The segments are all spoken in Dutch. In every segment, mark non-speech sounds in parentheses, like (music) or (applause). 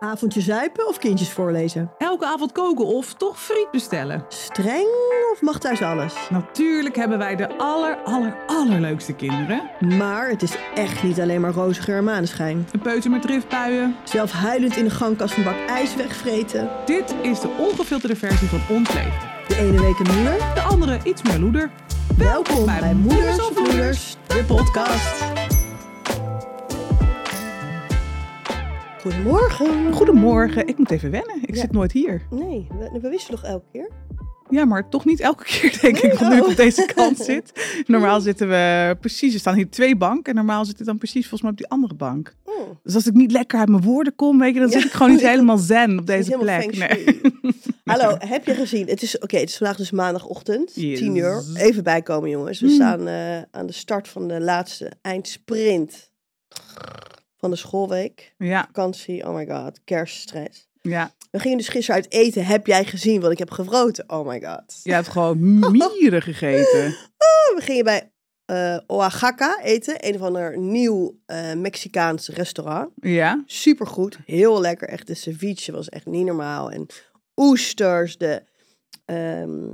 Avondje zuipen of kindjes voorlezen? Elke avond koken of toch friet bestellen? Streng of mag thuis alles? Natuurlijk hebben wij de aller, aller, allerleukste kinderen. Maar het is echt niet alleen maar roze geur en maneschijn. Een peuter met driftbuien. Zelf huilend in de gangkast een bak ijs wegvreten. Dit is de ongefilterde versie van ons leven. De ene week een moeder. De andere iets meer loeder. Welkom bij Moeders of Moeders, de podcast. Goedemorgen. Goedemorgen, ik moet even wennen. Ik Ja. zit nooit hier. Nee, we, we wisselen toch elke keer? Ja, maar toch niet elke keer, denk ik, want nu ik Oh. op deze kant zit. (laughs) Normaal zitten we precies, er staan hier twee banken. En normaal zit ik dan precies volgens mij op die andere bank. Oh. Dus als ik niet lekker uit mijn woorden kom, weet je, dan Ja. zit ik gewoon niet (laughs) helemaal zen op deze plek. Nee. (laughs) Hallo, heb je gezien? Het is, oké, het is vandaag dus maandagochtend, Yes. 10 uur. Even bijkomen jongens. We Mm. staan eh, aan de start van de laatste eindsprint van de schoolweek. Ja, Vakantie, oh my god, kerststress. ja. We gingen dus gisteren uit eten. Heb jij gezien wat ik heb gevroten? Oh my god. Je hebt gewoon mieren gegeten. (laughs) We gingen bij eh Oaxaca eten. Een of ander nieuw eh, Mexicaans restaurant. Ja, Supergoed, heel lekker. Echt, de ceviche was echt niet normaal. En oesters, de ehm,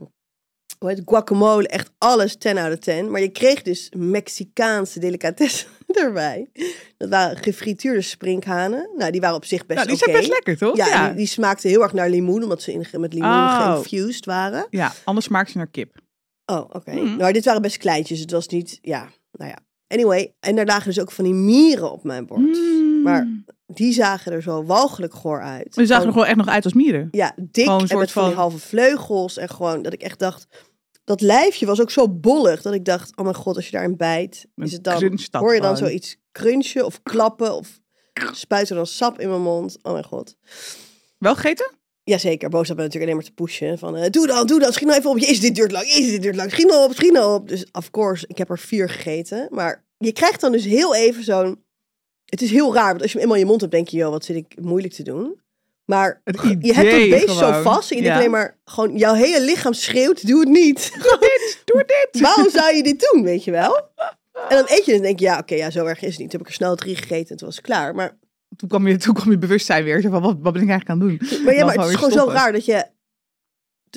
hoe heet guacamole, echt alles 10 out of 10. Maar je kreeg dus Mexicaanse delicatessen (laughs) erbij. Dat waren gefrituurde sprinkhanen. Nou, die waren op zich best nou, die oké. zijn best lekker, toch? Ja, ja. Die, die smaakten heel erg naar limoen, omdat ze in, met limoen Oh. geïnfused waren. Ja, anders smaakt ze naar kip. Oh, oké. Nou, dit waren best kleintjes. Het was niet, ja, nou ja. Anyway, en daar lagen dus ook van die mieren op mijn bord. Mm. Maar die zagen er zo walgelijk goor uit. Die zagen er Gewoon- echt nog uit als mieren. Ja, dik en met soort van die van- halve vleugels. En gewoon dat ik echt dacht... Dat lijfje was ook zo bollig dat ik dacht... Oh mijn god, als je daarin bijt, is het dan, hoor je dan zoiets crunchen of klappen of spuit er dan sap in mijn mond. Oh mijn god. Wel gegeten? Jazeker, boos had me natuurlijk alleen maar te pushen. Van, eh, doe dan, doe dan, schiet nou even op. Is dit duurt lang, is dit duurt lang. Schiet nou op, schiet nou op. Dus of course, ik heb er vier gegeten. Maar je krijgt dan dus heel even zo'n... Het is heel raar, want als je hem eenmaal in je mond hebt, denk je... joh, wat zit ik moeilijk te doen. Maar Het je hebt dat idee beest zo vast. En je denkt alleen maar, gewoon jouw hele lichaam schreeuwt, doe het niet. (laughs) Doe dit! Waarom zou je dit doen, weet je wel? En dan eet je en denk je, ja, oké, ja, zo erg is het niet. Toen heb ik er snel drie gegeten en toen was het klaar. Maar, Toen kwam je, toen kwam je bewustzijn weer. Van, wat, wat ben ik eigenlijk aan het doen? maar, ja, maar het is gewoon zo raar dat je...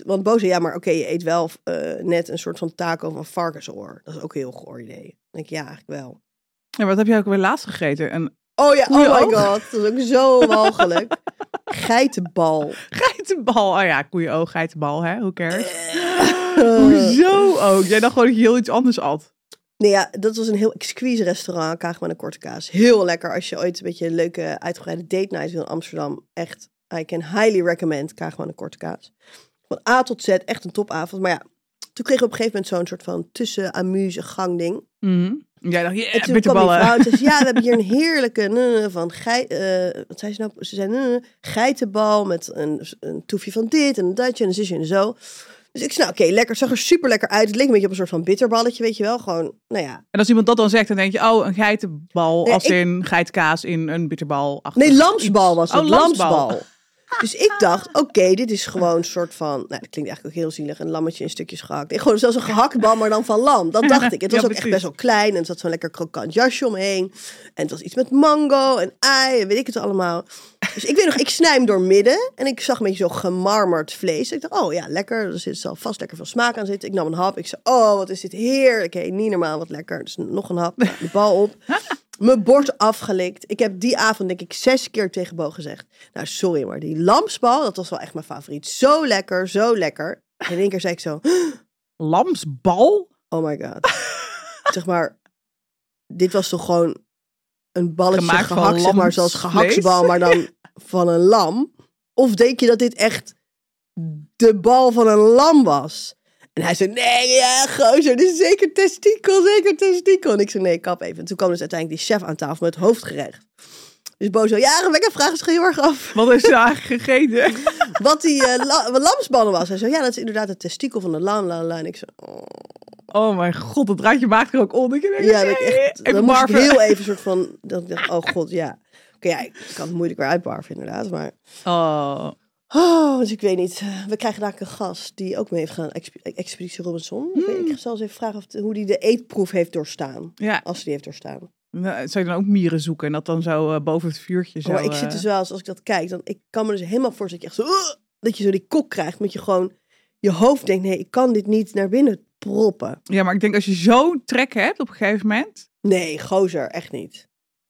Want Bo zei, ja, maar oké, je eet wel eh, net een soort van taco van varkensoor. Dat is ook een heel goor idee. Dan denk ik, ja, eigenlijk wel. Ja, wat heb jij ook weer laatst gegeten? Een Oh ja, oh my god, dat is ook zo (laughs) walgelijk. Geitenbal. geitenbal. Oh ja, koeienoog, geitenbal, hè? Hoe cares? Eh, (laughs) Hoezo ook? Jij dacht gewoon dat je heel iets anders at. Nee, ja, dat was een heel exquise restaurant, Kaag met een korte kaas. Heel lekker als je ooit een beetje een leuke uitgebreide date night wil in Amsterdam. Echt, I can highly recommend Kaag met een korte kaas. Van A tot Z, echt een topavond. Maar ja, toen kregen we op een gegeven moment zo'n soort van tussen amuse gang ding. Mhm. Jij dacht, En yeah, toen kwam die bitterballen. vrouw en zei, ze, ja, we (laughs) hebben hier een heerlijke van geit, eh, wat zei ze nou? Ze zei, geitenbal met een, een toefje van dit en een datje en een zusje en zo. Dus ik zei, nou oké, lekker. Het zag er super lekker uit. Het leek een beetje op een soort van bitterballetje, weet je wel. Gewoon, nou ja. En als iemand dat dan zegt, dan denk je, oh, een geitenbal Nee, als ik- in geitkaas in een bitterbal. Nee, lamsbal was het. Oh, lamsbal. lamsbal. Dus ik dacht, oké, dit is gewoon een soort van... Nou, dat klinkt eigenlijk ook heel zielig. Een lammetje in stukjes gehakt. Nee, gewoon zelfs een gehaktbal, maar dan van lam. Dat dacht ik. Het (laughs) was Ja, ook echt best wel klein. En er zat zo'n lekker krokant jasje omheen. En het was iets met mango en ei en weet ik het allemaal. Dus ik weet nog, ik snij hem door midden. En ik zag een beetje zo gemarmerd vlees. Ik dacht, oh ja, lekker. Er zit zal vast lekker veel smaak aan zitten. Ik nam een hap. Ik zei, oh, wat is dit heerlijk. Hey, niet normaal, wat lekker. Dus nog een hap, de bal op. Mijn bord afgelikt. Ik heb die avond denk ik zes keer tegen Bo gezegd. Nou, sorry, maar die lamsbal, dat was wel echt mijn favoriet. Zo lekker, zo lekker. En in één keer zei ik zo, Lamsbal? oh my god. (laughs) zeg maar, dit was toch gewoon een balletje Gemaakt gehakt, zeg maar, zoals gehaksbal, maar dan (laughs) van een lam. Of denk je dat dit echt de bal van een lam was? En hij zei, nee, ja, gozer, dit is zeker testikel, zeker testikel. En ik zei, nee, kap even. En toen kwam dus uiteindelijk die chef aan tafel met het hoofdgerecht. Dus Bo zo, ja, Rebecca, vraag eens heel erg af Wat is eigenlijk gegeten? (laughs) wat die eh, la- lamsballen was. Hij zo, ja, dat is inderdaad het testikel van de lam, la, la. En ik zo, oh. Oh mijn god, dat draadje maakt er ook onder. Ik denk, ja, dat ik echt, dan moest ik heel even (laughs) soort van, dat ik dacht, oh god, ja. Oké, ja, ik kan het moeilijk weer uitbarven inderdaad, maar... Oh. Oh, dus ik weet niet. We krijgen daar een gast die ook mee heeft gedaan, Exp- Expeditie Robinson. Ik, zal eens even vragen of de- hoe die de eetproef heeft doorstaan. Ja, Als die heeft doorstaan. Nou, Zou je dan ook mieren zoeken en dat dan zo eh, boven het vuurtje zo... maar ik zit eh, dus wel eens, als ik dat kijk, dan ik kan me dus helemaal voorstellen dat je echt zo, dat je zo die kok krijgt, met je gewoon je hoofd denkt, nee, ik kan dit niet naar binnen proppen. Ja, maar ik denk als je zo'n trek hebt op een gegeven moment... Nee, gozer, echt niet.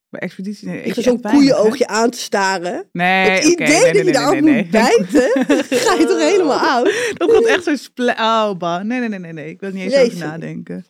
Bij expeditie... Nee, Ik ik ga zo'n koeienoogje aan te staren. Nee, het idee nee, dat je daarop moet bijten, ga je toch helemaal (laughs) oud? Dat gaat echt zo sple... Oh, bah. Nee, nee, nee, nee, nee. Ik wil niet eens over nadenken.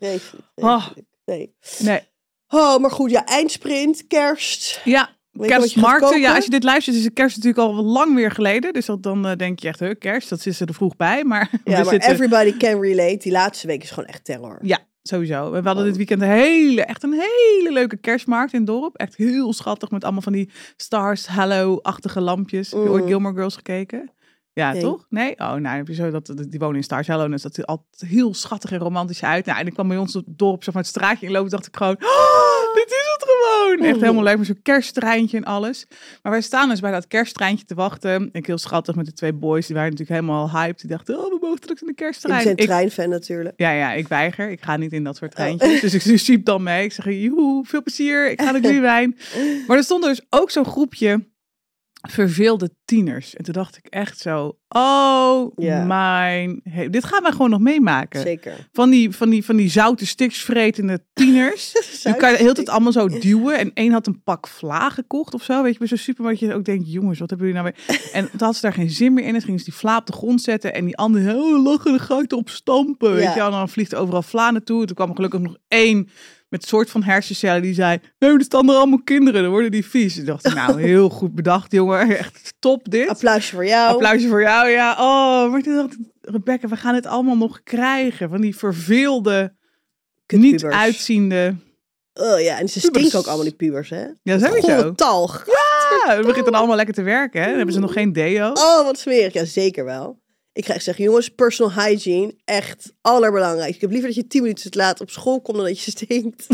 Oh. Nee. Nee. Oh, maar goed, ja, eindsprint, kerst. Ja, kerstmarkten. Ja, als je dit luistert, is de kerst natuurlijk al lang weer geleden. Dus dat, dan eh, denk je echt, huh, kerst, dat zit er vroeg bij. Maar (laughs) Ja, maar zitten... everybody can relate. Die laatste week is gewoon echt terror. Ja, sowieso. We Oh. hadden dit weekend een hele, echt een hele leuke kerstmarkt in het dorp. Echt heel schattig met allemaal van die stars, hallow-achtige lampjes. Heb je ooit. Gilmore Girls gekeken? Ja, Nee. toch? Nee? Oh, nou, heb je zo dat, die wonen in Hallow. Dus dat ziet altijd heel schattig en romantisch uit. Nou, en ik kwam bij ons op het dorp zo van het straatje inlopen. dacht ik gewoon, oh, dit is het gewoon. Echt helemaal leuk met zo'n kersttreintje en alles. Maar wij staan dus bij dat kersttreintje te wachten. Ik heel schattig met de twee boys. Die waren natuurlijk helemaal hyped. Die dachten, oh, we mogen straks in de Ik kersttrein. ben Ik- treinfan natuurlijk. ja, ja, ik weiger. Ik ga niet in dat Oh. soort treintjes. Dus ik siep dan mee. Ik zeg, joe, veel plezier. Ik ga naar Glühwein. (laughs) Maar er stond dus ook zo'n groepje verveelde tieners. En toen dacht ik echt zo, oh Ja. mijn... he- dit gaan wij gewoon nog meemaken. Zeker. Van die, van, die, van die zoute stiksvretende tieners. (laughs) Kan je de hele tijd allemaal zo (laughs) duwen. En één had een pak vla gekocht of zo. Weet je, bij zo'n supermarkt. je ook denkt, jongens, wat hebben jullie nou weer? (laughs) En toen had ze daar geen zin meer in. En gingen ze die vla op de grond zetten. En die andere, oh, lachen, dan ga ik erop stampen. Weet Ja. je, wel. en dan vliegt er overal vla naartoe. Toen kwam er gelukkig nog één met een soort van hersencellen. Die zei, nee, er staan er allemaal kinderen. Dan worden die vies. Toen dacht ik, nou, (laughs) heel goed bedacht, jongen. Echt top dit. Applausje voor jou. Applausje voor jou, ja. Oh, maar toen dacht ik, Rebecca, we gaan het allemaal nog krijgen. Van die verveelde, niet uitziende... Oh ja, en ze Pubers. stinken ook allemaal die pubers, hè? Ja, sowieso. Gore talg. Ja, het begint dan allemaal lekker te werken, hè. Dan hebben ze nog geen deo. Oh, wat smerig. Ja, zeker wel. Ik ga echt zeggen, jongens, personal hygiene, echt allerbelangrijkste. Ik heb liever dat je tien minuten te laat op school komt dan dat je (laughs) stinkt.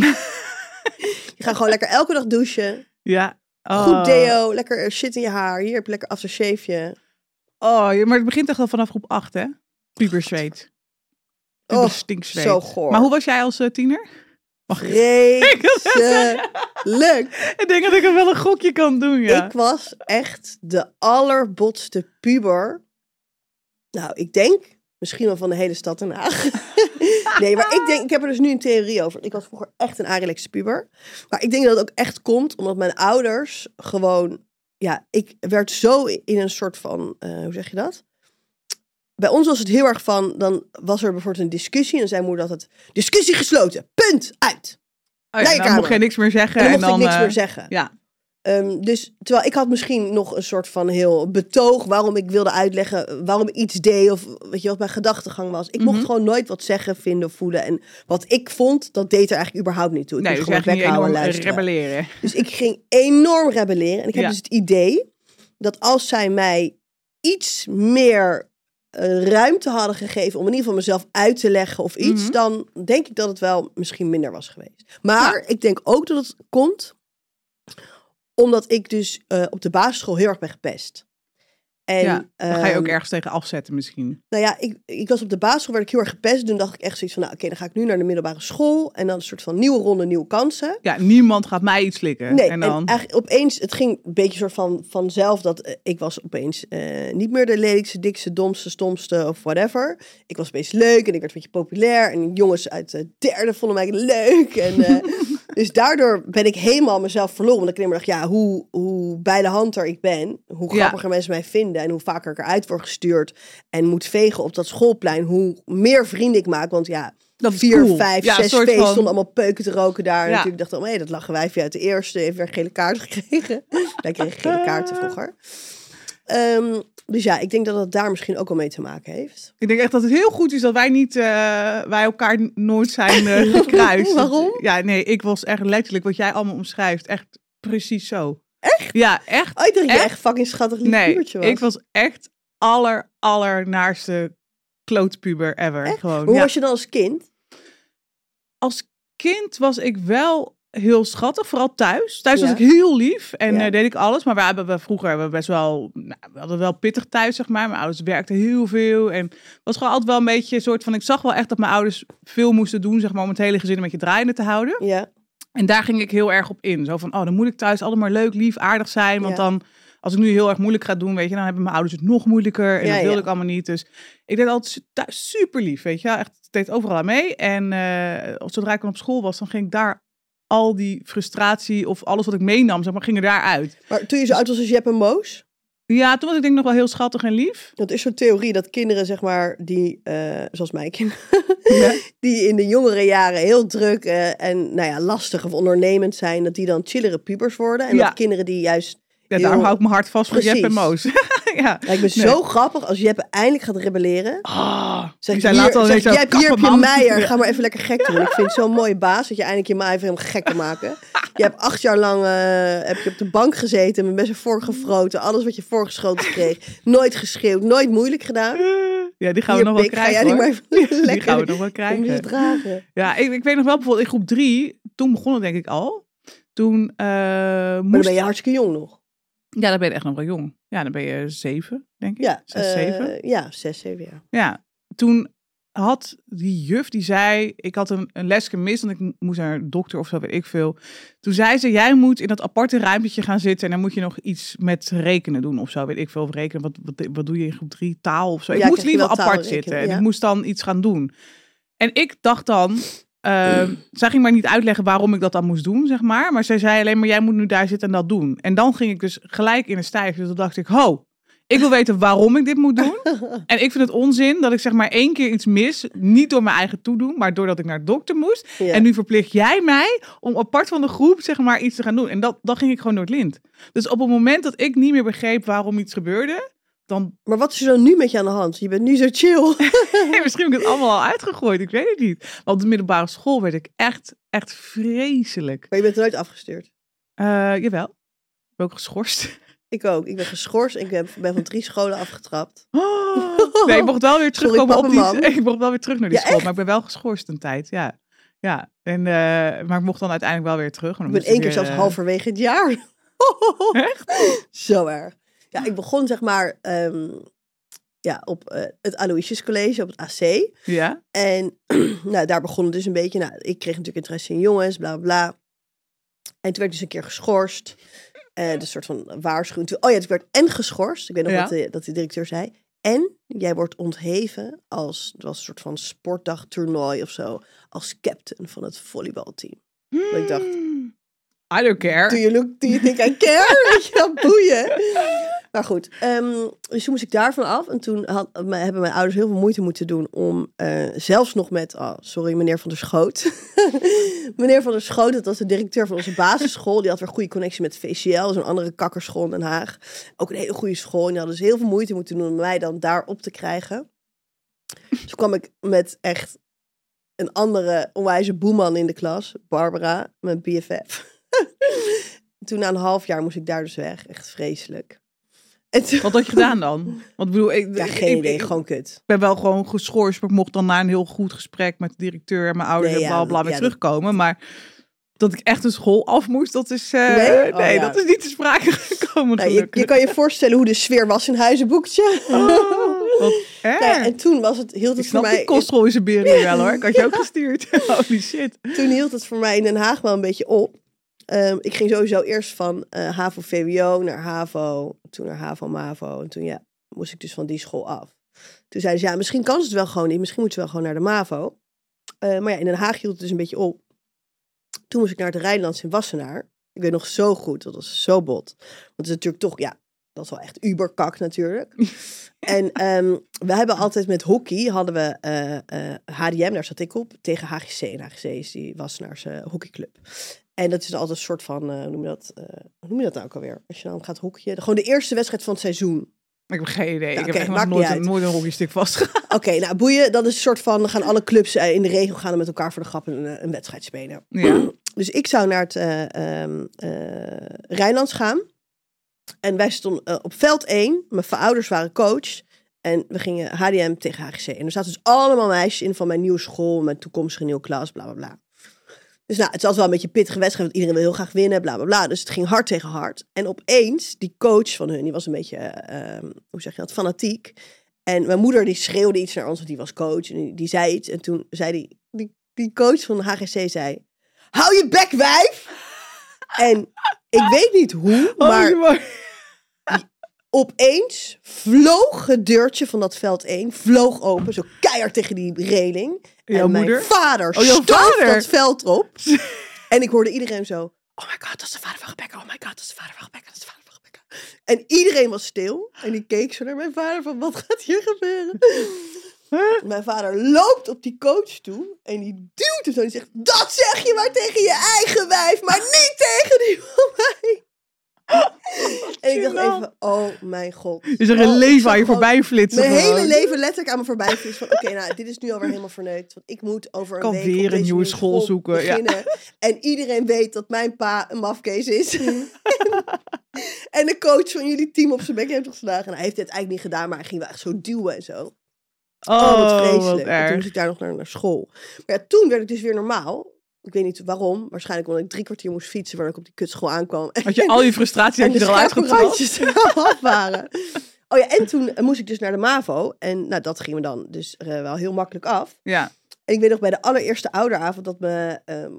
je gaat gewoon lekker elke dag douchen. Ja. Oh. Goed deo, lekker shit in je haar. Hier heb je lekker aftershaveje. Oh, maar het begint echt al vanaf groep 8, hè. Puberzweet. Oh, Puberstinksweet. zo goor. Maar hoe was jij als eh, tiener? Mag ik? (laughs) Vreselijk. Ik denk dat ik er wel een gokje kan doen, ja. Ik was echt de allerbotste puber. Nou, ik denk misschien wel van de hele stad Den Haag. (laughs) nee, maar ik denk, ik heb er dus nu een theorie over. Ik was vroeger echt een Arilex puber. Maar ik denk dat het ook echt komt omdat mijn ouders gewoon, ja, ik werd zo in een soort van, eh, hoe zeg je dat? Bij ons was het heel erg van, dan was er bijvoorbeeld een discussie en dan zei moeder altijd, discussie gesloten, punt, uit. Oh, ja, Nee, dan mocht je niks meer zeggen. En dan mocht ik niks eh, meer zeggen. Ja. Ehm, dus terwijl ik had misschien nog een soort van heel betoog waarom ik wilde uitleggen waarom ik iets deed of weet je wat mijn gedachtegang was. Ik mocht Mhm. gewoon nooit wat zeggen, vinden voelen. En wat ik vond, dat deed er eigenlijk überhaupt niet toe. Ik Nee, moest dus gewoon bek enorm houden en luisteren. rebelleren. Dus ik ging enorm rebelleren. En ik heb Ja. dus het idee dat als zij mij iets meer eh, ruimte hadden gegeven om in ieder geval mezelf uit te leggen of iets, Mhm. dan denk ik dat het wel misschien minder was geweest. Maar ik denk ook dat het komt omdat ik dus eh, op de basisschool heel erg ben gepest. En, ja, dan ga je ook ehm, ergens tegen afzetten misschien. nou ja, ik, ik was op de basisschool, werd ik heel erg gepest. Toen dacht ik echt zoiets van, nou oké, dan ga ik nu naar de middelbare school. En dan een soort van nieuwe ronde, nieuwe kansen. Ja, niemand gaat mij iets slikken. Nee, en dan... eigenlijk opeens, het ging een beetje soort van vanzelf dat eh, ik was opeens eh, niet meer de lelijkste, dikste, domste, stomste of whatever. Ik was opeens leuk en ik werd een beetje populair. En jongens uit de derde vonden mij leuk. En, (laughs) dus daardoor ben ik helemaal mezelf verloren. Want ik alleen maar dacht, ja, hoe, hoe bij de hand er ik ben, hoe Ja. grappiger mensen mij vinden en hoe vaker ik eruit word gestuurd en moet vegen op dat schoolplein, hoe meer vrienden ik maak. Want ja, Dat vier, cool. vijf, Ja, zes van- stonden allemaal peuken te roken daar. En natuurlijk dacht ik, oh, hé, dat lachen wij uit de eerste. Heeft weer een gele kaart gekregen. (laughs) wij kregen gele kaarten vroeger. Ehm, dus ja, ik denk dat dat daar misschien ook wel mee te maken heeft. Ik denk echt dat het heel goed is dat wij niet, eh, wij elkaar nooit zijn eh, (laughs) gekruist. Waarom? Ja, nee, ik was echt letterlijk wat jij allemaal omschrijft. Echt precies zo. Echt? Ja, echt. Oh, ik dacht je Echt? fucking schattig lief Nee, pubertje was. ik was echt aller, aller naarste klootpuber ever. Echt? Gewoon, Hoe ja. was je dan als kind? Als kind was ik wel heel schattig, vooral thuis. Thuis was ik heel lief en Ja. eh, deed ik alles. Maar we hebben we vroeger hebben we best wel, nou, we hadden wel pittig thuis, zeg maar. Mijn ouders werkten heel veel en was gewoon altijd wel een beetje een soort van. Ik zag wel echt dat mijn ouders veel moesten doen, zeg maar, om het hele gezin een beetje draaiende te houden. Ja. En daar ging ik heel erg op in. Zo van, oh, dan moet ik thuis allemaal leuk, lief, aardig zijn. Want Ja. dan, als ik nu heel erg moeilijk ga doen, weet je, dan hebben mijn ouders het nog moeilijker. En Ja, dat wilde ja. ik allemaal niet. Dus ik deed altijd super lief, weet je. Echt, deed overal aan mee. En eh, zodra ik dan op school was, dan ging ik daar al die frustratie of alles wat ik meenam, zeg maar, ging er daaruit. Maar toen je zo oud was als Jep en Moos, Ja, toen was ik denk ik nog wel heel schattig en lief. dat is zo'n theorie dat kinderen, zeg maar, die, eh, zoals mijn kinderen, (laughs) Ja. (laughs) die in de jongere jaren heel druk eh, en nou ja, lastig of ondernemend zijn, dat die dan chillere pubers worden. En Ja. dat kinderen die juist... Ja, daarom Heel- hou ik mijn hart vast voor Jep en. Moos. (laughs) (laughs) ja. Lijkt me Nee. zo grappig als Jeppe eindelijk gaat rebelleren. Ah, Zeg, hier, later al zeg, ineens zo, Jep, hier heb je. Meijer, ga maar even (laughs) lekker gek doen. Ik vind het zo'n mooie baas dat je eindelijk je Meijer hem gek kan maken. Je hebt acht jaar lang eh, heb je op de bank gezeten met zijn voorgefroten. Alles wat je voorgeschoten kreeg. Nooit geschreeuwd, nooit moeilijk gedaan. Ja, die gaan we nog wel ga krijgen. die even (laughs) gaan we nog wel krijgen. dragen. Ja, ik, ik weet nog wel bijvoorbeeld in groep drie, toen begon het denk ik al. Toen Maar dan moest... ben je hartstikke jong nog. Ja, dan ben je echt nog wel jong. Ja, dan ben je zeven, denk ik. Ja, Zes, eh, zeven. Ja, zes, zeven jaar. Ja, toen had die juf, die zei... Ik had een, een les gemist, want ik moest naar een dokter of zo, weet ik veel. Toen zei ze, jij moet in dat aparte ruimtetje gaan zitten... en dan moet je nog iets met rekenen doen of zo, weet ik veel. Of rekenen, wat, wat, wat doe je in groep drie? Taal of zo. Ja, ik moest wel apart zitten. En ja. ik moest dan iets gaan doen. En ik dacht dan... ehm, zij ging maar niet uitleggen waarom ik dat dan moest doen, zeg maar. Maar zij zei alleen maar, jij moet nu daar zitten en dat doen. En dan ging ik dus gelijk in een stijf. Dus toen dacht ik, ho, ik wil weten waarom ik dit moet doen. (laughs) En ik vind het onzin dat ik zeg maar één keer iets mis. Niet door mijn eigen toedoen, maar doordat ik naar de dokter moest. Ja. En nu verplicht jij mij om apart van de groep zeg maar iets te gaan doen. En dat, dan ging ik gewoon door het lint. Dus op het moment dat ik niet meer begreep waarom iets gebeurde. Dan, Maar wat is er dan nu met je aan de hand? Je bent nu zo chill. (laughs) misschien heb ik het allemaal al uitgegooid. Ik weet het niet. Maar op de middelbare school werd ik echt, echt vreselijk. Maar je bent nooit afgestuurd. Eh, jawel. Ik ben ook geschorst. Ik ook. Ik ben geschorst. Ik ben, ben van drie scholen afgetrapt. Oh. (gasps) Nee, ik mocht wel weer (laughs) terugkomen op die... (laughs) Ik mocht wel weer terug naar die Ja, school. echt? Maar ik ben wel geschorst een tijd, ja. Ja, en, eh, maar ik mocht dan uiteindelijk wel weer terug. en dan Ik ben één keer weer, zelfs eh, halverwege het jaar. Echt? Zo erg. Ja, ik begon zeg maar ehm, ja, op eh, het Aloysius College, op het AC. Ja? En (clears throat) nou, daar begon het dus een beetje. Nou, ik kreeg natuurlijk interesse in jongens, bla bla. En toen werd ik dus een keer geschorst. Dus een soort van waarschuwing. Oh ja, dus ik werd en geschorst. Ik weet nog Ja. wat, de, dat de directeur zei. En jij wordt ontheven als, het was een soort van sportdagtoernooi of zo, als captain van het volleybalteam. Ik dacht, Hmm. I don't care. Do you look, do you think I care? (laughs) Weet je boeien. Maar goed, ehm, dus toen moest ik daarvan af. En toen hebben mijn ouders heel veel moeite moeten doen om eh, zelfs nog met, oh, sorry, meneer Van der Schoot. (laughs) meneer Van der Schoot, dat was de directeur van onze basisschool. Die had weer goede connectie met VCL, zo'n andere kakkerschool in Den Haag. Ook een hele goede school. En die hadden dus heel veel moeite moeten doen om mij dan daar op te krijgen. Toen kwam ik met echt een andere onwijze boeman in de klas, Barbara, mijn BFF. (laughs) toen na een half jaar moest ik daar dus weg. Echt vreselijk. Wat had je gedaan dan? Want ik bedoel, ik, ja, ik- geen ik- idee. ik gewoon kut. ben wel gewoon geschorst, maar ik mocht dan na een heel goed gesprek met de directeur en mijn ouders Nee, en ja, bla bla dat- weer ja, dat- terugkomen. Maar dat ik echt een school af moest, dat is, eh, Nee? Oh, dat is niet te sprake (laughs) gekomen. Nou, je, je kan je voorstellen hoe de sfeer was in Huizenboekje. Oh. Nou ja, en toen was het, hield ik het voor mij... kostrol in beren wel hoor. Ik had je ook gestuurd. (laughs) Holy shit. toen hield het voor mij in Den Haag wel een beetje op. Ehm, ik ging sowieso eerst van eh, HAVO-VWO naar HAVO, toen naar HAVO-MAVO. En toen ja, moest ik dus van die school af. Toen zeiden ze, ja, misschien kan ze het wel gewoon niet. Misschien moeten ze wel gewoon naar de MAVO. Eh, maar ja, in Den Haag hield het dus een beetje op. Toen moest ik naar het Rijnlands in Wassenaar. Ik weet nog zo goed, dat was zo bot. Want het is natuurlijk toch, ja, dat is wel echt uberkak natuurlijk. (laughs) en ehm, we hebben altijd met hockey, hadden we eh, eh, HDM, daar zat ik op, tegen HGC. En HGC is die Wassenaarse hockeyclub. En dat is altijd een soort van, eh, hoe noem je dat, eh, hoe noem je dat nou ook alweer? Als je dan gaat hockeyen. Gewoon de eerste wedstrijd van het seizoen. Ik heb geen idee. Ik heb echt nog maakt nooit, uit. nooit een hockeystick vastgehouden. (laughs) Oké, nou boeien, dat is een soort van, dan gaan alle clubs eh, in de regel gaan met elkaar voor de grap een, een wedstrijd spelen. Ja. (clears throat) Dus ik zou naar het eh ehm, eh, Rijnlands gaan. En wij stonden op veld 1. Mijn ouders waren coach. En we gingen HDM tegen HGC. En er zaten dus allemaal meisjes in van mijn nieuwe school. Mijn toekomstige nieuwe klas, bla bla bla. Dus nou, het was wel een beetje een pittige wedstrijd. Want iedereen wil heel graag winnen, bla bla bla. Dus het ging hard tegen hard. En opeens, die coach van hun, die was een beetje, eh, ehm, hoe zeg je dat, fanatiek. En mijn moeder die schreeuwde iets naar ons, want die was coach. En die, die zei iets. En toen zei die, die, die coach van de HGC zei... hou je bek, wijf! En ik weet niet hoe, Oh, maar opeens vloog het deurtje van dat veld 1, vloog open, zo keihard tegen die reling. Jouw en mijn vader Oh, jouw vader? dat veld op. (laughs) en ik hoorde iedereen zo, oh my god, dat is de vader van Rebecca, oh my god, dat is de vader van Rebecca, dat is de vader van Rebecca. En iedereen was stil en die keek zo naar mijn vader van, wat gaat hier gebeuren? (laughs) Mijn vader loopt op die coach toe en die duwt hem zo en die zegt, dat zeg je maar tegen je eigen wijf, maar niet tegen die van mij. En ik dacht even, oh mijn god. Is er Oh, een ik leven aan je voorbij flitsen? Mijn hele leven letterlijk aan me voorbij vliegt van, oké, nou, dit is nu alweer helemaal verneukt. Want ik moet over een Kan week weer op een nieuwe school zoeken, ja. En iedereen weet dat mijn pa een mafkees is. (laughs) en de coach van jullie team op zijn bek heeft geslagen. En hij heeft het eigenlijk niet gedaan, maar hij ging wel echt zo duwen en zo. Oh, Oh, wat wat vreselijk. en toen moest ik daar nog naar, naar school. Maar ja, toen werd ik dus weer normaal. Ik weet niet waarom. Waarschijnlijk omdat ik drie kwartier moest fietsen, waar ik op die kutschool aankwam. Had je al je frustratie en had je er al al af waren. Oh ja, en toen eh, moest ik dus naar de MAVO. En nou, dat ging me dan dus eh, wel heel makkelijk af. Ja. En ik weet nog bij de allereerste ouderavond dat me, ehm,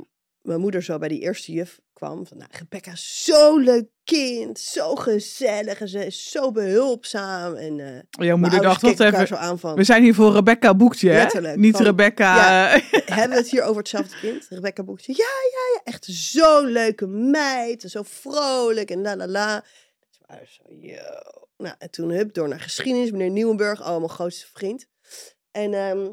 mijn moeder zo bij die eerste juf kwam. Van, nou, Rebecca, is zo'n leuk kind. Zo gezellig. En ze is zo behulpzaam. En eh Jouw moeder dacht, wat even... zo aan van... We zijn hier voor Rebecca Boekje, hè? Letterlijk, Niet van- Rebecca... Ja. eh, (laughs) Hebben we het hier over hetzelfde kind? Rebecca Boekje. Ja, ja, ja. Echt zo'n leuke meid. En zo vrolijk en la la la. Dus. Nou, en toen hup, door naar geschiedenis. Meneer Nieuwenburg, oh, mijn grootste vriend. En ehm,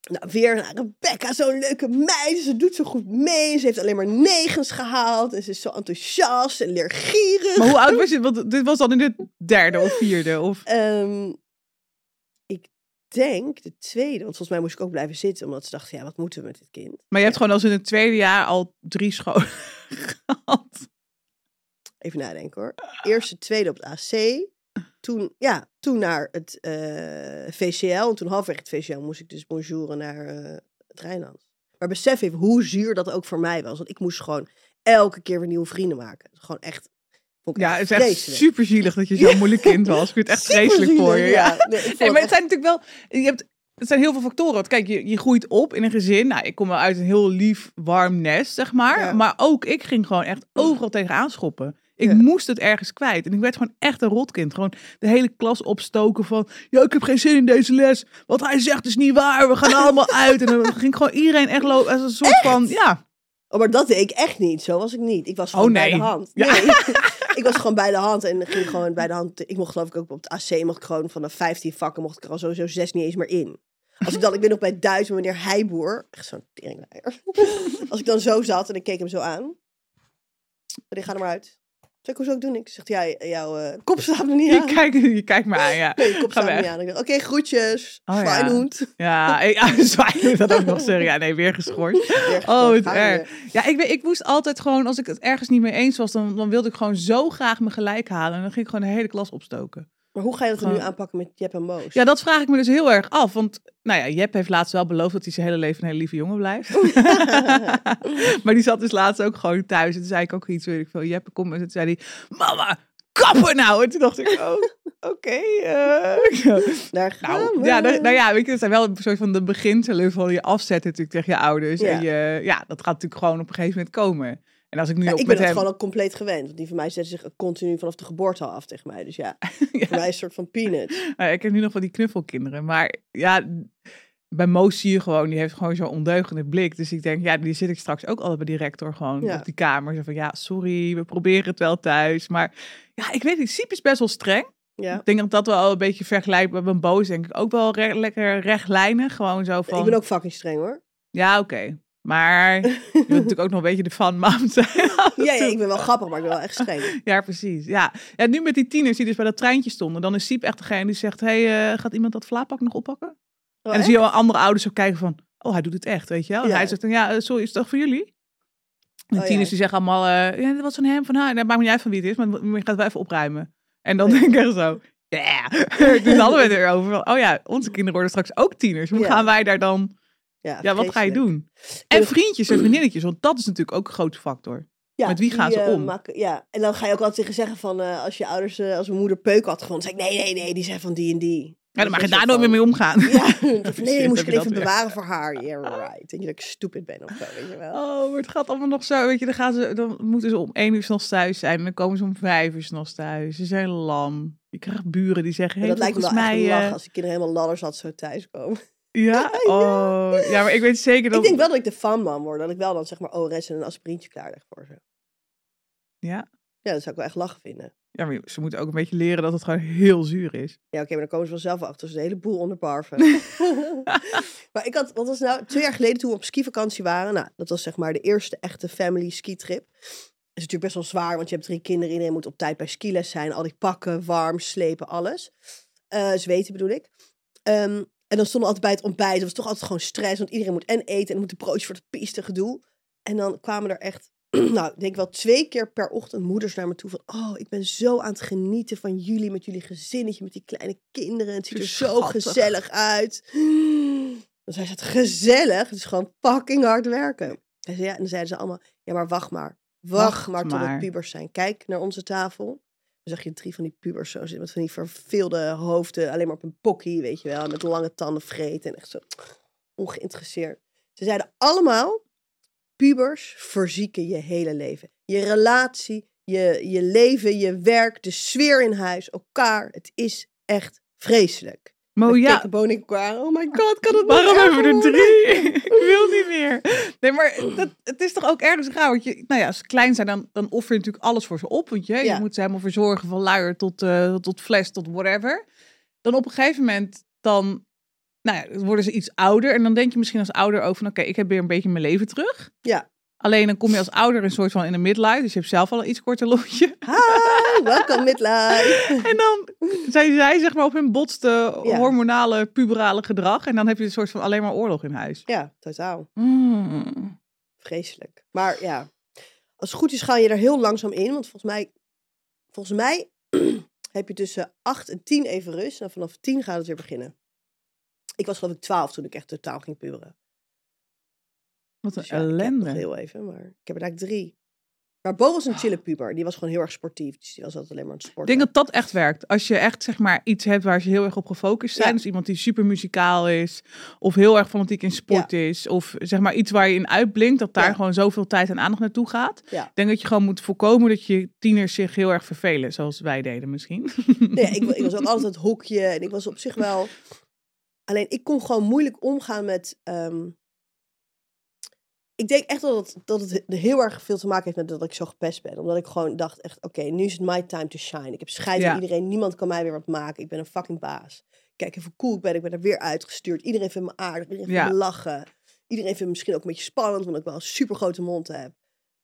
nou, weer naar Rebecca, zo'n leuke meid. Ze doet zo goed mee. Ze heeft alleen maar negens gehaald. En ze is zo enthousiast en leergierig. maar hoe oud was je? Want dit was dan in de derde of vierde? Of... Ehm, ik denk de tweede. Want volgens mij moest ik ook blijven zitten. Omdat ze dachten, ja, wat moeten we met dit kind? Maar je hebt gewoon als in het tweede jaar al drie scholen (laughs) gehad. Even nadenken hoor. Eerste, tweede op het AC. Toen, ja, toen naar het eh, VCL. En toen halfweg het VCL moest ik dus bonjouren naar eh, het Rijnland. Maar besef even hoe zuur dat ook voor mij was. Want ik moest gewoon elke keer weer nieuwe vrienden maken. Gewoon echt. Ja, het is echt vreselijk. super zielig dat je (laughs) zo'n moeilijk kind was. Ik vind het echt vreselijk voor je. Ja. Nee, maar het zijn natuurlijk wel. Je hebt, het zijn heel veel factoren. Want kijk, je, je groeit op in een gezin. Nou, ik kom wel uit een heel lief, warm nest, zeg maar. Ja. Maar ook ik ging gewoon echt overal tegenaan schoppen. Ik Ja. moest het ergens kwijt. En ik werd gewoon echt een rotkind. Gewoon de hele klas opstoken van... Ja, ik heb geen zin in deze les. Wat hij zegt is niet waar. We gaan allemaal (laughs) uit. En dan ging gewoon iedereen echt lopen als een soort van... Ja, Oh, maar dat deed ik echt niet. Zo was ik niet. Ik was gewoon Oh, bij nee. de hand. Ja. Nee. (laughs) ik was gewoon bij de hand en ging gewoon bij de hand. Ik mocht geloof ik ook op het AC, mocht ik gewoon van de 15 vakken, mocht ik er al sowieso zes niet eens meer in. Als ik dan, ik ben nog bij Duits met meneer Heijboer, echt zo'n teringleier. (laughs) Als ik dan zo zat en ik keek hem zo aan. Die ga er maar uit. Zeg, ik doe niks? Zegt hij, ja, jouw eh, kop staat me niet je aan. kijkt, (laughs) je kijkt me aan, ja. Nee, je kop Ga staat me weg. niet aan. Ik dacht, oké, groetjes. Oh, ja. Feyenoord. Ja, ik, (laughs) ja dat ook nog zeggen. Ja, nee, weer geschorst. (laughs) Weer Oh, het je erg. Ja, ik, weet, ik moest altijd gewoon, als ik het ergens niet mee eens was, dan, dan wilde ik gewoon zo graag me gelijk halen. En dan ging ik gewoon de hele klas opstoken. Maar hoe ga je dat er nu aanpakken met Jep en Moos? Ja, dat vraag ik me dus heel erg af. Want, nou ja, Jep heeft laatst wel beloofd dat hij zijn hele leven een hele lieve jongen blijft. (laughs) maar die zat dus laatst ook gewoon thuis. En toen zei ik ook iets, weet ik veel. Jep komt en toen zei hij, mama, kappen nou. En toen dacht ik, oh, oké. eh. Daar gaan Nou, we. ja, nou, nou ja, weet je, dat zijn wel een soort van de beginselen van je afzetten natuurlijk tegen je ouders. Ja. En je, ja, dat gaat natuurlijk gewoon op een gegeven moment komen. En als ik nu Ja, ook ik ben het hem... gewoon al compleet gewend. Want die van mij zetten zich continu vanaf de geboorte al af tegen mij. Dus ja, (laughs) Ja. voor mij is een soort van peanut. Ik heb nu nog van die knuffelkinderen. Maar ja, bij Moos zie je gewoon, die heeft gewoon zo'n ondeugende blik. Dus ik denk, ja, die zit ik straks ook altijd bij die rector gewoon Ja. op die kamer. Zo van, ja, sorry, we proberen het wel thuis. Maar ja, ik weet niet, Siep is best wel streng. Ja. Ik denk dat dat wel een beetje vergelijkbaar met mijn boos, denk ik. Ook wel re- lekker rechtlijnig, gewoon zo van... Ik ben ook fucking streng hoor. Ja, oké. Maar (laughs) je wilt natuurlijk ook nog een beetje de fan-mam zijn. (laughs) Ja, ja, ik ben wel grappig, maar ik ben wel echt streng. Ja, precies. Ja. ja, nu met die tieners die dus bij dat treintje stonden, dan is Siep echt degene die zegt: hey, eh, gaat iemand dat vlaapak nog oppakken? Oh, en dan zie je wel andere ouders zo kijken van: oh, hij doet het echt, weet je wel? En Ja. hij zegt dan: ja, eh, sorry, is het toch voor jullie? En de Oh, tieners die zeggen allemaal: eh, ja, dat was van hem, van haar. Dat maakt niet uit van wie het is, maar je gaat het wel even opruimen. En dan denk ik echt zo. Ja, (laughs) toen hadden we het erover. van, Oh ja, onze kinderen worden straks ook tieners. Hoe gaan wij daar dan? Ja, Ja, wat ga je doen? En vriendjes en vriendinnetjes, want dat is natuurlijk ook een grote factor. Ja, Met wie gaan die, ze eh, om? maken- ja, en dan ga je ook altijd tegen zeggen van... eh, als je ouders, eh, als mijn moeder peuk had gevonden... zei ik, nee, nee, nee, die zijn van die en die. Ja, dan mag je daar nooit meer mee omgaan. Ja, (laughs) (laughs) nee, moest ik even bewaren voor haar. Yeah, right. Denk je dat ik stupid ben of zo, weet je wel. Oh, maar het gaat allemaal nog zo. Weet je, dan, gaan ze, dan moeten ze om één uur s'nachts thuis zijn. En dan komen ze om vijf uur s'nachts thuis. Ze zijn lam. Je krijgt buren die zeggen, hey, dat lijkt me wel echt mij... lach als die kinderen helemaal ladders had zo thuiskomen. Ja? Oh, ja, maar ik weet zeker dat... Ik denk wel dat ik de fanman word. Dat ik wel dan zeg maar ORS en een aspirintje klaarleg voor ze. Ja? Ja, dat zou ik wel echt lachen vinden. ja, maar ze moeten ook een beetje leren dat het gewoon heel zuur is. Ja, oké, maar dan komen ze vanzelf achter. Dus een heleboel onderbarven. (laughs) (laughs) maar ik had, wat was nou, twee jaar geleden toen we op skivakantie waren. Nou, dat was zeg maar de eerste echte family skitrip. is natuurlijk best wel zwaar, want je hebt drie kinderen. Iedereen moet op tijd bij skiles zijn. Al die pakken, warm, slepen, alles. Eh zweten bedoel ik. Ehm, en dan stonden we altijd bij het ontbijt. Het was toch altijd gewoon stress, want iedereen moet en eten en moet een broodje voor de piste gedoe. En dan kwamen er echt, (clears throat) nou, ik denk wel twee keer per ochtend moeders naar me toe van, oh, ik ben zo aan het genieten van jullie met jullie gezinnetje, met die kleine kinderen. Het ziet er zo gezellig uit. Dan zei ze, het gezellig, het is gewoon fucking hard werken. En, ze, ja, en dan zeiden ze allemaal, ja, maar wacht maar. Wacht, Wacht maar tot het pubers zijn. Kijk naar onze tafel. Dan zag je drie van die pubers zo zitten met van die verveelde hoofden, alleen maar op een pokkie, weet je wel, met lange tanden vreten en echt zo ongeïnteresseerd. Ze zeiden allemaal, pubers verzieken je hele leven. Je relatie, je, je leven, je werk, de sfeer in huis, elkaar. Het is echt vreselijk. Maar ja, oh my god, kan het nog Waarom hebben we er worden? drie? (laughs) ik wil niet meer. Nee, maar dat, het is toch ook ergens raar. Want je, nou ja, als ze klein zijn, dan, dan offer je natuurlijk alles voor ze op. Want je, Ja. je moet ze helemaal verzorgen. Van luier tot, eh, tot fles tot whatever. Dan op een gegeven moment, dan, nou ja, worden ze iets ouder. En dan denk je misschien als ouder over, van, oké, ik heb weer een beetje mijn leven terug. Ja. Alleen dan kom je als ouder een soort van in de midlife. Dus je hebt zelf al een iets korter lontje. Hi, welcome midlife. (laughs) En dan zijn zij zeg maar op hun botste Ja. hormonale, puberale gedrag. En dan heb je een soort van alleen maar oorlog in huis. Ja, totaal. Mm. Vreselijk. Maar ja, als het goed is ga je er heel langzaam in. Want volgens mij, volgens mij (clears throat) heb je tussen 8 en 10 even rust. En vanaf 10 gaat het weer beginnen. Ik was geloof ik 12 toen ik echt totaal ging puberen. Wat een Dus ja, ik ellende. heel even, maar ik heb er eigenlijk drie. Maar Bo was een chille puber. Die was gewoon heel erg sportief. Dus die was altijd alleen maar aan het Ik sporten. denk dat dat echt werkt. Als je echt zeg maar iets hebt waar ze heel erg op gefocust zijn. Ja. Dus iemand die super muzikaal is. Of heel erg fanatiek in sport is. Of zeg maar iets waar je in uitblinkt. Dat daar Ja. gewoon zoveel tijd en aandacht naartoe gaat. Ja. Ik denk dat je gewoon moet voorkomen dat je tieners zich heel erg vervelen. Zoals wij deden misschien. (laughs) Nee, ik, ik was ook (laughs) altijd het hokje. En ik was op zich wel... Alleen, ik kon gewoon moeilijk omgaan met... ehm, Ik denk echt dat het, dat het he- heel erg veel te maken heeft met dat ik zo gepest ben. Omdat ik gewoon dacht echt, oké, nu is het my time to shine. Ik heb scheid Ja. aan iedereen. Niemand kan mij weer wat maken. Ik ben een fucking baas. Kijk even cool ik ben. Ik ben er weer uitgestuurd. Iedereen vindt me aardig. Iedereen vindt Ja. me lachen. Iedereen vindt me misschien ook een beetje spannend. Omdat ik wel een super grote mond heb.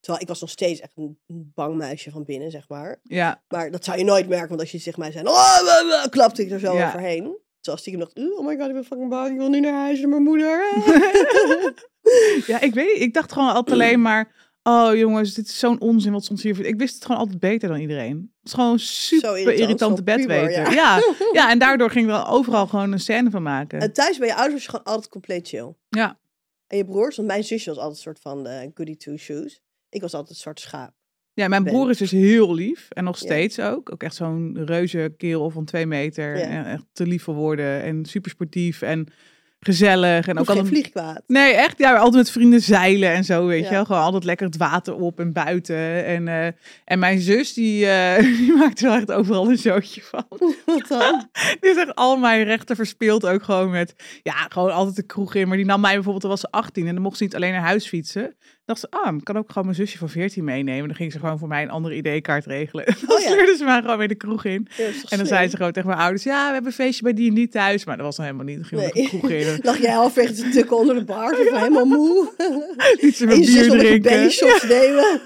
Terwijl ik was nog steeds echt een bang muisje van binnen, zeg maar. ja, Maar dat zou je nooit merken, want als je tegen mij zei, oh, klapte ik er zo Ja. overheen. Terwijl stiekem dacht, oh my god, ik ben fucking bang, ik wil nu naar huis naar mijn moeder. (laughs) (laughs) (laughs) ja, ik weet niet. Ik dacht gewoon altijd alleen maar... Oh jongens, dit is zo'n onzin wat soms hier... Ik wist het gewoon altijd beter dan iedereen. Het is gewoon super irritant, irritante bedweter. ja. Ja. (laughs) ja, en daardoor ging er overal gewoon een scène van maken. en thuis bij je ouders was je gewoon altijd compleet chill. Ja. En je broers, want mijn zusje was altijd een soort van de goody two shoes. Ik was altijd een soort schaap. Ja, mijn ben. broer is dus heel lief. En nog Ja. steeds ook. Ook echt zo'n reuze kerel van twee meter. Ja. En echt te lief voor woorden. En super sportief en gezellig. En Ook geen altijd... vliegkwaad. Nee, echt. Ja, altijd met vrienden zeilen en zo, weet Ja. je wel. Gewoon altijd lekker het water op en buiten. En, eh, en mijn zus, die, eh, (laughs) die maakt er wel echt overal een zootje van. (laughs) Wat dan? (laughs) Die is echt al mijn rechten verspeeld ook gewoon met... Ja, gewoon altijd de kroeg in. Maar die nam mij bijvoorbeeld, toen was ze 18 en dan mocht ze niet alleen naar huis fietsen. Dacht ze, ah, ik kan ook gewoon mijn zusje van 14 meenemen. Dan ging ze gewoon voor mij een andere ID-kaart regelen. (laughs) Dan Oh ja. sleurde ze mij gewoon weer de kroeg in. Ja, En dan slim? zei ze gewoon tegen mijn ouders, ja, we hebben een feestje bij die en die thuis. Maar dat was dan helemaal niet. Dan ging Nee. de kroeg in. (laughs) Lag jij halfweg te tukken onder de bar, van helemaal moe. (laughs) Bier nog met je drinken. shots nemen.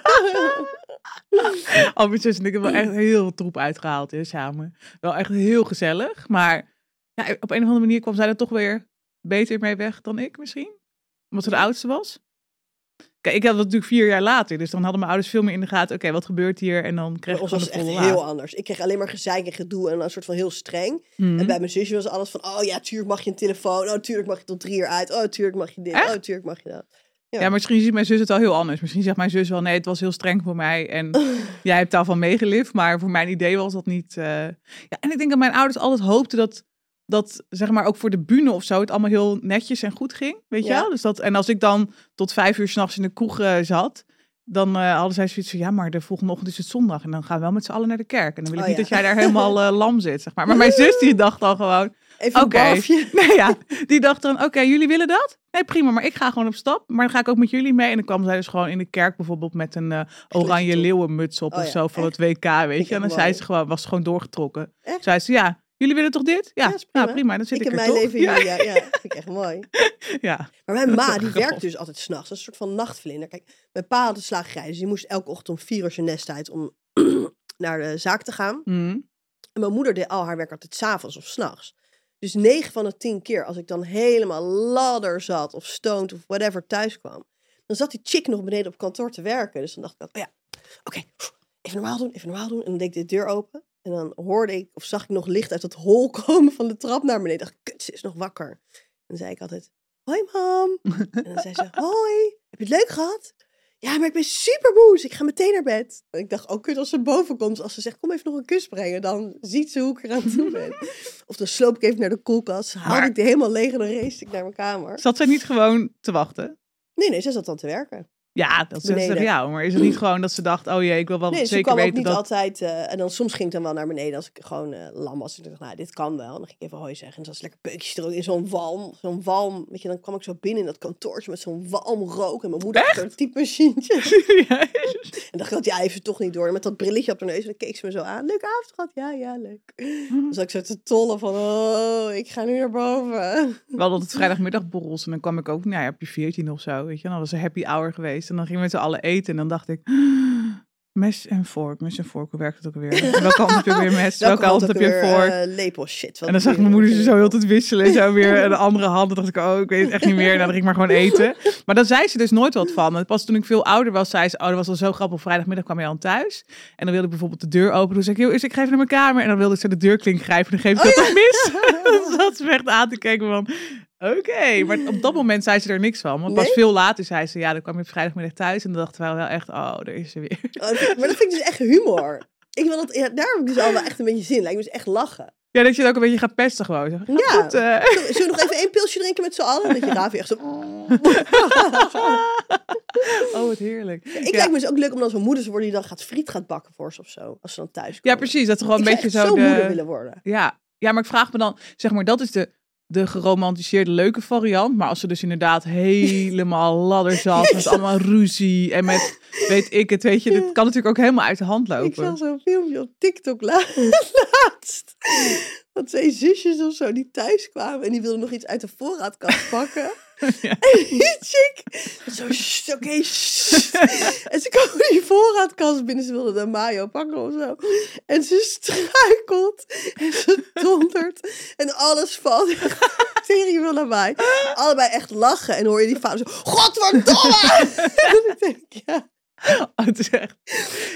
Zus en ik hebben wel echt heel troep uitgehaald in samen. Wel echt heel gezellig. Maar ja, op een of andere manier kwam zij er toch weer beter mee weg dan ik misschien. Omdat ze de oudste was. Kijk, ik had dat natuurlijk vier jaar later. Dus dan hadden mijn ouders veel meer in de gaten. Oké, wat gebeurt hier? En dan kreeg ik was het echt heel anders. Ik kreeg alleen maar gezeik en gedoe en een soort van heel streng. Mhm. En bij mijn zusje was alles van, oh ja, tuurlijk mag je een telefoon. Oh, tuurlijk mag je tot drie uur uit. Oh, tuurlijk mag je dit. Echt? Oh, tuurlijk mag je dat. Ja, maar misschien ziet mijn zus het wel heel anders. Misschien zegt mijn zus wel, nee, het was heel streng voor mij. En (laughs) jij hebt daarvan meegelift. Maar voor mijn idee was dat niet... eh, Ja, en ik denk dat mijn ouders altijd hoopten dat dat zeg maar ook voor de bühne of zo het allemaal heel netjes en goed ging. Weet je Ja. wel? Dus dat, en als ik dan tot vijf uur s'nachts in de kroeg eh, zat, dan eh, hadden zij zoiets van, ja, maar de volgende ochtend is het zondag en dan gaan we wel met z'n allen naar de kerk. En dan wil ik Oh, niet ja. dat jij daar helemaal eh, lam zit, zeg maar. Maar mijn zus die dacht dan gewoon, Even Oké. een (laughs) nee ja, die dacht dan, oké, jullie willen dat? Nee, prima, maar ik ga gewoon op stap. Maar dan ga ik ook met jullie mee. En dan kwam zij dus gewoon in de kerk bijvoorbeeld met een eh, oranje leeuwenmuts op Oh of ja, zo van echt? het WK, weet je. En dan zei ze gewoon, was gewoon doorgetrokken. Echt? Zei ze, ja, jullie willen toch dit? Ja, Ja, is nou prima. prima, dan zit Ik ik, er mijn toch. leven ja. Ja, ja, vind ik echt mooi. (laughs) ja. Maar mijn ma, die werkt dus altijd s'nachts. Dat is een soort van nachtvlinder. Kijk, mijn pa had een slagerij. Dus die moest elke ochtend om vier uur zijn nest uit om (clears throat) naar de zaak te gaan. Mhm. En mijn moeder deed al haar werk altijd s'avonds of s'nachts. Dus negen van de tien keer als ik dan helemaal ladder zat of stoned of whatever thuis kwam. Dan zat die chick nog beneden op kantoor te werken. Dus dan dacht ik, oh ja, oké, even normaal doen, even normaal doen. En dan deed ik de deur open. En dan hoorde ik of zag ik nog licht uit het hol (laughs) komen van de trap naar beneden. Ik dacht, kut, ze is nog wakker. En dan zei ik altijd, hoi mam. En dan zei ze, (laughs) hoi, heb je het leuk gehad? Ja, maar ik ben super moe, ik ga meteen naar bed. En ik dacht, oh kut, als ze boven komt, als ze zegt, kom even nog een kus brengen, dan ziet ze hoe ik eraan toe ben. Of dan sloop ik even naar de koelkast, haalde Maar- ik die helemaal leeg en dan race ik naar mijn kamer. Zat zij niet gewoon te wachten? Nee, nee, ze zat dan te werken. Ja, dat is tegen jou. Maar is het niet gewoon dat ze dacht, oh jee, ik wil wel Nee, ze zeker weten niet dat... altijd. eh, en dan soms ging ik dan wel naar beneden als ik gewoon eh, lam was. En dacht, nou, dit kan wel. En dan ging ik even hoi zeggen. En dan was lekker peukjes er ook in zo'n walm. Zo'n walm. Weet je, dan kwam ik zo binnen in dat kantoortje met zo'n walm rook. En mijn moeder had zo'n typemachientje. (laughs) En dacht ik, ja, even toch niet door. En met dat brilletje op de neus. En dan keek ze me zo aan. Leuke avond gehad? Ja, ja, leuk. Dan zat ik zo te tollen van, oh, ik ga nu naar boven. We hadden het vrijdagmiddagborrels en dan kwam ik ook, nou ja, op je 14 of zo, weet je. Dan was een happy hour geweest en dan gingen we met z'n allen eten. En dan dacht ik, (gasps) mes en vork, mes en vork, hoe werkt het ook alweer? (laughs) Welke hand heb je weer mes? Welke, hand heb je weer, vork? eh, lepel, shit. en dan zag weer- mijn moeder ze zo heel tijd wisselen en zo (laughs) weer en de andere hand. Dan dacht ik, oh, ik weet het echt niet meer. En dan ging ik maar gewoon eten. Maar dan zei ze dus nooit wat van. En pas toen ik veel ouder was, zei ze, oh, dat was al zo grappig. Vrijdagmiddag kwam je dan thuis. En dan wilde ik bijvoorbeeld de deur openen. Toen zei ik, joh, is ik ga even naar mijn kamer. En dan wilde ik zo de deurklink grijpen. En dan geef ik dat toch mis. dan zat ze me echt aan te kijken van, oké. Maar op dat moment zei ze er niks van. Want pas Nee? veel later zei ze, ja, dan kwam je op vrijdagmiddag thuis. En dan dachten wij wel echt, oh, daar is ze weer. Oh, dat vind- maar dat vind ik dus echt humor. Ik wil dat, ja, daar heb ik dus al wel echt een beetje zin in. Lijkt me dus echt lachen. Ja, dat je het ook een beetje gaat pesten gewoon. Gaat Ja. goed, eh. Zullen we nog even één pilsje drinken met z'n allen? Dat je Ravi echt zo... (laughs) oh, wat heerlijk. Ik Ja. lijkt me dus ook leuk om dan zo'n moeder te worden die dan gaat friet gaat bakken voor ze of zo. Als ze dan thuis Ja, komen. precies. Dat er gewoon Ik een zou beetje zo zo moeder de... willen worden. Ja. ja, maar ik vraag me dan, zeg maar, dat is de, de geromantiseerde leuke variant. Maar als ze dus inderdaad helemaal (laughs) ladder zat met allemaal ruzie en met, weet ik het, weet je, dat kan natuurlijk ook helemaal uit de hand Ik lopen. zag zo'n filmpje op TikTok la- (laughs) laatst. Van twee zusjes of zo die thuis kwamen en die wilden nog iets uit de voorraadkast pakken. (laughs) Ja. En die chick, zo, "Sst, oké, sst." (laughs) En ze komen die voorraadkast binnen, ze wilden de mayo pakken of zo. En ze struikelt en ze (laughs) dondert en alles valt. Tegen wil naar mij. Allebei echt lachen en hoor je die vader zo, godverdomme! en ik denk, ja, Oh, het is echt,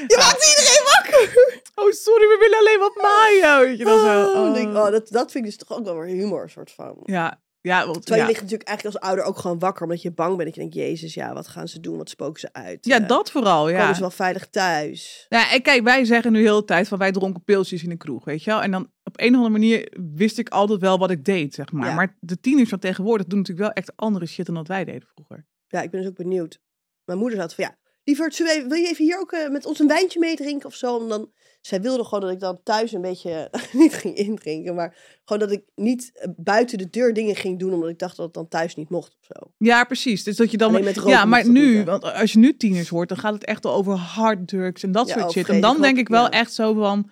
je maakt iedereen wakker! oh sorry, we willen alleen wat mayo. Weet je dan zo. Oh, Oh. en denk, oh, dat, dat vind ik dus toch ook wel weer humor, soort van. Ja, ja, want, Terwijl ja. je ligt natuurlijk eigenlijk als ouder ook gewoon wakker, omdat je bang bent. Dat je denkt, jezus, ja, wat gaan ze doen? Wat spoken ze uit? ja, Eh, dat vooral, ja. Komen ze wel veilig thuis? Ja, en kijk, wij zeggen nu heel de tijd van wij dronken pilsjes in de kroeg, weet je wel. En dan op een of andere manier wist ik altijd wel wat ik deed, zeg maar. Ja. Maar de tieners van tegenwoordig doen natuurlijk wel echt andere shit dan dat wij deden vroeger. Ja, ik ben dus ook benieuwd. Mijn moeder zat van, ja, we- wil je even hier ook eh, met ons een wijntje meedrinken of zo? En dan, zij wilde gewoon dat ik dan thuis een beetje, (laughs) niet ging indrinken, maar gewoon dat ik niet eh, buiten de deur dingen ging doen, omdat ik dacht dat het dan thuis niet mocht of zo. Ja, precies. Dus dat je dan. Met ja, maar nu, want als je nu tieners hoort, dan gaat het echt al over harddrugs en dat Ja, soort shit. En dan denk ik wel ja. echt zo van.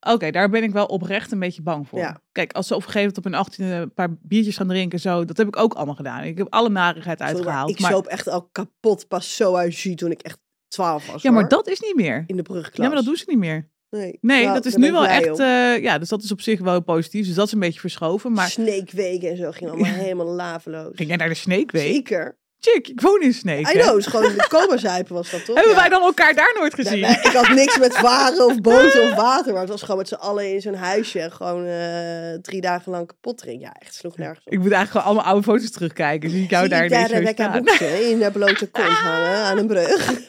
Oké, daar ben ik wel oprecht een beetje bang voor. Ja. Kijk, als ze op een gegeven moment op een 18 een paar biertjes gaan drinken, zo, dat heb ik ook allemaal gedaan. Ik heb alle narigheid Sorry, uitgehaald. ik maar, echt al kapot pas zo uit jus toen ik echt 12 was. ja, maar hoor. dat is niet meer. in de brugklas. Ja, maar dat doen ze niet meer. Nee, Nee, Nou, dat is nu wel echt. eh, ja, dus dat is op zich wel positief. Dus dat is een beetje verschoven. Maar Snake Week en zo ging allemaal (laughs) helemaal laveloos. ging jij naar de Snake Week? Zeker. Chick, ik woon in. I hè? know, het is gewoon de coma-zuipen was dat toch? Hebben Ja. wij dan elkaar daar nooit gezien? nee, ik had niks met varen of boten of (laughs) water, maar het was gewoon met z'n allen in zo'n huisje gewoon eh, drie dagen lang kapot. Ja, echt sloeg nergens op. Ik moet eigenlijk gewoon allemaal oude foto's terugkijken. Zie ik jou Zie daar daar Rebecca staan. In de blote (laughs) kont hangen aan een brug. (laughs)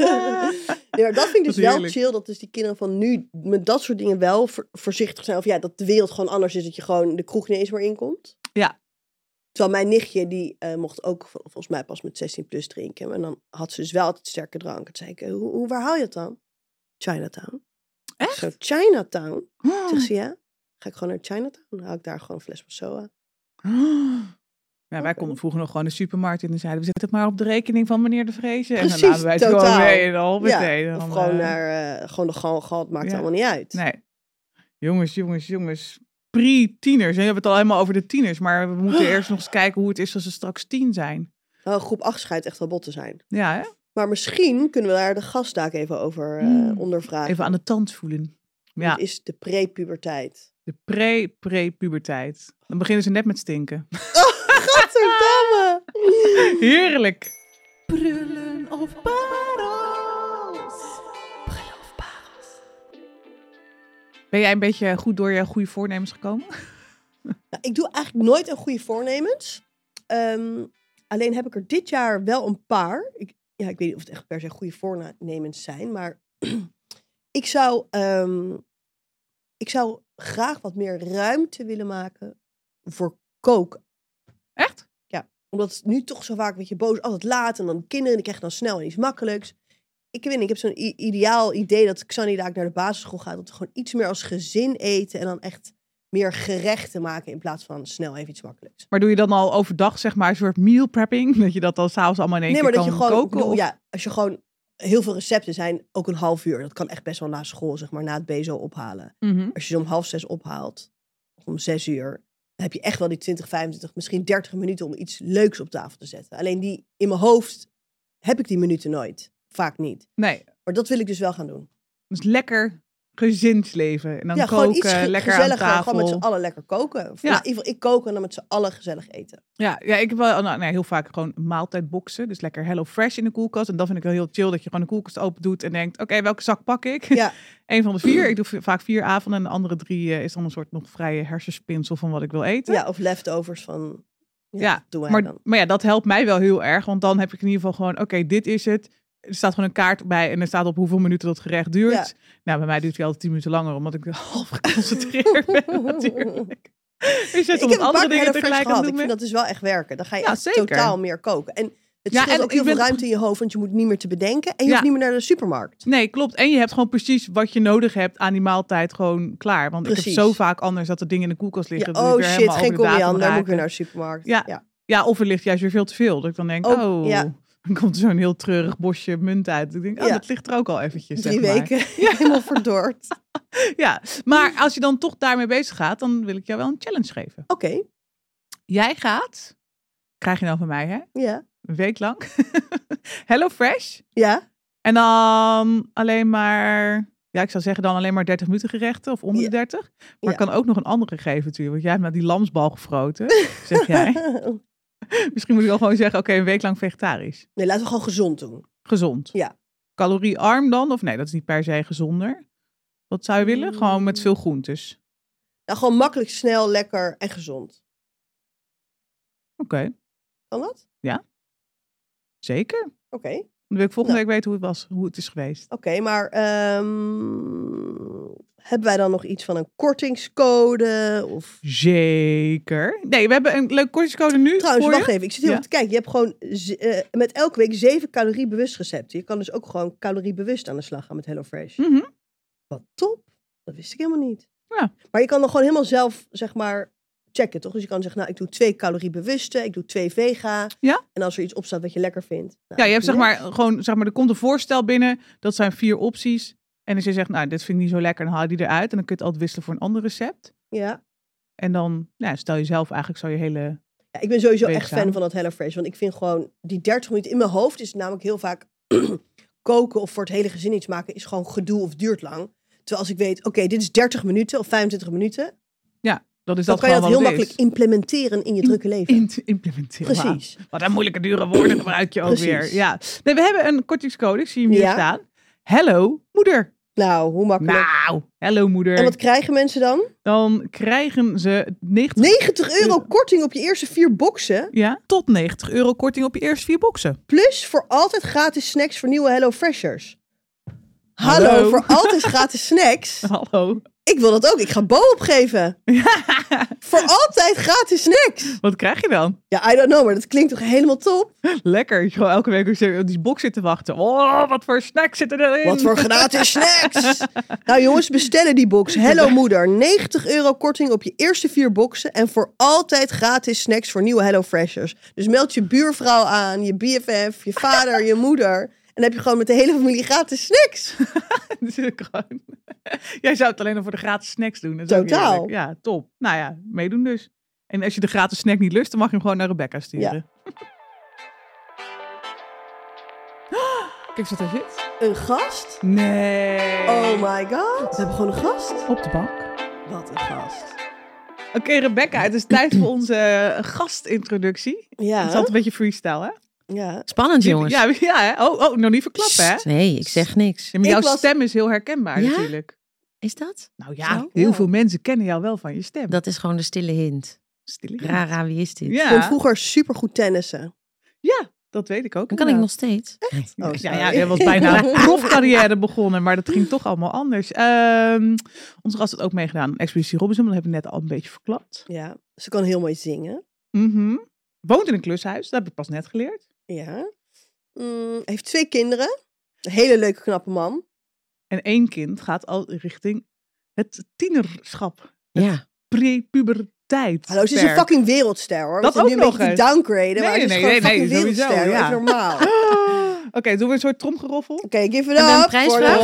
Nee, maar dat vind ik dus wel heerlijk. chill. Dat dus die kinderen van nu met dat soort dingen wel voor- voorzichtig zijn. Of ja, dat de wereld gewoon anders is. Dat je gewoon de kroeg niet eens meer inkomt. Ja. Terwijl mijn nichtje, die eh, mocht ook vol- volgens mij pas met 16 plus drinken. En dan had ze dus wel altijd sterke drank. Toen zei ik, hoe, hoe, waar haal je het dan? Chinatown. Echt? Zo, Chinatown? Oh. Zegt ze, ja. Ga ik gewoon naar Chinatown? Dan haal ik daar gewoon een fles Passoa. Ja, wij konden vroeger nog gewoon de supermarkt in en zeiden we zetten het maar op de rekening van meneer de Vrezen. En dan namen wij het gewoon totaal. mee en al Ja, meteen. of Dan, gewoon eh, naar, eh, gewoon de gal, gal, het maakt ja. allemaal niet uit. Nee. Jongens, jongens, jongens. Pre-tieners. En we hebben het al helemaal over de tieners. Maar we moeten (gasps) eerst nog eens kijken hoe het is als ze straks tien zijn. Nou, groep 8 schijnt echt wel bot te zijn. Ja, hè? Maar misschien kunnen we daar de gastdaak even over eh, Hmm. ondervragen. Even aan de tand voelen. Ja, Het is de prepuberteit. de pre-pre-puberteit. Dan beginnen ze net met stinken. (laughs) (laughs) Gadverdamme! Heerlijk. Prullen of parels? Ben jij een beetje goed door je goede voornemens gekomen? Nou, ik doe eigenlijk nooit een goede voornemens. Ehm, alleen heb ik er dit jaar wel een paar. Ik, ja, ik weet niet of het echt per se goede voornemens zijn. Maar (clears throat) ik zou, ehm, ik zou graag wat meer ruimte willen maken voor koken. Echt? Omdat het nu toch zo vaak met je boos altijd laat. En dan kinderen, die krijgen dan snel iets makkelijks. Ik weet niet, ik heb zo'n ideaal idee dat Xanny daar naar de basisschool gaat. Dat we gewoon iets meer als gezin eten. En dan echt meer gerechten maken in plaats van snel even iets makkelijks. Maar doe je dan al overdag, zeg maar, een soort meal prepping? (laughs) Dat je dat dan s'avonds allemaal in één nee, maar keer dat je kan gewoon, koken? bedoel, ja, als je gewoon, heel veel recepten zijn ook een half uur. Dat kan echt best wel na school, zeg maar, na het BSO ophalen. Mhm. Als je ze om half zes ophaalt, of om zes uur, dan heb je echt wel die 20, 25, misschien 30 minuten om iets leuks op tafel te zetten. Alleen die in mijn hoofd heb ik die minuten nooit. Vaak niet. Nee, Maar dat wil ik dus wel gaan doen. dus lekker gezinsleven. En dan ja, koken, gewoon iets ge- lekker aan tafel. Gewoon met z'n allen lekker koken. Of Ja. nou, in ieder geval, ik koken en dan met z'n allen gezellig eten. Ja, ja, ik heb wel nou, nee, heel vaak gewoon maaltijdboxen. Dus lekker Hello Fresh in de koelkast. En dat vind ik wel heel chill, dat je gewoon de koelkast open doet en denkt, oké, welke zak pak ik? Ja. (laughs) Eén van de vier. Ik doe vaak vier avonden en de andere drie eh, is dan een soort nog vrije hersenspinsel van wat ik wil eten. Ja, of leftovers van... Ja, Ja, maar, dan. maar ja, dat helpt mij wel heel erg. Want dan heb ik in ieder geval gewoon, oké, dit is het. Er staat gewoon een kaart bij en er staat op hoeveel minuten dat gerecht duurt. Ja. Nou, bij mij duurt hij altijd tien minuten langer, omdat ik (laughs) half geconcentreerd ben (laughs) natuurlijk. Je ik om heb andere dingen tegelijk gehad. het Ik vind dat dus wel echt werken. Dan ga je Ja, echt zeker. totaal meer koken. En het Ja, en ook heel veel ben- ruimte in je hoofd, want je moet niet meer te bedenken. En je Ja. hoeft niet meer naar de supermarkt. Nee, klopt. En je hebt gewoon precies wat je nodig hebt aan die maaltijd gewoon klaar. Want ik heb zo vaak anders dat er dingen in de koelkast liggen. oh weer shit, geen koriander, moet ik weer naar de supermarkt. Ja. ja. Of er ligt juist weer veel te veel. Dat ik dan denk, Ook, oh, ja. Dan komt er zo'n heel treurig bosje munt uit. Ik denk, oh, Ja. dat ligt er ook al eventjes. Drie zeg maar. weken, (laughs) (laughs) helemaal verdord. Ja, maar als je dan toch daarmee bezig gaat, dan wil ik jou wel een challenge geven. Oké, Jij gaat, krijg je nou van mij hè, ja. een week lang, (laughs) Hello Fresh. Ja, En dan alleen maar, ja ik zou zeggen dan alleen maar 30 minuten gerechten of onder Ja. de 30. Maar ik kan ook nog een andere geven natuurlijk. Want jij hebt met die lamsbal gefroten, zeg jij. (laughs) Misschien moet ik wel gewoon zeggen, oké, een week lang vegetarisch. nee, laten we gewoon gezond doen. Gezond. Ja. Caloriearm dan? Of nee, dat is niet per se gezonder. Wat zou je willen? Gewoon met Mm. veel groentes. Nou, gewoon makkelijk, snel, lekker en gezond. Oké, Kan dat? zeker. Oké, Dan wil ik volgende Nou. week weten hoe het was, hoe het is geweest. oké. maar ehm, hebben wij dan nog iets van een kortingscode? Of... Zeker. Nee, we hebben een leuke kortingscode nu Trouwens, voor wacht je. even. Ik zit heel Ja. te kijken. Je hebt gewoon eh, met elke week zeven caloriebewust recepten. Je kan dus ook gewoon caloriebewust aan de slag gaan met HelloFresh. Mhm. Wat top. Dat wist ik helemaal niet. Ja. Maar je kan dan gewoon helemaal zelf, zeg maar, checken, toch? Dus je kan zeggen, nou, ik doe twee caloriebewuste, ik doe twee vega. Ja. En als er iets op staat wat je lekker vindt. nou, Ja, je hebt zeg maar gewoon, zeg maar, er komt een voorstel binnen. Dat zijn vier opties. En als je zegt, nou, dit vind ik niet zo lekker, dan haal je die eruit. En dan kun je het altijd wisselen voor een ander recept. Ja. En dan, nou, stel je zelf eigenlijk zo je hele... ja, ik ben sowieso echt fan van dat HelloFresh. Want ik vind gewoon, die 30 minuten in mijn hoofd is namelijk heel vaak (clears throat) koken of voor het hele gezin iets maken is gewoon gedoe of duurt lang. Terwijl als ik weet, oké, dit is 30 minuten of 25 minuten, Dat is dan dat kan je dat heel makkelijk implementeren in je drukke leven. in implementeren. Precies. Wat een moeilijke dure woorden (clears throat) gebruik je ook Precies. weer. Ja. Nee, we hebben een kortingscode. Ik zie hem hier Ja. staan. Hello, moeder. Nou, hoe makkelijk. Nou, hello moeder. En wat krijgen mensen dan? Dan krijgen ze 90, 90 euro korting op je eerste vier boxen. ja, tot 90 euro korting op je eerste vier boxen. Plus voor altijd gratis snacks voor nieuwe Hello Freshers. Hallo, Hallo. voor altijd gratis (laughs) snacks. Hallo. Ik wil dat ook. Ik ga Bo opgeven. (laughs) Voor altijd gratis snacks. Wat krijg je dan? Ja, I don't know, maar dat klinkt toch helemaal top? Lekker. Gewoon elke week op die box zitten wachten. Oh, wat voor snacks zitten erin? Wat voor gratis (laughs) snacks! Nou jongens, bestellen die box. Hello (laughs) moeder, 90 euro korting op je eerste vier boxen. En voor altijd gratis snacks voor nieuwe Hello Freshers. Dus meld je buurvrouw aan, je BFF, je vader, je moeder. En dan heb je gewoon met de hele familie gratis snacks. (laughs) Ik gewoon... Jij zou het alleen nog voor de gratis snacks doen. Dat is ook Totaal. Ja, top. Nou ja, meedoen dus. En als je de gratis snack niet lust, dan mag je hem gewoon naar Rebecca sturen. (gasps) Kijk eens wat er zit. Een gast? Nee. Oh my god. We hebben gewoon een gast. Op de bank. Wat een gast. Oké, Rebecca, het is tijd voor onze eh, gastintroductie. Het is Ja, altijd een beetje freestyle, hè? Ja. Spannend, jongens. Ja, (laughs) ja hè? Oh, oh, nog niet verklappen, hè? Nee, ik zeg niks. Ja, maar jouw Ik was- stem is heel herkenbaar Ja? natuurlijk. Is dat? Nou ja, Zo? heel Ja. veel mensen kennen jou wel van je stem. Dat is gewoon de stille hint. Stille hint. Rara, wie is dit? Ik vond Ja, vroeger supergoed tennissen. ja, dat weet ik ook. Dan kan ik nog steeds. Oh, ja, ja, jij (laughs) was bijna een profcarrière begonnen, maar dat ging toch allemaal anders. Ehm onze gast had ook meegedaan aan Expeditie Robinson, dat hebben we net al een beetje verklapt. Ja, ze kan heel mooi zingen. Mhm. Woont in een klushuis, dat heb ik pas net geleerd. Ja. Mm, heeft twee kinderen. Een hele leuke, knappe man. En één kind gaat al richting het tienerschap, Ja. prepuberteit. Hallo, ze is een fucking wereldster hoor. Dat ook nu een nog beetje te eens. downgraden, maar Nee, ze is nee, gewoon nee, fucking nee, sowieso, ja. Even normaal. (laughs) Oké, doen we een soort tromgeroffel? Oké, give it En een up voor de prijsvraag?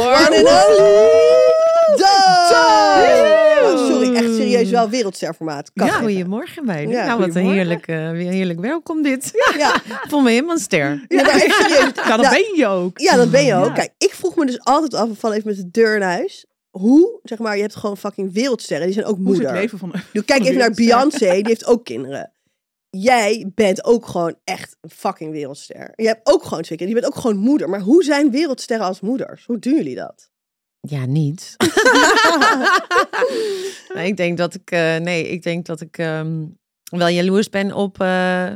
Dawn! Sorry, echt serieus wel wereldsterformaat. Ja, goedemorgen meiden. Ja, nou, wat een heerlijk, weer heerlijk welkom dit. Ja, (laughs) Ik voel me helemaal een ster. ja, maar serieus. (laughs) Ja, dat Nou, ben je ook. Ja, dat ben je ook. Ja. Kijk, ik vroeg me dus altijd af, van even met de deur in huis. Hoe, zeg maar, je hebt gewoon fucking wereldsterren. Die zijn ook Hoe is het moeder. leven van kijk even naar? Beyoncé, die heeft ook kinderen. Jij bent ook gewoon echt een fucking wereldster. Je hebt ook gewoon twee kinderen. Je bent ook gewoon moeder. Maar hoe zijn wereldsterren als moeders? Hoe doen jullie dat? Ja, niet. (laughs) ik denk dat ik, eh, nee, ik denk dat ik ehm, wel jaloers ben op, eh,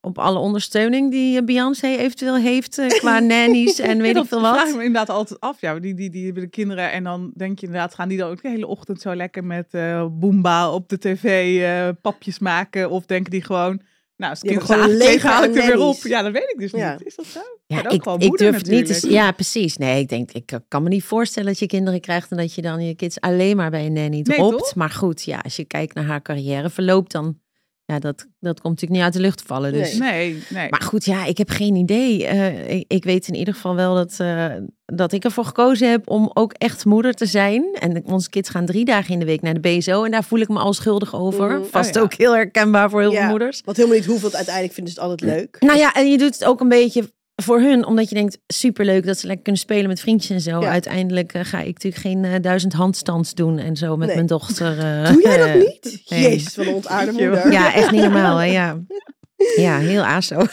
op alle ondersteuning die eh, Beyoncé eventueel heeft qua (laughs) nannies en weet dat ik veel vraag ik wat. me inderdaad altijd af. Ja, die, die, die hebben de kinderen en dan denk je inderdaad, gaan die dan ook de hele ochtend zo lekker met Boomba op de tv papjes maken? Of denken die gewoon, nou, als het kind gewoon haal ik er weer op. Ja, dat weet ik dus Ja. niet. Is dat zo? Ja, ik, ik moeder durf het niet te, natuurlijk. Ja, precies. Nee, ik denk, ik kan me niet voorstellen dat je kinderen krijgt en dat je dan je kids alleen maar bij een nanny dropt. maar goed, ja, als je kijkt naar haar carrière verloop, dan, ja, dat, dat komt natuurlijk niet uit de lucht vallen. Dus. Nee. Nee, nee. Maar goed, ja, ik heb geen idee. Eh, ik, ik weet in ieder geval wel dat, eh, dat ik ervoor gekozen heb om ook echt moeder te zijn. En onze kids gaan drie dagen in de week naar de BSO. En daar voel ik me al schuldig over. Mm, Vast oh ja. ook heel herkenbaar voor heel Ja. veel moeders. Wat helemaal niet want uiteindelijk vinden ze het altijd leuk. Nou ja, en je doet het ook een beetje voor hun. Omdat je denkt, superleuk dat ze lekker kunnen spelen met vriendjes en zo. Ja. Uiteindelijk eh, ga ik natuurlijk geen eh, duizend handstands doen en zo met Nee. mijn dochter. eh, Doe jij dat (laughs) niet? nee. Jezus, wat een ontaarde moeder. Ja, echt niet normaal. Hè? Ja. (laughs) ja, heel aso. (laughs)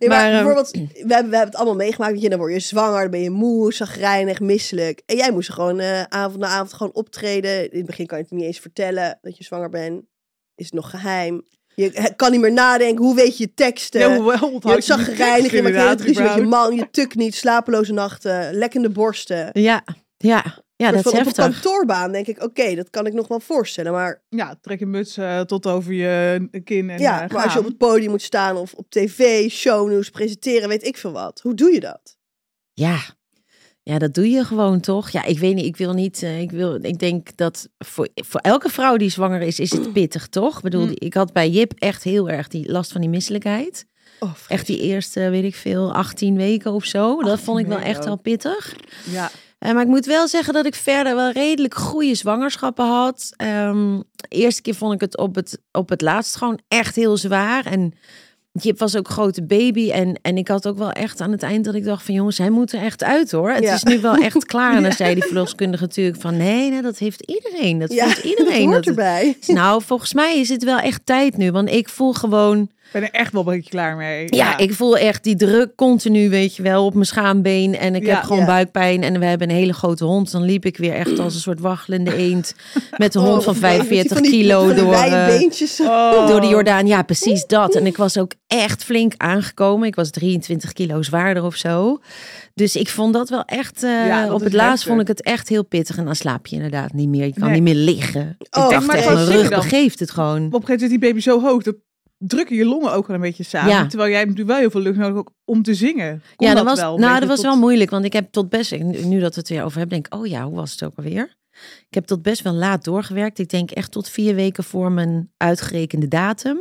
Maar Maar, ehm, bijvoorbeeld, we hebben, we hebben het allemaal meegemaakt. Weet je, dan word je zwanger, dan ben je moe, zagrijnig, misselijk. En jij moest gewoon eh, avond na avond gewoon optreden. In het begin kan je het niet eens vertellen dat je zwanger bent. Is het nog geheim? Je kan niet meer nadenken. Hoe weet je je teksten? Ja, hoe je onthoud bent je maakt hele met je man. Je tukt niet, slapeloze nachten, lekkende borsten. Ja, ja. ja dat is op een heftig. kantoorbaan denk ik, oké, dat kan ik nog wel voorstellen. Maar Ja, trek je muts eh, tot over je kin en ja, eh, maar als je op het podium moet staan of op tv, shownieuws, presenteren, weet ik veel wat. Hoe doe je dat? Ja. Ja, dat doe je gewoon toch? Ja, ik weet niet. Ik wil niet. eh, ik, wil, ik denk dat voor, voor elke vrouw die zwanger is, is het (clears throat) pittig, toch? Ik bedoel, Mm. ik had bij Jip echt heel erg die last van die misselijkheid. Oh, Echt die eerste, weet ik veel, 18 weken of zo. Dat 18 vond ik wel echt ook. wel pittig. Ja, Eh, maar ik moet wel zeggen dat ik verder wel redelijk goede zwangerschappen had. Ehm, de eerste keer vond ik het op het, op het laatst gewoon echt heel zwaar. En Jip was ook grote baby. En, en ik had ook wel echt aan het eind dat ik dacht van jongens, hij moet er echt uit hoor. Het Ja. is nu wel echt klaar. En dan (laughs) zei die verloskundige natuurlijk van nee, dat heeft iedereen. Dat Ja, vindt (laughs) iedereen. dat hoort dat het- erbij. nou, volgens mij is het wel echt tijd nu. Want ik voel gewoon ben er echt wel een beetje klaar mee. Ja, ik voel echt die druk continu, weet je wel, op mijn schaambeen. En ik Ja. heb gewoon Ja. buikpijn. En we hebben een hele grote hond. Dan liep ik weer echt als een soort waggelende eend. Met een Oh, hond van of met die- 45 van die- kilo van door, beentjes. Oh. (laughs) door de Jordaan. Ja, precies dat. En ik was ook echt flink aangekomen. Ik was 23 kilo zwaarder of zo. Dus ik vond dat wel echt... eh, Ja, dat op het laatst vond ik het echt heel pittig. En dan slaap je inderdaad niet meer. Je kan Nee. niet meer liggen. Ik Oh, dacht maar echt, mijn rug begeeft het gewoon. Op een gegeven moment is die baby zo hoog, dat drukken je longen ook wel een beetje samen. Ja. Terwijl jij hebt natuurlijk wel heel veel lucht nodig ook om te zingen. Kon ja, dat was, wel, nou, dat was tot- wel moeilijk, want ik heb tot best, nu nu dat we het weer over hebben, denk ik, oh ja, hoe was het ook alweer? Ik heb tot best wel laat doorgewerkt. Ik denk echt tot vier weken voor mijn uitgerekende datum.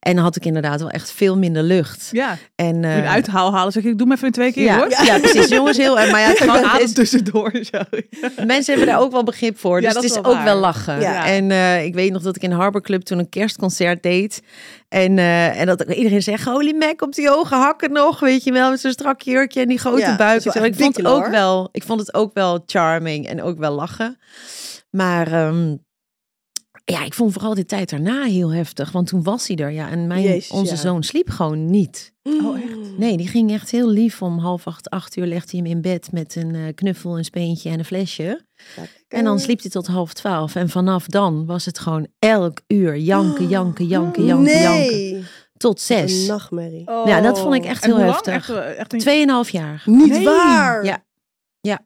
En dan had ik inderdaad wel echt veel minder lucht. Ja, En, uh, eh, een uithaal halen. Zeg ik, doe hem even twee keer ja, hoor. ja. precies. Jongens, heel erg. Maar ja, (laughs) het, Gewoon adem is- tussendoor. Zo. mensen hebben daar ook wel begrip voor. Ja, Dus dat het is wel ook wel lachen. Ja. En eh, ik weet nog dat ik in Harbor Club toen een kerstconcert deed. En, eh, en dat iedereen zegt, holy mac, op die hoge hakken nog. Weet je wel, met zo'n strak jurkje en die grote buik. Ik vond, het ook wel, ik vond het ook wel charming en ook wel lachen. Maar ehm, ja, ik vond vooral de tijd daarna heel heftig. Want toen was hij er. Ja, en mijn, Jezus, onze ja. zoon sliep gewoon niet. Oh, echt? Nee, die ging echt heel lief. Om half acht, acht uur legde hij hem in bed met een eh, knuffel, een speentje en een flesje. En dan sliep hij tot half twaalf. En vanaf dan was het gewoon elk uur janken, janken, janken, janken, janken. Nee, Tot een zes. nachtmerrie. Ja, dat vond ik echt En heel hoe lang? heftig. Echt, eh, echt een... Tweeënhalf jaar. Niet Nee. waar! Ja.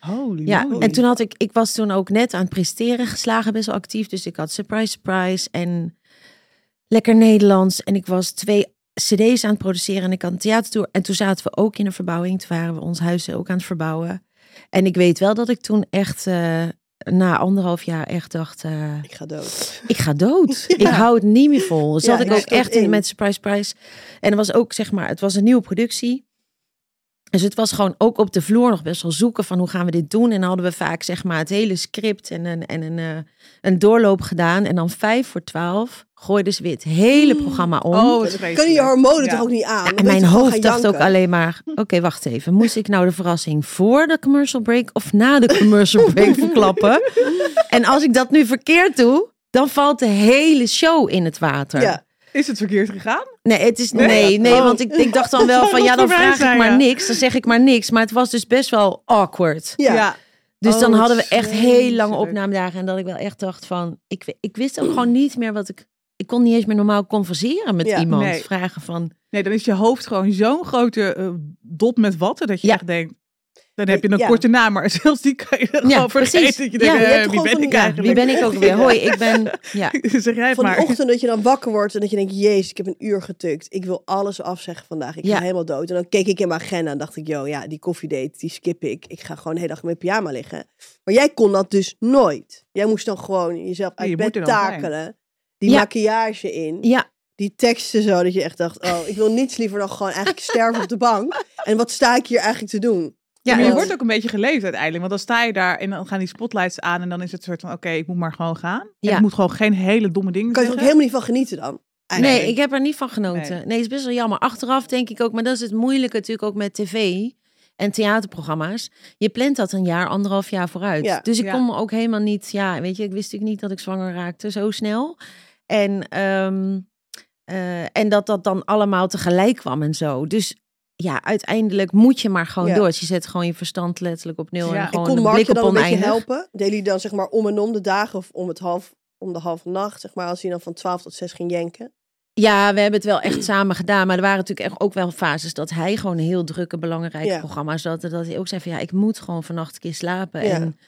Holy Ja, moly. en toen had ik, ik was toen ook net aan het presteren geslagen, best wel actief. Dus ik had Surprise Surprise en Lekker Nederlands. En ik was twee cd's aan het produceren en ik had een theatertour. En toen zaten we ook in een verbouwing. Toen waren we ons huis ook aan het verbouwen. En ik weet wel dat ik toen echt eh, na anderhalf jaar echt dacht, eh, Ik ga dood. ik ga dood. (laughs) Ja. Ik hou het niet meer vol. Zat Ja, ik ook echt in met Surprise Prize. En er was ook, zeg maar, het was een nieuwe productie. Dus het was gewoon ook op de vloer nog best wel zoeken van hoe gaan we dit doen. En dan hadden we vaak zeg maar het hele script en een, en een, eh, een doorloop gedaan. En dan vijf voor twaalf gooiden ze weer het hele programma om. Oh, kunnen je hormonen Ja. toch ook niet aan? Ja, en mijn hoofd dacht ook alleen maar, oké, wacht even. Moest ik nou de verrassing voor de commercial break of na de commercial break (laughs) verklappen? En als ik dat nu verkeerd doe, dan valt de hele show in het water. Ja. Is het verkeerd gegaan? Nee, het is, Nee? nee, nee, Oh. want ik, ik dacht dan wel (laughs) van, ja, dan vraag zijn, ik maar ja. niks. Dan zeg ik maar niks. Maar het was dus best wel awkward. Ja. Dus Oh, dan wat hadden we echt heel lange opnamedagen. En dat ik wel echt dacht van, ik, ik wist ook gewoon niet meer wat ik... Ik kon niet eens meer normaal converseren met Ja. iemand. Nee. Vragen van, Nee, dan is je hoofd gewoon zo'n grote eh, dot met watten dat je Ja. echt denkt. Dan heb je een Ja. korte naam, maar (laughs) zelfs die kan je dan Ja, gewoon vergeten. precies. Dat je Ja, denkt, je eh, wie gewoon ben ik die- ja, eigenlijk? wie ben ik ook weer? Hoi, ik ben... (laughs) Ja. zeg jij het Van maar. ochtend dat je dan wakker wordt en dat je denkt, jezus, ik heb een uur getukt. Ik wil alles afzeggen vandaag. Ik Ja. ga helemaal dood. En dan keek ik in mijn agenda en dacht ik, yo, ja, die koffiedate, die skip ik. Ik ga gewoon de hele dag in mijn pyjama liggen. Maar jij kon dat dus nooit. Jij moest dan gewoon jezelf uit je bed takelen. Die Ja. maquillage in. Ja, Die teksten zo, dat je echt dacht, oh, ik wil niets liever dan gewoon eigenlijk (laughs) sterven op de bank. En wat sta ik hier eigenlijk te doen? Ja, maar je wordt ook een beetje geleefd uiteindelijk. Want dan sta je daar en dan gaan die spotlights aan. En dan is het soort van, oké, ik moet maar gewoon gaan. En Ja. ik moet gewoon geen hele domme dingen Kan je er ook helemaal niet van genieten dan? Eigenlijk. Nee, ik heb er niet van genoten. Nee. Nee, het is best wel jammer. Achteraf denk ik ook, maar dat is het moeilijke natuurlijk ook met tv en theaterprogramma's. Je plant dat een jaar, anderhalf jaar vooruit. Ja. dus ik Ja. kon me ook helemaal niet, ja, weet je, ik wist natuurlijk niet dat ik zwanger raakte zo snel. En, ehm, eh, en dat dat dan allemaal tegelijk kwam en zo. Dus ja, uiteindelijk moet je maar gewoon Ja. door. Dus je zet gewoon je verstand letterlijk op nul Ja. en gewoon kon een Mark je dan een beetje helpen? Deden jullie dan zeg maar om en om de dagen of om het half om de halve nacht, zeg maar, als hij dan van 12 tot 6 ging jenken? Ja, we hebben het wel echt (clears throat) samen gedaan. Maar er waren natuurlijk echt ook wel fases dat hij gewoon een heel drukke, belangrijke Ja. programma's had. Dat hij ook zei van ja, ik moet gewoon vannacht een keer slapen. Ja. En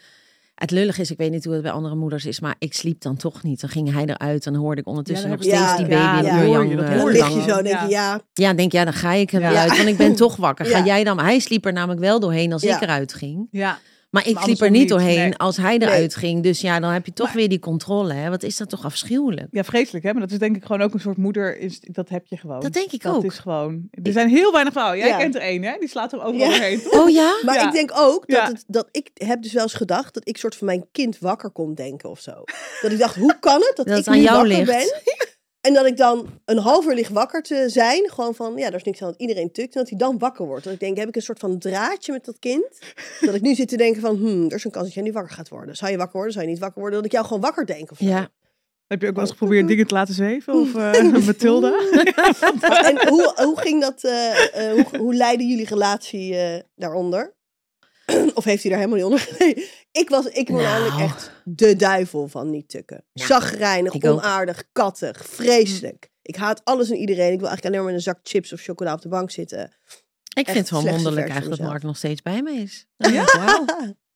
het lullig is, ik weet niet hoe het bij andere moeders is, maar ik sliep dan toch niet. Dan ging hij eruit en dan hoorde ik ondertussen Ja, nog steeds die baby ja, En dan lig je zo denk je, ja. ja, Ja, denk ja, dan ga ik er wel Ja. uit, want ik ben (laughs) toch wakker. Ga Ja. jij dan? Hij sliep er namelijk wel doorheen als Ja. ik eruit ging. Ja, Maar ik Maar sliep er niet doorheen nee. als hij Nee. eruit ging. Dus ja, dan heb je toch Maar- weer die controle. Hè? Wat is dat toch afschuwelijk? ja, vreselijk hè. Maar dat is denk ik gewoon ook een soort moeder. Is, dat heb je gewoon. Dat denk ik dat ook. is gewoon. Er zijn heel weinig vrouwen. Jij Ja. kent er één hè. Die slaat er overal Ja. (laughs) toch? Oh ja? Maar Ja. ik denk ook dat, Ja. het, dat ik heb dus wel eens gedacht dat ik soort van mijn kind wakker kon denken of zo. Dat ik dacht, hoe kan het dat, Dat ik het aan nu jou wakker ligt. ben? (laughs) En dat ik dan een half uur lig wakker te zijn. Gewoon van, ja, er is niks aan dat iedereen tukt. En dat hij dan wakker wordt. Dat ik denk, heb ik een soort van draadje met dat kind? (laughs) Dat ik nu zit te denken van, hmm, er is een kans dat jij nu wakker gaat worden. Zou je wakker worden, zou je niet wakker worden? Dat ik jou gewoon wakker denk of zo. Ja. Heb je ook wel eens geprobeerd dingen te laten zweven? Of (laughs) eh (laughs) Mathilda? En hoe, hoe ging dat, eh, eh, hoe, hoe leidde jullie relatie eh, daaronder? (clears throat) of heeft hij daar helemaal niet onder (laughs) geleden? Ik was, ik was Nou. namelijk echt de duivel van niet tukken. Ja, Zagrijnig, ik ook. onaardig, kattig, vreselijk. Ik haat alles en iedereen. Ik wil eigenlijk alleen maar met een zak chips of chocola op de bank zitten. Ik vind het wel wonderlijk eigenlijk dat Mark nog steeds bij me is. (laughs)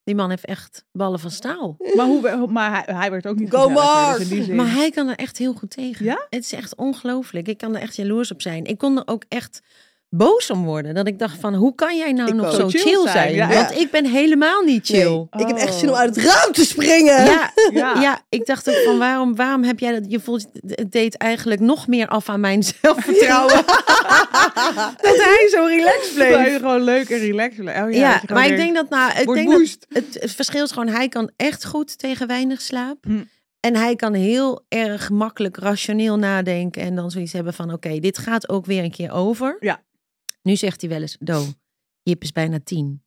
Die man heeft echt ballen van staal. maar hoe, maar hij, hij werd ook niet Go Mark! dus zin- Maar hij kan er echt heel goed tegen. Ja? Het is echt ongelooflijk. Ik kan er echt jaloers op zijn. Ik kon er ook echt boos om worden. Dat ik dacht van, hoe kan jij nou Ik nog zo Chill chill, zijn, ja. Want ik ben helemaal niet chill. Nee, ik heb echt zin om Oh. uit het raam te springen. Ja, (laughs) Ja. ja. ik dacht ook van waarom, waarom heb jij dat? Je voelt het deed eigenlijk nog meer af aan mijn (laughs) zelfvertrouwen. (laughs) dat hij zo relaxed Dat hij bleef. gewoon leuk en relaxed. bleef. Oh, ja, maar ik denk dat nou, ik denk dat het, het verschil is gewoon, hij kan echt goed tegen weinig slaap. Hm. En hij kan heel erg makkelijk rationeel nadenken en dan zoiets hebben van, oké, dit gaat ook weer een keer over. Ja. Nu zegt hij wel eens, Do, Jip is bijna tien.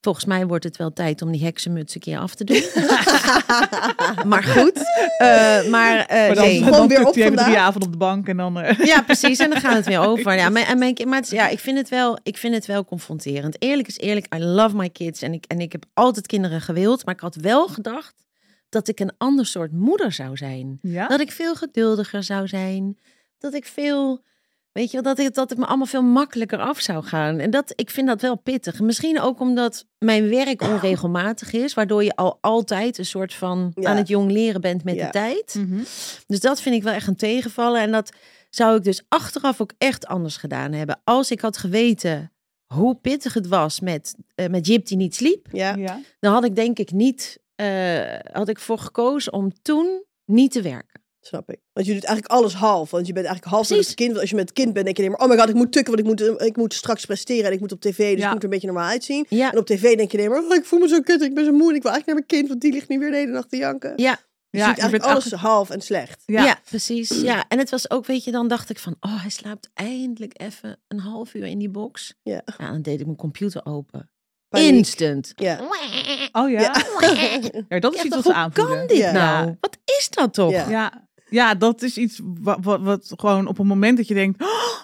Volgens mij wordt het wel tijd om die heksenmuts een keer af te doen. (laughs) maar goed. eh, maar eh, Maar dan, nee. Dan weer op avonden op de bank en dan... eh, Ja, precies. En dan gaat het weer over. Ja, (laughs) maar, en mijn, maar het ja, ik, vind het wel, ik vind het wel confronterend. Eerlijk is eerlijk. I love my kids. En ik, en ik heb altijd kinderen gewild. Maar ik had wel gedacht dat ik een ander soort moeder zou zijn. ja? Dat ik veel geduldiger zou zijn. Dat ik veel... Weet je, wel, dat, ik, dat het me allemaal veel makkelijker af zou gaan. En dat, ik vind dat wel pittig. Misschien ook omdat mijn werk (clears throat) onregelmatig is. Waardoor je al altijd een soort van Ja. aan het jong leren bent met Ja. de tijd. Mhm. Dus dat vind ik wel echt een tegenvallen. En dat zou ik dus achteraf ook echt anders gedaan hebben. Als ik had geweten hoe pittig het was met, eh, met Jip die niet sliep. Ja. Ja. Dan had ik denk ik niet, eh, had ik voor gekozen om toen niet te werken. Snap ik. Want je doet eigenlijk alles half. Want je bent eigenlijk half het kind. Want als je met het kind bent, denk je alleen maar... Oh my god, ik moet tukken, want ik moet, eh, ik moet straks presteren. En ik moet op tv, dus Ja. ik moet er een beetje normaal uitzien. Ja, En op tv denk je alleen maar... Oh, ik voel me zo kut, ik ben zo moe. en Ik wil eigenlijk naar mijn kind, want die ligt nu weer de hele nacht te janken. ja, Dus je Ja, doet je eigenlijk bent alles half en slecht. ja. Ja. precies. Ja, en het was ook, weet je, dan dacht ik van, oh, hij slaapt eindelijk even een half uur in die box. Ja. dan deed ik mijn computer open. Paniek. Instant. Ja. Oh ja? Ja. Ja, dat is Ja, iets wat ze aanvoelen. kan dit Ja. nou? Wat is dat toch? Ja. Ja. dat is iets wat, wat, wat gewoon op een moment dat je denkt... "Oh,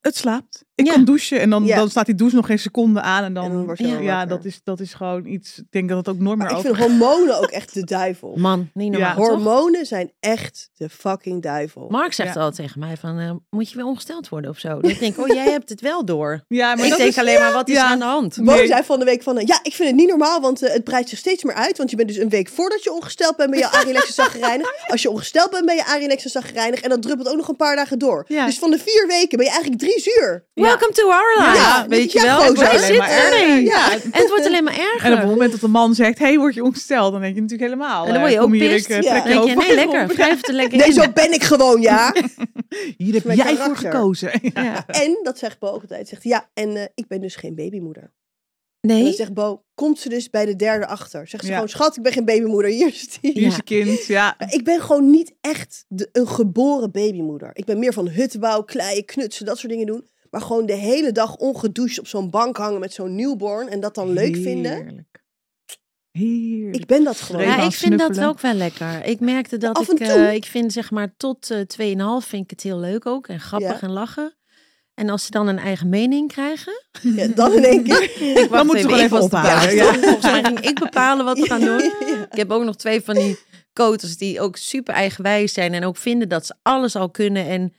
het slaapt. Ik Ja. kan douchen. En dan, Ja. dan staat die douche nog geen seconde aan. En dan, En Ja. dat is, dat is gewoon iets... Ik denk dat het ook nooit meer Maar ik over... vind (laughs) hormonen ook echt de duivel. Man, niet normaal, Ja. toch? Hormonen zijn echt de fucking duivel. Mark zegt Ja. al tegen mij van, eh, moet je weer ongesteld worden of zo? Dan denk ik, oh, jij hebt het wel door. (laughs) Ja, maar ik dat denk is, alleen maar, wat is ja. aan de hand? Nee. zei van de week van, eh, ja, ik vind het niet normaal, want eh, het breidt zich steeds meer uit. Want je bent dus een week voordat je ongesteld bent, ben je arilex en zagrijnig. (laughs) Als je ongesteld bent, ben je arilex en zagrijnig. En dat druppelt ook nog een paar dagen door. Ja. Dus van de vier weken ben je eigenlijk drie zuur. Welcome to our life. Ja, weet je ja, wel? Alleen er? erger. Ja. En het wordt alleen maar En op het erger. moment dat de man zegt, hey, word je ongesteld? Dan denk je natuurlijk helemaal... En dan word je eh, ook kom hier, pist. ik, eh, Ja. denk je, nee, lekker. Wrijf het er lekker Nee, in. zo ben ik gewoon, ja. (laughs) Hier heb jij voor gekozen. En, dat zegt Bo ook altijd, zegt ja, en eh, ik ben dus geen babymoeder. En dan Nee? zegt Bo, komt ze dus bij de derde achter. Zegt ze Ja. gewoon, schat, ik ben geen babymoeder, hier is die. Hier is je kind, ja. Ik ben gewoon niet echt de, een geboren babymoeder. Ik ben meer van huttenbouw, kleien, knutsen, dat soort dingen doen. Maar gewoon de hele dag ongedoucht op zo'n bank hangen met zo'n newborn en dat dan leuk vinden. Heerlijk. Heerlijk. Ik ben dat gewoon. Ja, ik vind dat ook wel lekker. Ik merkte dat af ik, en eh, toe. ik vind zeg maar tot eh 2,5 vind ik het heel leuk ook. En grappig Ja. en lachen. En als ze dan een eigen mening krijgen. Ja, dan in één keer. (laughs) Ik wacht moeten wel ik even ophalen, ja. Volgens mij ging ik bepalen wat we gaan (laughs) doen. Ja. Ik heb ook nog twee van die coaches die ook super eigenwijs zijn en ook vinden dat ze alles al kunnen. En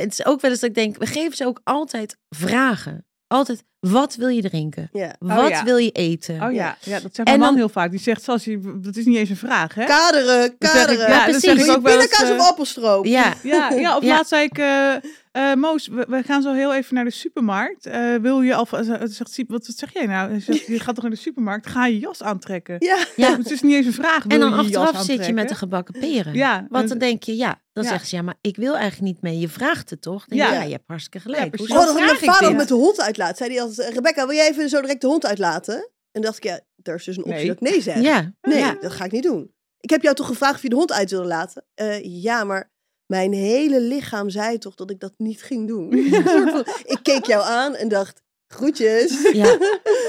het is ook wel eens dat ik denk, we geven ze ook altijd vragen. Altijd, wat wil je drinken? Ja. Wat ja. wil je eten? Oh ja, ja dat zegt En mijn man dan- heel vaak. Die zegt, zoals je, dat is niet eens een vraag, hè? Kaderen, zeg ik, kaderen. ja, precies. ik Wil je ook wel eens... pindakaas eh, of appelstroop? Ja, Ja, ja, of Ja. laatst zei ik, eh, eh, Moos, we, we gaan zo heel even naar de supermarkt. Eh, wil je al, zegt Siep, wat, wat zeg jij nou? Hij zegt, je gaat toch naar de supermarkt, ga je jas aantrekken. Ja. ja. Het is niet eens een vraag, En dan je je jas achteraf zit je met de gebakken peren. Ja, Want dan denk je, ja, dan Ja. zeggen ze, ja, maar ik wil eigenlijk niet mee. Je vraagt het toch? Dan denk je, Ja. ja, je hebt hartstikke gelijk. Ja, Oh, dat mijn vader ook met de hond uitlaten. Zei hij altijd, Rebecca, wil jij even zo direct de hond uitlaten? En dan dacht ik, ja, er is dus een optie Nee. dat ik nee zeg. Ja, Nee, ja. dat ga ik niet doen. Ik heb jou toch gevraagd of je de hond uit wilde laten? Eh, ja, maar mijn hele lichaam zei toch dat ik dat niet ging doen. (laughs) Ik keek jou aan en dacht, groetjes. Ja.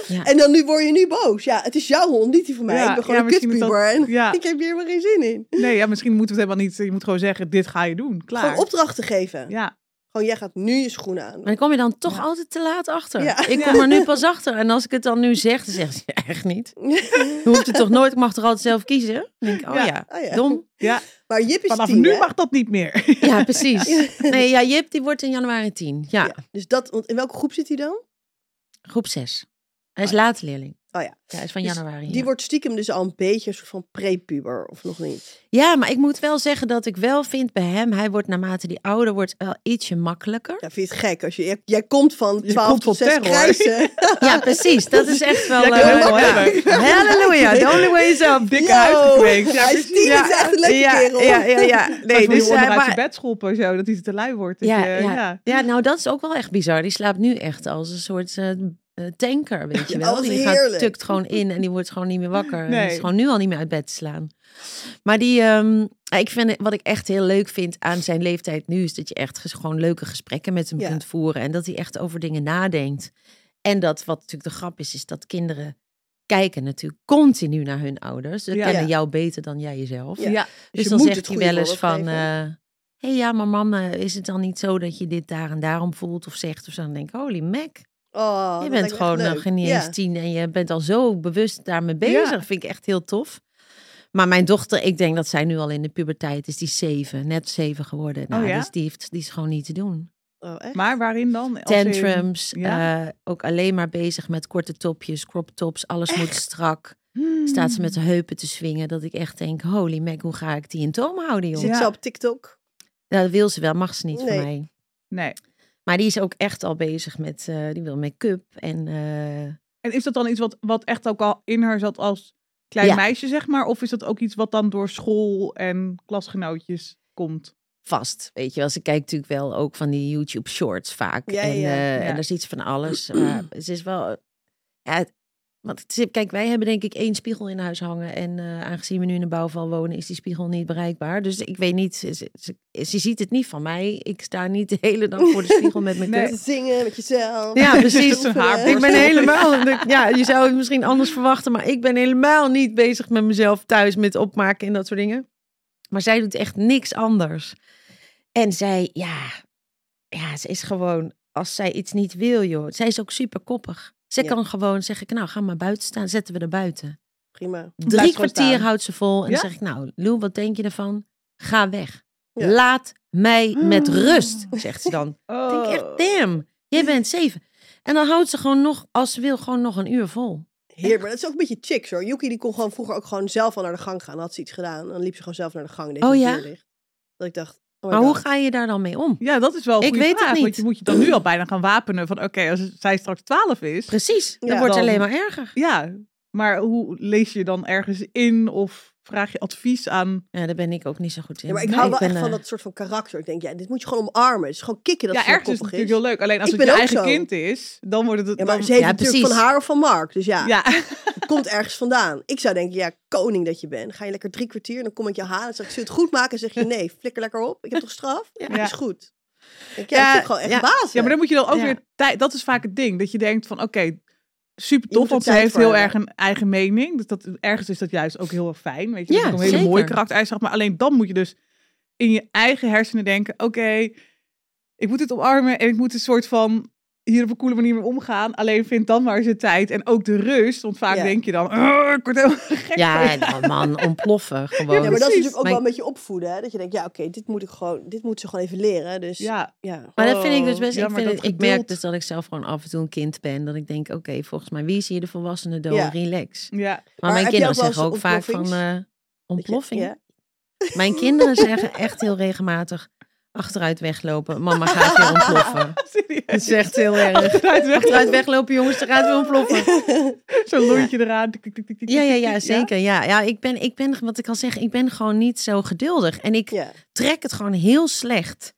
Ja. (laughs) En dan nu word je nu boos. Ja, het is jouw hond, niet die van mij. Ja, ik ben gewoon een dat- kutpuber en (laughs) ik heb hier helemaal geen zin in. Nee, ja, misschien moeten we het helemaal niet. Je moet gewoon zeggen, dit ga je doen. Klaar. Gewoon opdrachten geven. Ja, Gewoon, jij gaat nu je schoenen aan. Maar dan kom je dan toch altijd te laat achter. Ja. Ik kom er nu pas achter. En als ik het dan nu zeg, dan zeggen ze echt niet. (laughs) Je hoeft het toch nooit, ik mag toch altijd zelf kiezen? Dan denk ik, oh Ja. ja, Oh ja. dom. ja. Maar Jip is vanaf tien, nu hè? mag dat niet meer. Ja, precies. (laughs) Nee, ja, Jip die wordt in januari 10. Ja, Ja. Dus dat, want in welke groep zit hij dan? groep 6. Hij is late leerling. Oh ja. Is van Dus januari. Die ja. wordt stiekem dus al een beetje een soort van prepuber, of nog niet? Ja, maar ik moet wel zeggen dat ik wel vind bij hem, hij wordt naarmate die ouder wordt wel ietsje makkelijker. Ja, vind je het gek? Als je, jij, jij komt van Je 12 komt tot van 6 terror. grijzen. (laughs) Ja, precies. Dat is echt wel... Eh, ja. hebben. Halleluja, the only way is up. Dikke Yo, huid gekweekt. Ja, hij is echt een leuke ja, kerel. Ja, ja, ja. Nee, dus dus hij uit maar- zijn bed schoppen, zo, dat hij te lui wordt. Dat Ja, je- ja, ja. ja. nou dat is ook wel echt bizar. Die slaapt nu echt als een soort eh, eh, tanker, weet je Ja, (laughs) wel. die gaat, tukt gewoon in en die wordt gewoon niet meer wakker. En Nee. is gewoon nu al niet meer uit bed te slaan. Maar die, ehm, ik vind, wat ik echt heel leuk vind aan zijn leeftijd nu... is dat je echt gewoon leuke gesprekken met hem Ja. kunt voeren. En dat hij echt over dingen nadenkt. En dat, wat natuurlijk de grap is, is dat kinderen kijken natuurlijk continu naar hun ouders. Ze Ja. kennen jou beter dan jij jezelf. Ja. Dus, je dan zegt hij wel eens van... hé hey, ja, maar mam, eh, is het dan niet zo dat je dit daar en daarom voelt of zegt? Of zo, dan denk ik, holy mac. Oh, je bent gewoon leuk. nog niet Ja. eens tien en je bent al zo bewust daarmee bezig. Ja. Vind ik echt heel tof. Maar mijn dochter, ik denk dat zij nu al in de puberteit is. Die zeven, net zeven geworden. Nou, ja? dus die, heeft, die is gewoon niet te doen. Oh, echt? Maar waarin dan? Als in- Tantrums, ja? eh, ook alleen maar bezig met korte topjes, crop tops. Alles moet strak. Hmm. Staat ze met de heupen te swingen. Dat ik echt denk, holy mac, hoe ga ik die in toom houden, joh? Zit Ja. ze op TikTok? Ja, dat wil ze wel, mag ze niet Nee. van mij. Nee. Maar die is ook echt al bezig met, eh, die wil make-up en... eh, En is dat dan iets wat, wat echt ook al in haar zat als klein Ja. meisje, zeg maar? Of is dat ook iets wat dan door school en klasgenootjes komt? vast. Weet je wel, ze kijkt natuurlijk wel ook van die YouTube shorts vaak. Ja, en, ja, eh, en daar is iets van alles. Maar ze is wel. Ja, want het is- kijk, wij hebben denk ik één spiegel in huis hangen. En eh, aangezien we nu in een bouwval wonen, is die spiegel niet bereikbaar. Dus ik weet niet, ze, ze, ze- ze ziet het niet van mij. Ik sta niet de hele dag voor de spiegel met mijn (laughs) Nee. Te zingen met jezelf. Ja, precies. (laughs) Ik ben helemaal. Ja, je zou het misschien anders verwachten, maar ik ben helemaal niet bezig met mezelf thuis met opmaken en dat soort dingen. Maar zij doet echt niks anders. En zij, ja, ja, ze is gewoon, als zij iets niet wil, joh. Zij is ook super koppig. Ze Ja. kan gewoon zeggen, nou, ga maar buiten staan, zetten we er buiten. Prima. Drie kwartier staan. houdt ze vol. En Ja? dan zeg ik, nou, Lou, wat denk je ervan? Ga weg. Ja. Laat mij met (gasps) rust, zegt ze dan. Ik denk Oh. echt, damn, jij bent zeven. En dan houdt ze gewoon nog, als ze wil, gewoon nog een uur vol. Heerlijk, maar dat is ook een beetje chicks hoor. Yuki die kon gewoon vroeger ook gewoon zelf al naar de gang gaan. Dan had ze iets gedaan. Dan liep ze gewoon zelf naar de gang. Deed Oh ja? Dat ik dacht, oh Maar hoe ga je daar dan mee om? Ja, dat is wel een Ik weet het vraag. Want niet. je moet je dan nu al bijna gaan wapenen van... Oké, als zij straks 12 is... Precies, Ja, wordt dan- alleen maar erger. Ja, maar hoe lees je dan ergens in of vraag je advies aan... Ja, daar ben ik ook niet zo goed in. Ja, maar ik Nee, hou wel ben, echt van eh, dat soort van karakter. Ik denk, ja, dit moet je gewoon omarmen. Het is gewoon kicken dat ja, ze zo ergens is het natuurlijk heel leuk. Alleen als Ik het je eigen zo. kind is, dan wordt het... Ja, maar dan- ze heeft Ja, het natuurlijk precies. van haar of van Mark. Dus ja, ja. (laughs) het komt ergens vandaan. Ik zou denken, ja, koning dat je bent. Ga je lekker drie kwartier en dan kom ik je halen. En zeg ik, zul je het goed maken? En zeg je, (laughs) nee, flikker lekker op. Ik heb toch straf? Ja, Ja. is goed. Ik ja, ik gewoon echt ja. baas. Ja, maar dan moet je dan ook Ja. weer tijd. Dat is vaak het ding. Dat je denkt van oké, super tof, want ze tijd heeft heel erg een eigen mening. Dus dat, ergens is dat juist ook heel erg fijn. Weet je, Ja, dat is een hele mooie karaktereigenschap. Maar alleen dan moet je dus in je eigen hersenen denken: oké, ik moet het omarmen en ik moet een soort van hier op een coole manier mee omgaan. Alleen vind dan maar eens de tijd en ook de rust. Want vaak Ja. denk je dan, "Oh, ik word helemaal gek. Ja, dan, man, ontploffen (laughs) gewoon. Ja, maar dat is natuurlijk ook Maar- wel een beetje opvoeden. Hè? Dat je denkt, ja, oké, dit moet ik gewoon, dit moet ze gewoon even leren. Dus ja, Ja, Maar dat vind ik dus Oh, best. ja, ik, vind dat het- ik merk dus dat ik zelf gewoon af en toe een kind ben. Dat ik denk, oké, volgens mij, wie is hier de volwassene dood? Ja. Relax. ja. Maar, Maar mijn je kinderen zeggen ook vaak van eh, je- ontploffing. ja. Mijn kinderen zeggen echt heel regelmatig achteruit weglopen. Mama gaat weer ontploffen. (laughs) Dat is echt heel erg. Achteruit weg. Achteruit weglopen, jongens, ze gaat weer ontploffen. (laughs) Zo'n lontje eraan. Ja, ja, ja, zeker. Ja, ja ik, ben, ik ben, wat ik al zeg, ik ben gewoon niet zo geduldig. En ik Ja. trek het gewoon heel slecht.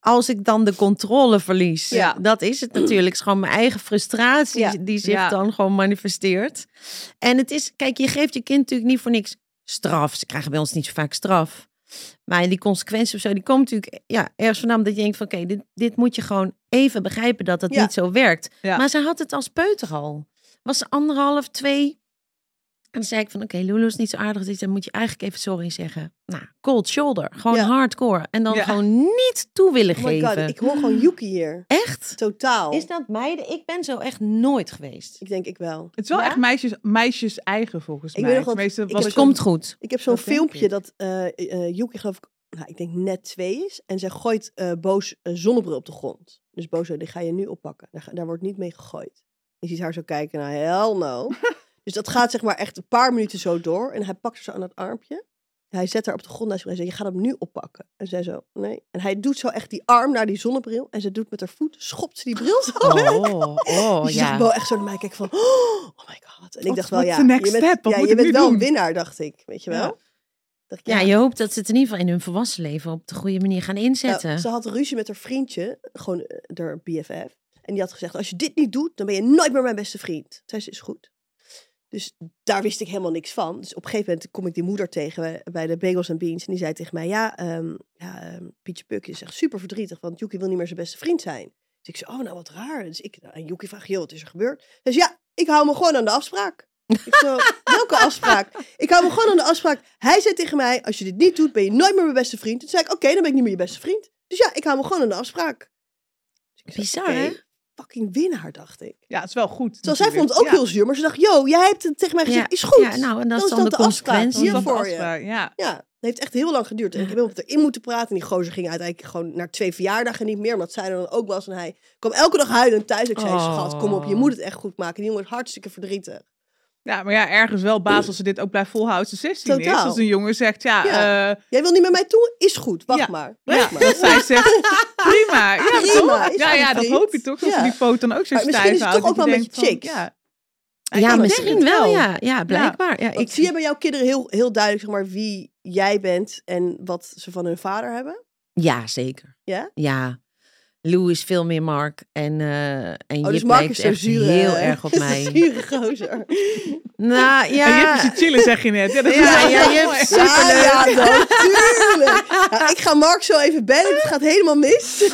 Als ik dan de controle verlies. Ja. Dat is het natuurlijk. Het is gewoon mijn eigen frustratie Ja. die zich dan gewoon manifesteert. En het is, kijk, je geeft je kind natuurlijk niet voor niks straf. Ze krijgen bij ons niet zo vaak straf. Maar die consequenties of zo, die komt natuurlijk ja, ergens vandaan dat je denkt van oké, dit, dit moet je gewoon even begrijpen dat het Ja. niet zo werkt. Ja. Maar ze had het als peuter al. was ze anderhalf, twee. En dan zei ik van, oké, Lulu is niet zo aardig. Dus dan moet je eigenlijk even sorry zeggen. Nou, cold shoulder. Gewoon Ja. hardcore. En dan Ja. gewoon niet toe willen Oh my geven. god, ik hoor gewoon Yuki hier. Echt? Totaal. Is dat meiden? Ik ben zo echt nooit geweest. Ik denk ik wel. Het is wel Ja? echt meisjes, meisjes eigen volgens Ik mij. weet nog heb Het zo'n- komt goed. Ik heb zo'n filmpje ik. dat eh eh, Yuki geloof ik, nou, ik denk net twee is. En zij gooit eh, boos een zonnebril op de grond. Dus Bozo, die ga je nu oppakken. Daar wordt niet mee gegooid. Je ziet haar zo kijken, nou hell no. (laughs) dus dat gaat zeg maar echt een paar minuten zo door. En hij pakt zo aan het armpje. Hij zet haar op de grond naast en zegt, je gaat hem nu oppakken. En zij zo, nee. En hij doet zo echt die arm naar die zonnebril. En ze doet met haar voet, schopt ze die bril zo weg. Oh, oh Dus je zag ja. Bo echt zo naar mij kijken van, oh my god. En ik Wat- dacht wel, what's ja, the next je bent, step? Wat ja, moet je ik bent nu wel een doen? winnaar, dacht ik. Weet je wel? Ja. Dacht ik, Ja, je hoopt dat ze het in ieder geval in hun volwassen leven op de goede manier gaan inzetten. Nou, ze had ruzie met haar vriendje, gewoon eh, haar BFF. En die had gezegd, als je dit niet doet, dan ben je nooit meer mijn beste vriend. Zij ze is goed. Dus daar wist ik helemaal niks van. Dus op een gegeven moment kom ik die moeder tegen bij- de Bagels en Beans. En die zei tegen mij, ja, ehm, ja ehm, Pietje Pukje is echt super verdrietig, want Yuki wil niet meer zijn beste vriend zijn. Dus ik zei, oh, nou wat raar. Dus ik aan Yuki vraag, joh, wat is er gebeurd? Dus ja, ik hou me gewoon aan de afspraak. Ik zo, (laughs) welke afspraak? Ik hou me gewoon aan de afspraak. Hij zei tegen mij, als je dit niet doet, ben je nooit meer mijn beste vriend. Toen zei ik, oké, dan ben ik niet meer je beste vriend. Dus ja, ik hou me gewoon aan de afspraak. Dus zei, Bizar, hè? Fucking winnaar, dacht ik. Ja, het is wel goed. Terwijl zij vond het ook Ja, heel zuur, maar ze dacht, yo, jij hebt het tegen mij gezegd, is goed. Ja, nou, en dat Dan is dan dat de de consequentie. dat is hier de voor je. Ja. Ja, het heeft echt heel lang geduurd. En ik heb helemaal erin moeten praten. En die gozer ging uiteindelijk gewoon naar twee verjaardagen niet meer. Omdat zij er dan ook was. En hij kwam elke dag huilend thuis. Ik zei, Oh. schat, kom op, je moet het echt goed maken. Die jongen is hartstikke verdrietig. Ja, maar ja, ergens wel baas als ze dit ook blijft volhouden. Ze 16 is. Totaal. Als een jongen zegt, ja, Ja. eh, Jij wil niet met mij toe? Is goed, wacht Ja. maar. ja, Wacht maar. dat zij zegt, prima. Ja, Prima, toch? is ja, ja dat hoop je toch? Dat ze die foto dan ook zo Maar misschien stijf is het toch houden. ook wel van, chicks. Ja, Ja, misschien wel, wel. ja. Ja, blijkbaar. Ja, ik, zie je bij jouw kinderen heel, heel duidelijk zeg maar, wie jij bent en wat ze van hun vader hebben? ja zeker. Ja? Ja. Lou is veel meer Mark. En, eh en Oh, Jip dus Mark is echt zure... heel erg op (laughs) mij. zure gozer. nou, En ja. je hebt ze chillen, zeg je net. Ja, dat is Ja, ja, je hebt ze- Ja, ja, Superleuk. natuurlijk. Ja, ik ga Mark zo even bellen. Het gaat helemaal mis.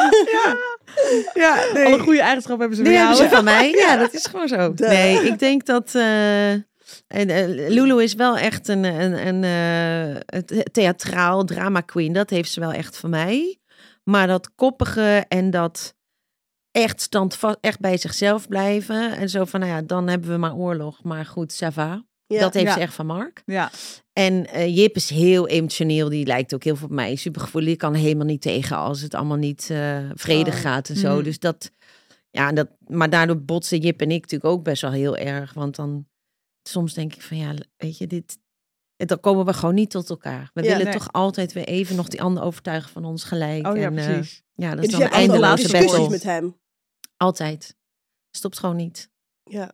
ja, nee. Alle goede eigenschappen hebben ze bij hebben ze van mij. Ja, dat is gewoon zo. Duh. Nee, ik denk dat... eh, en, eh, Lulu is wel echt een, een, een eh, het- theatraal drama queen. Dat heeft ze wel echt van mij. Maar dat koppige en dat echt standvast, echt bij zichzelf blijven. En zo van, nou ja, dan hebben we maar oorlog. Maar goed, ça va. Ja. Dat heeft Ja. ze echt van Mark. Ja, En eh, Jip is heel emotioneel. Die lijkt ook heel veel op mij. Supergevoelig. kan helemaal niet tegen als het allemaal niet eh, vredig Oh. gaat en zo. Mhm. Dus dat, ja, dat, maar daardoor botsen Jip en ik natuurlijk ook best wel heel erg. Want dan, soms denk ik van ja, weet je, dit, dan komen we gewoon niet tot elkaar. We Ja, willen nee. toch altijd weer even nog die ander overtuigen van ons gelijk. oh ja, en, eh, precies. ja, dat Ja, is dus dan een eindeloze discussies battle. met hem. Altijd. Stopt gewoon niet. Ja.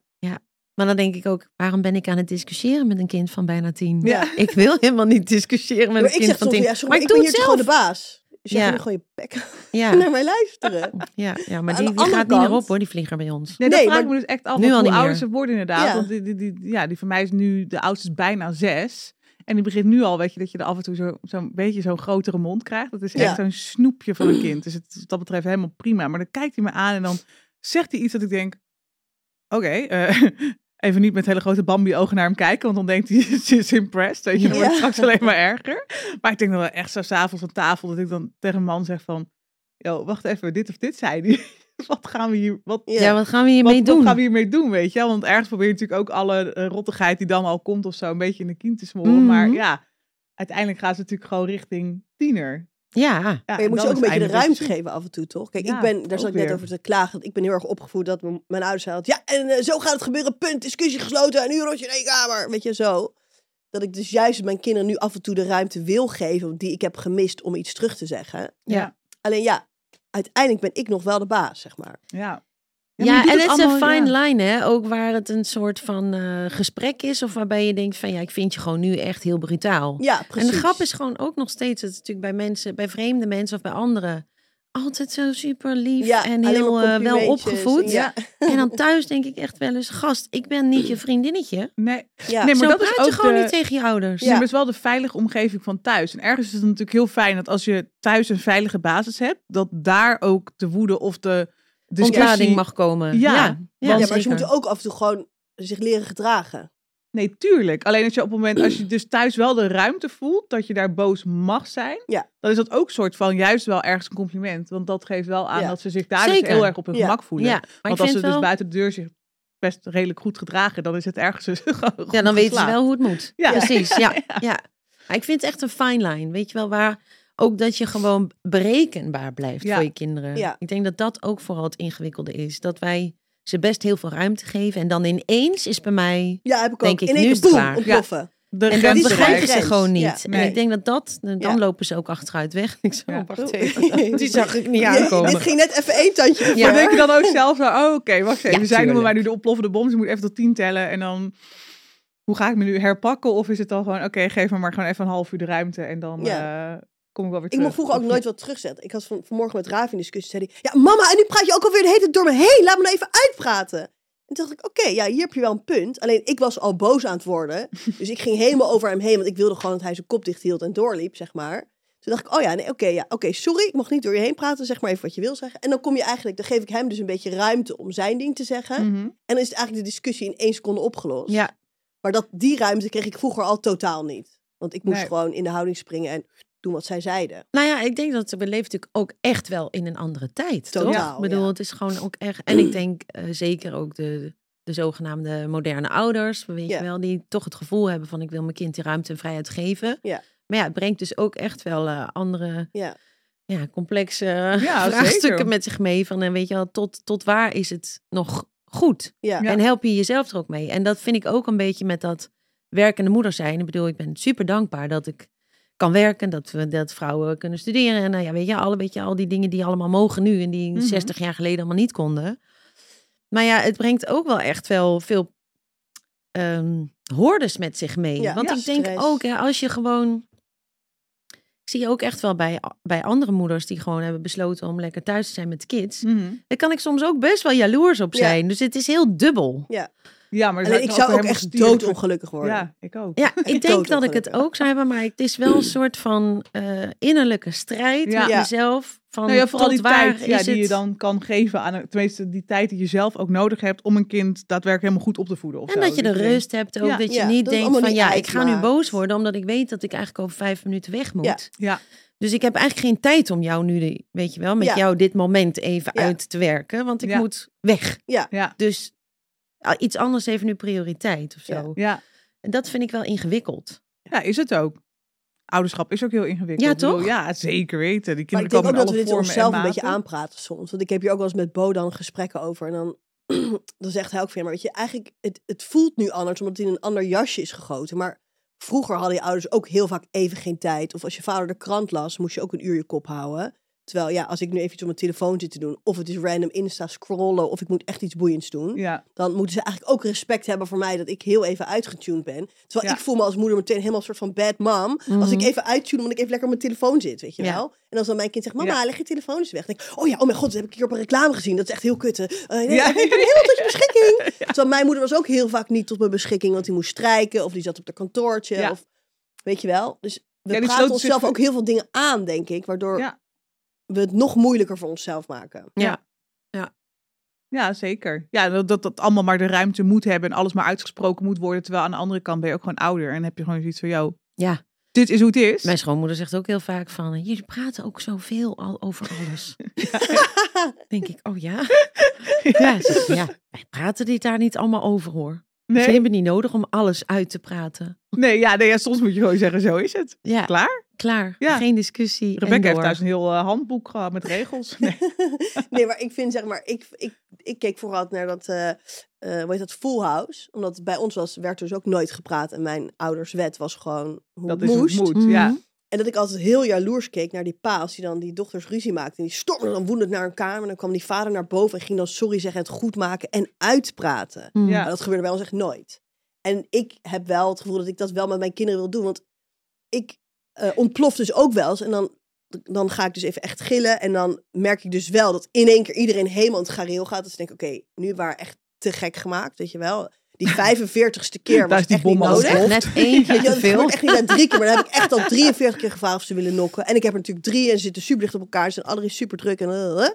Maar dan denk ik ook, waarom ben ik aan het discussiëren met een kind van bijna tien? Ja. (laughs) Ik wil helemaal niet discussiëren met Maar een kind van tien. ja, sorry, maar ik doe hier het toch gewoon zelf. de baas. Dus jij Ja. moet gewoon je bek (laughs) Ja, (laughs) naar mij luisteren. ja, ja, maar die, gaat niet meer kant- op hoor, die vlieger bij ons. Nee, Nee, dat vraag maar- ik me dus echt af. Nu al hoe ouder ze worden inderdaad. Ja. Want die, die, die, ja, die van mij is nu, de oudste is bijna zes. En die begint nu al, weet je, dat je er af en toe zo- zo'n beetje zo'n grotere mond krijgt. Dat is echt Ja. zo'n snoepje van een kind. Dus het, is wat dat betreft helemaal prima. Maar dan kijkt hij me aan en dan zegt hij iets dat ik denk... Oké, eh, (laughs) even niet met hele grote Bambi-ogen naar hem kijken. Want dan denkt hij, (laughs) ze is impressed. Weet je, dan wordt het Ja. straks alleen maar erger. Maar ik denk dan wel echt zo s'avonds aan tafel dat ik dan tegen een man zeg van... Yo, wacht even, dit of dit zei hij. (laughs) wat gaan we hier... Wat, Ja. Wat gaan we hiermee wat, doen? wat gaan we hiermee doen, weet je? wel? Want ergens probeer je natuurlijk ook alle eh, rottigheid die dan al komt of zo een beetje in de kiem te smoren. Mhm. Maar ja, uiteindelijk gaan ze natuurlijk gewoon richting tiener. Ja, Ja, Maar je moet je ook een beetje de ruimte geven af en toe, toch? Kijk, Ja, ik ben, daar zat ik net weer. over te klagen. Ik ben heel erg opgevoed dat mijn ouders zeiden... Ja, en eh, zo gaat het gebeuren, punt, discussie gesloten. En nu rotje in één kamer. Weet je, zo. Dat ik dus juist mijn kinderen nu af en toe de ruimte wil geven... die ik heb gemist om iets terug te zeggen. Ja, Alleen ja, uiteindelijk ben ik nog wel de baas, zeg maar. ja. ja, en het is een fine ja. line, hè? Ook waar het een soort van eh, gesprek is, of waarbij je denkt van ja, ik vind je gewoon nu echt heel brutaal. Ja, precies. En de grap is gewoon ook nog steeds, het is natuurlijk bij mensen, bij vreemde mensen of bij anderen, altijd zo super lief Ja, en heel eh, wel opgevoed. Ja, (laughs) En dan thuis denk ik echt wel eens, gast, ik ben niet je vriendinnetje. Nee, ja. nee, maar Zo dat praat is je ook gewoon de, niet tegen je ouders. Nee, maar het is wel de veilige omgeving van thuis. En ergens is het natuurlijk heel fijn dat als je thuis een veilige basis hebt, dat daar ook de woede of de discussie... Ontlading mag komen. Ja, ja, maar ze moeten ook af en toe gewoon zich leren gedragen. Nee, tuurlijk. Alleen als je op het moment, als je (clears throat) dus thuis wel de ruimte voelt dat je daar boos mag zijn, Ja. dan is dat ook soort van juist wel ergens een compliment. Want dat geeft wel aan Ja. dat ze zich daar dus Zeker. heel erg op hun Ja. gemak voelen. Ja, maar Want als ze dus buiten de deur zich best redelijk goed gedragen, dan is het ergens dus (laughs) gewoon Ja, dan weten ze wel hoe het moet. Ja. Precies, (laughs) ja. ja. Maar ik vind het echt een fine line. Weet je wel, waar ook dat je gewoon berekenbaar blijft Ja. voor je kinderen. Ja. Ik denk dat dat ook vooral het ingewikkelde is. Dat wij ze best heel veel ruimte geven. En dan ineens is bij mij... Ja, heb ik Denk ook. ik, nu is het boem, klaar. ontploffen. De En dat geen begrijpen ze gewoon niet. Ja, En ik denk dat dat... Dan Ja. lopen ze ook achteruit weg. (laughs) Ik zo, Ja. wacht Oh. even. (laughs) Die zag ik niet Ja, aankomen. dit ging net even één tandje Ja. Maar denk je dan ook (laughs) zelf zo, oh oké, wacht even. Ja, Zij noemen mij tuurlijk. nu de ontploffende bom, dus ik moet even tot tien tellen. En dan, hoe ga ik me nu herpakken? Of is het dan gewoon, oké, geef me maar gewoon even een half uur de ruimte en dan eh, kom ik wel weer Ik terug. mocht vroeger ook nooit wat terugzetten. Ik had van, vanmorgen met Ravi een discussie. Zei hij, ja mama, en nu praat je ook alweer de hele tijd door me heen. Laat me nou even uitpraten. En toen dacht ik, oké, ja, hier heb je wel een punt. Alleen ik was al boos aan het worden. (laughs) Dus ik ging helemaal over hem heen. Want ik wilde gewoon dat hij zijn kop dicht hield en doorliep, zeg maar. Toen dacht ik, oh ja, nee, oké, ja, oké, sorry. Ik mag niet door je heen praten. Zeg maar even wat je wil zeggen. En dan kom je eigenlijk, dan geef ik hem dus een beetje ruimte om zijn ding te zeggen. Mhm. En dan is het eigenlijk de discussie in één seconde opgelost. Ja, Maar dat, die ruimte kreeg ik vroeger al totaal niet. Want ik moest Nee. gewoon in de houding springen en doen wat zij zeiden. Nou ja, ik denk dat we leven natuurlijk ook echt wel in een andere tijd. Totaal, toch? Ik bedoel, het is gewoon ook echt. En ik denk eh, zeker ook de, de zogenaamde moderne ouders, weet Ja. je wel, die toch het gevoel hebben van ik wil mijn kind die ruimte en vrijheid geven. Ja. Maar ja, het brengt dus ook echt wel eh, andere, Ja. ja, complexe Ja, vraagstukken zeker. met zich mee. Van en weet je wel, tot, tot waar is het nog goed? Ja. Ja. En help je jezelf er ook mee. En dat vind ik ook een beetje met dat werkende moeder zijn. Ik bedoel, ik ben super dankbaar dat ik kan werken, dat we dat vrouwen kunnen studeren. En nou ja, weet je, alle, weet je, al die dingen die allemaal mogen nu en die Mhm. 60 jaar geleden allemaal niet konden. Maar ja, het brengt ook wel echt wel veel hordes met zich mee. Ja, Want ja, ik denk stress. ook, hè, als je gewoon. Ik zie ook echt wel bij, bij andere moeders die gewoon hebben besloten om lekker thuis te zijn met kids. Mhm. Daar kan ik soms ook best wel jaloers op Ja. zijn. Dus het is heel dubbel. Ja, maar Alleen ik zou ook echt doodongelukkig worden. Ja, ik ook. Ja, (laughs) ik denk dat ik het ook zou hebben, maar het is wel een soort van eh, innerlijke strijd Ja. met Ja. mezelf. Van Nou ja, vooral die waar tijd ja, is die je het- dan kan geven aan, tenminste die tijd die je zelf ook nodig hebt om een kind daadwerkelijk helemaal goed op te voeden. Of En zo. dat je de rust hebt ook. Ja. Dat je Ja, niet dat denkt van niet ja, ik ga nu boos worden omdat ik weet dat ik eigenlijk over vijf minuten weg moet. Ja. Ja, Dus ik heb eigenlijk geen tijd om jou nu, weet je wel, met Ja. jou dit moment even Ja. uit te werken. Want ik Ja. moet weg. ja, Dus iets anders heeft nu prioriteit of zo. Ja. ja. En dat vind ik wel ingewikkeld. Ja, is het ook. Ouderschap is ook heel ingewikkeld. Ja, toch? Ja, zeker weten. Die Maar kinderen ik denk komen ook dat we dit onszelf en een beetje aanpraten soms. Want ik heb hier ook wel eens met Bo dan gesprekken over. En dan, (clears throat) dan zegt hij ook van, ja, maar weet je, eigenlijk, het, het voelt nu anders omdat het in een ander jasje is gegoten. Maar vroeger hadden je ouders ook heel vaak even geen tijd. Of als je vader de krant las, moest je ook een uur je kop houden. Terwijl, ja, als ik nu even iets op mijn telefoon zit te doen, of het is random Insta scrollen, of ik moet echt iets boeiends doen, Ja, dan moeten ze eigenlijk ook respect hebben voor mij dat ik heel even uitgetuned ben. Terwijl Ja. ik voel me als moeder meteen helemaal een soort van bad mom. Als ik Mhm. even uittune, omdat ik even lekker op mijn telefoon zit, weet je Ja. wel. En als dan mijn kind zegt, mama, leg je telefoon eens weg. Dan denk ik, oh ja, oh mijn god, dat heb ik hier op een reclame gezien. Dat is echt heel kutte. Eh, nee, Ja. Ik hem helemaal tot je (laughs) beschikking. Terwijl mijn moeder was ook heel vaak niet tot mijn beschikking, want die moest strijken. Of die zat op de kantoortje. Of, weet je wel. Dus we praten onszelf ook heel veel dingen aan, denk ik. Waardoor. We het nog moeilijker voor onszelf maken. Ja. ja, zeker. Ja, dat, dat dat allemaal maar de ruimte moet hebben en alles maar uitgesproken moet worden. Terwijl aan de andere kant ben je ook gewoon ouder. En heb je gewoon zoiets van, yo, Ja, dit is hoe het is. mijn schoonmoeder zegt ook heel vaak van, jullie praten ook zoveel al over alles. (laughs) denk ik, oh ja? (laughs) ja, ze zegt, ja, wij praten dit daar niet allemaal over hoor. Ze Nee, hebben niet nodig om alles uit te praten. nee, ja, nee ja, soms moet je gewoon zeggen, zo is het. Ja, Klaar? Klaar. Ja. Geen discussie. Rebecca heeft thuis een heel eh, handboek gehad met regels. (laughs) Nee. nee, maar ik vind zeg maar, ik, ik, ik keek vooral naar dat, eh eh hoe heet dat, Full House. Omdat bij ons was, werd dus ook nooit gepraat. En mijn ouders wet was gewoon hoe Dat het is hoe het moet, ja. Mhm. En dat ik altijd heel jaloers keek naar die pa, als die dan die dochters ruzie maakte. En die stormde dan woedend naar een kamer. En dan kwam die vader naar boven en ging dan sorry zeggen, het goed maken en uitpraten. Mhm. Ja. Maar dat gebeurde bij ons echt nooit. En ik heb wel het gevoel dat ik dat wel met mijn kinderen wil doen. Want ik eh, ontplof dus ook wel eens. En dan, dan ga ik dus even echt gillen. En dan merk ik dus wel dat in één keer iedereen helemaal in het gareel gaat. Dus ik denk, oké, nu waren echt te gek gemaakt, weet je wel. Die (laughs) 45ste keer Daar was is die echt niet nodig. ontploft. Net eentje Weet je, te dat veel. gebeurt echt niet na drie keer, maar dan heb ik echt al 43 keer gevraagd of ze willen nokken. En ik heb er natuurlijk drie en ze zitten super dicht op elkaar. Ze zijn alle drie super druk. En, eh, eh.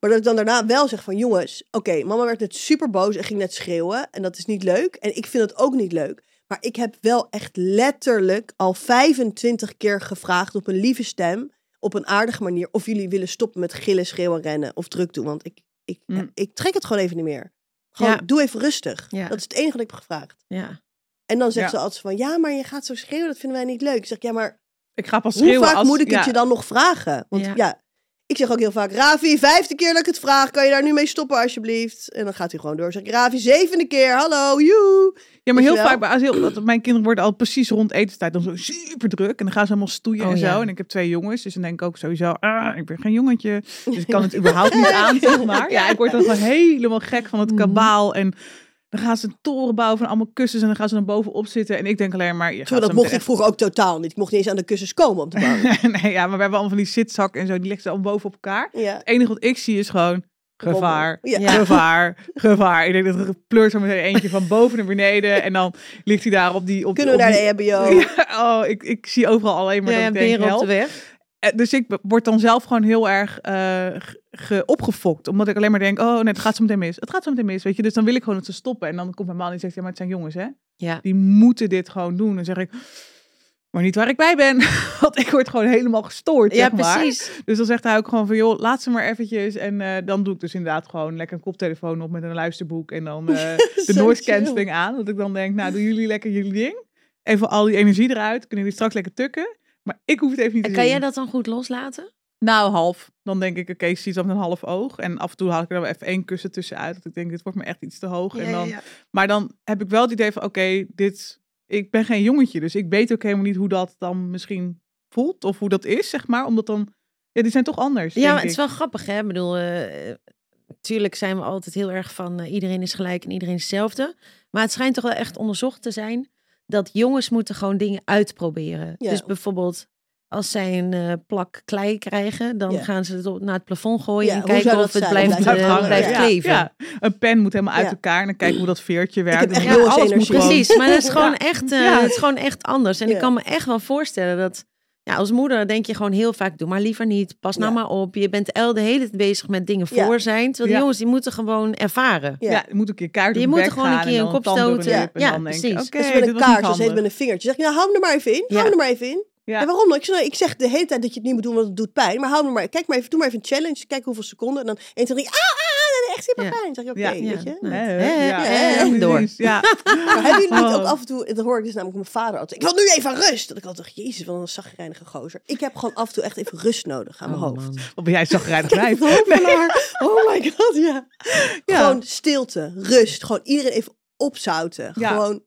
Maar dat ik dan daarna wel zeg van jongens, oké, mama werd net super boos en ging net schreeuwen. En dat is niet leuk. En ik vind het ook niet leuk. Maar ik heb wel echt letterlijk al 25 keer gevraagd op een lieve stem, op een aardige manier, of jullie willen stoppen met gillen, schreeuwen, rennen of druk doen. Want ik, ik, Mm. ik trek het gewoon even niet meer. Gewoon, Ja. doe even rustig. Ja. Dat is het enige wat ik heb gevraagd. Ja. En dan zegt ze altijd van, ja, maar je gaat zo schreeuwen, dat vinden wij niet leuk. Ik zeg, ja, maar Ik ga pas hoe schreeuwen vaak als... moet ik het je dan nog vragen? Want ja. Ik zeg ook heel vaak, Ravi, vijfde keer dat ik het vraag, kan je daar nu mee stoppen alsjeblieft? En dan gaat hij gewoon door. Zeg ik, Ravi, zevende keer, hallo, joe. Ja, maar heel wel? vaak bij asiel, dat mijn kinderen worden al precies rond etenstijd dan zo super druk. En dan gaan ze allemaal stoeien Oh, en zo. ja. En ik heb twee jongens, dus dan denk ik ook sowieso, ah, ik ben geen jongetje. (laughs) Dus ik kan het überhaupt niet aan, zeg maar. Ja, ik word dan gewoon helemaal gek van het Mhm. kabaal. En dan gaan ze een toren bouwen van allemaal kussens en dan gaan ze dan bovenop zitten. En ik denk alleen maar, je gaat Zo, dat mocht ik vroeger ook totaal niet. Ik mocht niet eens aan de kussens komen om te bouwen. (laughs) nee, ja, maar we hebben allemaal van die zitzakken en zo. Die leggen ze allemaal boven op elkaar. ja. Het enige wat ik zie is gewoon gevaar, Ja. Gevaar, gevaar. Ik denk dat er pleurt zo meteen eentje van boven naar beneden. En dan ligt hij daar op die... Op Kunnen we op naar die- de EHBO? (laughs) Ja, oh, ik, ik zie overal alleen maar Ja, dat ik denk, op de weg. Eh, Dus ik word dan zelf gewoon heel erg eh, ge- ge- opgefokt. Omdat ik alleen maar denk, oh nee, het gaat zo meteen mis. Het gaat zo meteen mis, weet je. Dus dan wil ik gewoon dat ze stoppen. En dan komt mijn man en zegt, ja, maar het zijn jongens, hè. Ja. Die moeten dit gewoon doen. Dan zeg ik, maar niet waar ik bij ben. (laughs) Want ik word gewoon helemaal gestoord, Ja, zeg maar. precies. Dus dan zegt hij ook gewoon van, joh, laat ze maar eventjes. En eh, dan doe ik dus inderdaad gewoon lekker een koptelefoon op met een luisterboek. En dan eh, (laughs) de noise cancelling aan. Dat ik dan denk, nou, doen jullie lekker jullie ding. Even al die energie eruit. Kunnen jullie straks lekker tukken. Maar ik hoef het even niet En te kan zien. jij dat dan goed loslaten? Nou, half. Dan denk ik, oké, zie het met een half oog. En af en toe haal ik er dan even één kussen tussenuit. Dat ik denk, dit wordt me echt iets te hoog. en dan, Maar dan heb ik wel het idee van, oké, dit... Ik ben geen jongetje, dus ik weet ook helemaal niet hoe dat dan misschien voelt. Of hoe dat is, zeg maar. Omdat dan... Ja, die zijn toch anders, Ja, maar het is wel grappig, hè? Ik bedoel, eh, natuurlijk zijn we altijd heel erg van eh, iedereen is gelijk en iedereen is hetzelfde. Maar het schijnt toch wel echt onderzocht te zijn dat jongens moeten gewoon dingen uitproberen. Ja. Dus bijvoorbeeld als zij een eh, plak klei krijgen, dan Ja. gaan ze het op, naar het plafond gooien Ja, en kijken of het blijft, Blijft eh, hangen, blijft ja. kleven. Ja, een pen moet helemaal uit Ja. elkaar. En dan kijken hoe dat veertje werkt. alles moet gewoon- Precies, maar dat is gewoon, Ja. echt, eh, Ja. het is gewoon echt anders. En Ja. ik kan me echt wel voorstellen dat... Ja, als moeder denk je gewoon heel vaak, doe maar liever niet. Pas nou Ja. maar op. Je bent el de hele tijd bezig met dingen Ja. voor zijn. Terwijl Ja. jongens, die moeten gewoon ervaren. Ja. Ja, je moet een keer kaart Je op moet er gewoon een gaan keer en een dan kop stoten. lip. En Ja, dan denk precies. oké, Dus met een heet handig. met een vingertje. Zeg je, nou, hou hem er maar even in. Ja. Hou hem er maar even in. Ja. En waarom dan? Ik zeg, nou, ik zeg de hele tijd dat je het niet moet doen, want het doet pijn. Maar hou hem er maar. Kijk maar even, doe maar even een challenge. Kijk hoeveel seconden. En dan 1, 2, 3. Ah, ah, ah, echt pijn. Dan zeg je, oké, Ja. weet je. Ja, door. Ja. (laughs) Maar hebben jullie niet Oh. ook af en toe, dat hoor ik dus namelijk mijn vader altijd. Ik wil nu even rust. Dat ik altijd dacht, jezus, wat een zagrijnige gozer. Ik heb gewoon af en toe echt even rust nodig aan mijn Oh, hoofd. man. Wat ben jij zagrijnig (laughs) van haar. Oh my god, ja. Ja. Gewoon stilte, rust. Gewoon iedereen even opzouten. Ja. Gewoon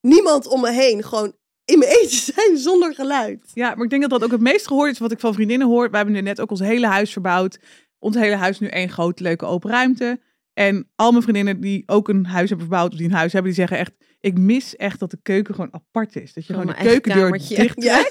niemand om me heen. Gewoon in mijn eentje (laughs) zijn zonder geluid. Ja, maar ik denk dat dat ook het meest gehoord is wat ik van vriendinnen hoor. We hebben nu net ook ons hele huis verbouwd. Ons hele huis nu één grote leuke open ruimte. En al mijn vriendinnen die ook een huis hebben verbouwd of die een huis hebben, die zeggen echt, ik mis echt dat de keuken gewoon apart is. Dat je Gewoon gewoon de keukendeur dicht Ja,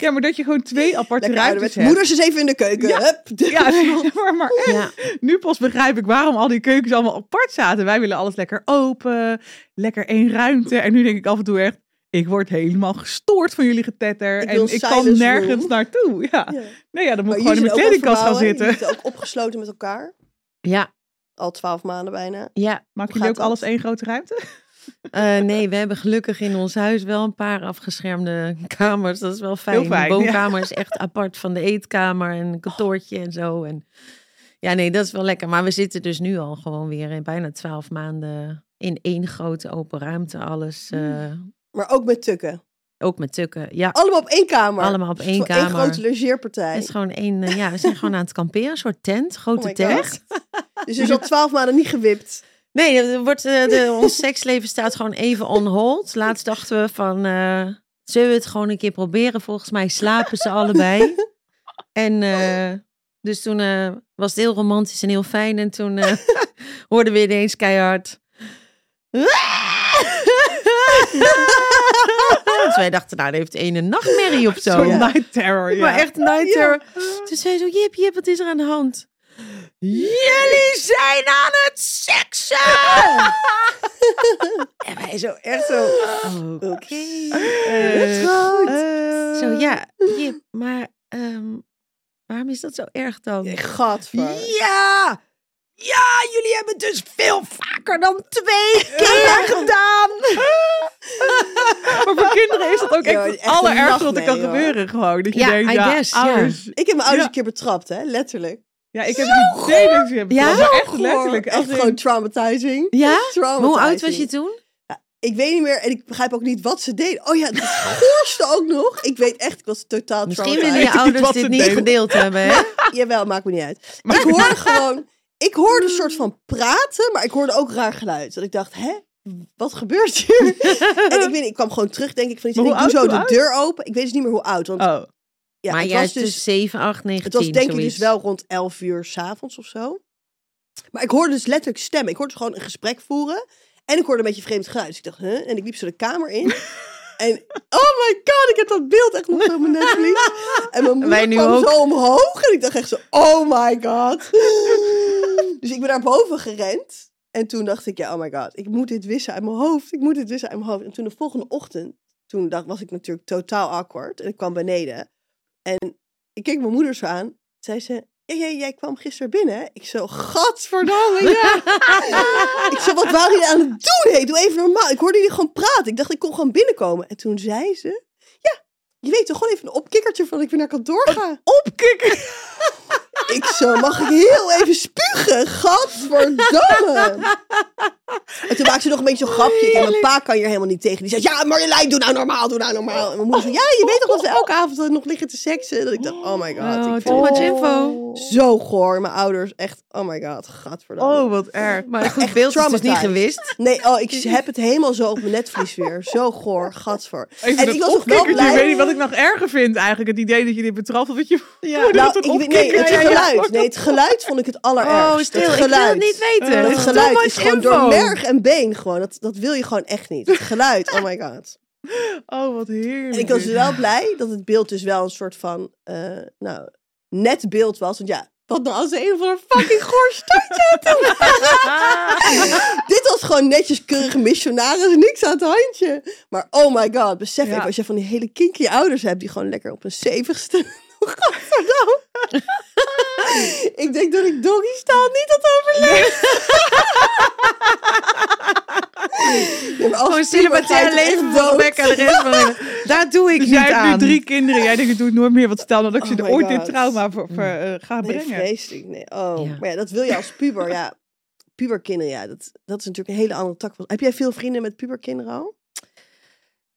Ja, maar dat je gewoon twee aparte lekker ruimtes hebt. Moeders is even in de keuken. Ja. Hup. Ja, (laughs) nee, maar, maar Ja, nu pas begrijp ik waarom al die keukens allemaal apart zaten. Wij willen alles lekker open, lekker één ruimte. En nu denk ik af en toe echt, ik word helemaal gestoord van jullie getetter. Ik en ik kan nergens room. naartoe. Ja. Ja. Nee, ja, dan moet Maar ik gewoon in mijn kledingkast gaan zitten. Jullie zitten ook opgesloten met elkaar. ja, Al twaalf maanden bijna. ja. Maken Hoe jullie ook alles één grote ruimte? Eh, nee, we hebben gelukkig in ons huis wel een paar afgeschermde kamers. Dat is wel fijn. Heel fijn, de woonkamer is echt apart van de eetkamer en een kantoortje en zo. En ja, nee, dat is wel lekker. Maar we zitten dus nu al gewoon weer in bijna twaalf maanden in één grote open ruimte. Alles, eh, Maar ook met tukken. ook met tukken. Ja, Allemaal op één kamer. allemaal op één kamer. één grote logeerpartij. Het is gewoon één, eh, ja, we zijn gewoon aan het kamperen. Een soort tent, grote Oh my tent. (laughs) Dus je is al twaalf maanden niet gewipt. Nee, er wordt, eh, de, ons seksleven staat gewoon even on hold. Laatst dachten we van, eh, zullen we het gewoon een keer proberen? Volgens mij slapen ze allebei. (laughs) En dus toen was het heel romantisch en heel fijn. En toen (laughs) hoorden we ineens keihard... (laughs) dus wij dachten, nou, dat heeft een een nachtmerrie of zo. Ja. night terror, ja. Maar echt night terror. Toen zei ze zo, Jip, Jip, wat is er aan de hand? Jullie zijn aan het seksen! (laughs) en wij zo, echt zo, oké. Het eh, is goed. Zo, ja, Jip, maar ehm, Waarom is dat zo erg dan? Gadver. Ja! Ja, jullie hebben dus veel vaker dan twee keer gedaan. (laughs) Maar voor kinderen is dat ook Ja, echt het allerergste een wat er kan hoor. gebeuren. Gewoon. Dat je Ja, denkt, I ja, guess, ja. ouders. Ik heb mijn ouders Ja. een keer betrapt, hè? Letterlijk. Ja, ik heb het idee dat je hebt. Ja? Ja, maar echt Goor. letterlijk. Echt in- gewoon traumatizing. Ja? Traumatizing. Hoe oud was je toen? Ik weet niet meer en ik begrijp ook niet wat ze deden. Oh ja, het goorste ook nog. Ik weet echt, ik was totaal Misschien traumatized. willen je ouders dit niet deden. gedeeld hebben, hè? (laughs) Jawel, maakt me niet uit. ik hoorde gewoon, ik hoorde een soort van praten, maar ik hoorde ook raar geluid. Dat ik dacht, hè? Wat gebeurt hier? (laughs) en ik, weet, ik kwam gewoon terug, denk ik, van iets. En ik doe zo de deur open. Ik weet dus niet meer hoe oud. Want Oh, ja, maar het was dus dus 7, 8, 9, Het was 10, denk ik dus wel rond 11 uur s'avonds of zo. Maar ik hoorde dus letterlijk stemmen. Ik hoorde dus gewoon een gesprek voeren. En ik hoorde een beetje vreemd geluid. Dus ik dacht, huh? En ik liep zo de kamer in. (laughs) en oh my god, ik heb dat beeld echt nog op mijn netvlies. En mijn moeder Wij nu kwam ook. zo omhoog. En ik dacht echt zo, oh my god. Dus ik ben naar boven gerend. En toen dacht ik, ja, oh my god, ik moet dit wissen uit mijn hoofd. Ik moet dit wissen uit mijn hoofd. En toen de volgende ochtend, toen dacht, was ik natuurlijk totaal awkward. En ik kwam beneden. En ik keek mijn moeder zo aan. Zei ze, jij, jij kwam gisteren binnen. hè?" Ik zo, gadverdamme, ja. (laughs) ik zo, wat waren jullie aan het doen? Hey, doe even normaal. Ik hoorde jullie gewoon praten. Ik dacht, ik kon gewoon binnenkomen. En toen zei ze, ja, je weet toch gewoon even een opkikkertje van ik weer naar kantoor ga. opkikken. (laughs) Ik zo, mag ik heel even spugen? Gadverdamme. En toen maakte ze nog een beetje zo'n grapje. En mijn pa kan hier helemaal niet tegen. Die zei, ja Marjolein, doe nou normaal, doe nou normaal. En mijn moeder zei, ja, je weet toch dat we elke avond nog liggen te seksen? Dat ik dacht, oh my god. Oh, ik too much info. zo goor. Mijn ouders, echt, oh my god, gadverdamme. Oh, wat erg. Maar goed beeld is dus niet gewist. Nee, oh, ik heb het helemaal zo op mijn netvlies weer. Zo goor, gadver. Even En dat ik was nog wel blij. weet je wat ik nog erger vind eigenlijk? Het idee dat je dit betrapt. Dat je Ja. moeder Nou, dat ik nee, het opkikker- ja, ja, ja. Geluid. Nee, het geluid vond ik het allerergst. Oh, stil. Het Ik wil geluid. het niet weten. Uh, Het geluid is gewoon info. door merg en been gewoon. Dat, dat wil je gewoon echt niet. Het geluid, oh my god. (laughs) Oh, wat heerlijk. En ik was wel blij dat het beeld dus wel een soort van, eh, nou, net beeld was. Want ja, wat nou als een van een fucking goor stadje had (laughs) doen? (laughs) Dit was gewoon netjes keurig missionaris, niks aan het handje. Maar oh my god, besef Ja. even als je van die hele kinky ouders hebt die gewoon lekker op een zevigste. Ik denk dat ik doggy staal niet had overleefd. (laughs) Gewoon celibatair leven de rest van. (laughs) Daar doe ik Dus niet jij hebt aan. nu drie kinderen. Jij denkt, ik doe het nooit meer. Wat stel nou dat ik Oh ze er my ooit dit trauma voor, voor, eh, ga Nee, brengen. vreselijk. Nee. Oh. Ja. Maar ja, dat wil je als puber. Ja, puberkinderen, ja, dat, dat is natuurlijk een hele andere tak. van- Heb jij veel vrienden met puberkinderen al?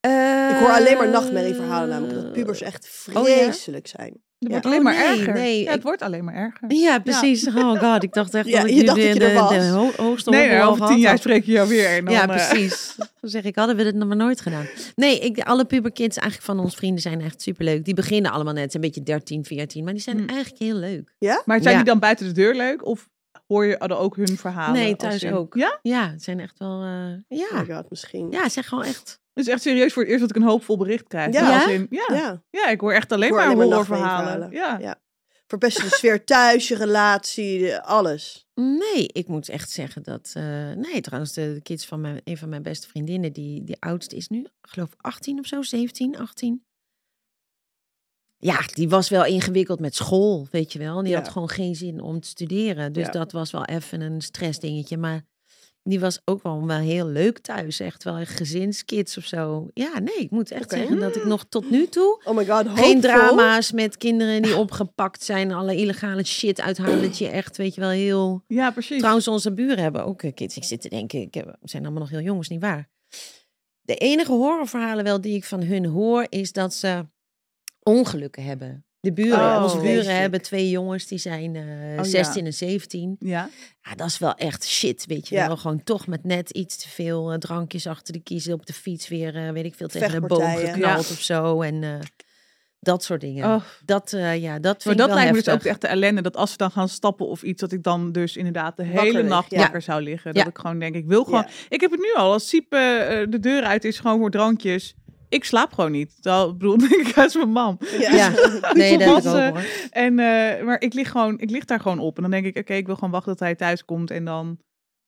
Ik hoor alleen maar nachtmerrieverhalen namelijk. Dat pubers echt oh ja? vreselijk zijn. Het wordt Ja. alleen Oh, maar nee, erger. nee, ja, het ik- wordt alleen maar erger. Ja, precies. Oh god, ik dacht echt Ja, dat ik je nu dacht de, dat je de, er was. de ho- hoogste Nee, hobbel nee, al over tien jaar spreek je jou weer. En dan, ja, eh, precies. Dan zeg ik, hadden we dit nog maar nooit gedaan. Nee, ik, alle puberkids eigenlijk van ons vrienden zijn echt superleuk. Die beginnen allemaal net een beetje 13, 14, maar die zijn Hm. eigenlijk heel leuk. maar zijn Ja. die dan buiten de deur leuk? Of hoor je er ook hun verhalen? Nee, als thuis ook. Ja? Ja, het zijn echt wel, eh, Oh ja. my god, misschien. Ja, het zijn gewoon echt. Het is echt serieus voor het eerst dat ik een hoopvol bericht krijg. Ja? Als in, ja. Ja. Ja. ik hoor echt alleen hoor maar alleen horrorverhalen. Ja. Ja. Verpesten de sfeer thuis, je relatie, alles. Nee, ik moet echt zeggen dat. eh, nee, trouwens, de, de kids van mijn, een van mijn beste vriendinnen, die, die oudste is nu, geloof ik, 18 of zo, 17, 18. Ja, die was wel ingewikkeld met school, weet je wel. Die Ja. had gewoon geen zin om te studeren. Dus Ja. dat was wel even een stressdingetje. Maar die was ook wel, wel heel leuk thuis. Echt wel een gezinskids of zo. Ja, nee, ik moet echt zeggen dat ik nog tot nu toe Oh my god, geen drama's met kinderen die (laughs) opgepakt zijn. Alle illegale shit uithalen. Dat je echt, weet je wel, heel... ja, precies. Trouwens, onze buren hebben ook eh, kids. Ik zit te denken, ik heb, we zijn allemaal nog heel jong, is niet waar. De enige horrorverhalen wel die ik van hun hoor, is dat ze ongelukken hebben. De buren, Oh, onze buren hebben twee jongens, die zijn eh ja. 16 en 17. Ja. Ja, dat is wel echt shit, weet je Ja. wel. Gewoon toch met net iets te veel eh, drankjes achter de kiezen op de fiets weer, eh, weet ik veel, tegen de boom geknald of zo. En eh, dat soort dingen. Oh, Dat, eh, ja, dat maar dat lijkt me dus ook echt de ellende. Dat als ze dan gaan stappen of iets, dat ik dan dus inderdaad de hele nacht wakker zou liggen. Dat ik gewoon denk, ik wil gewoon... Ik heb het nu al, als Siep eh, eh, de deur uit is, gewoon voor drankjes. Ik slaap gewoon niet. Terwijl, ik bedoel, (laughs) ik is mijn mam. Ja. Ja, nee, dat heb ik ook hoor. En, eh, maar ik lig, gewoon, ik lig daar gewoon op. En dan denk ik, oké, ik wil gewoon wachten tot hij thuis komt. En dan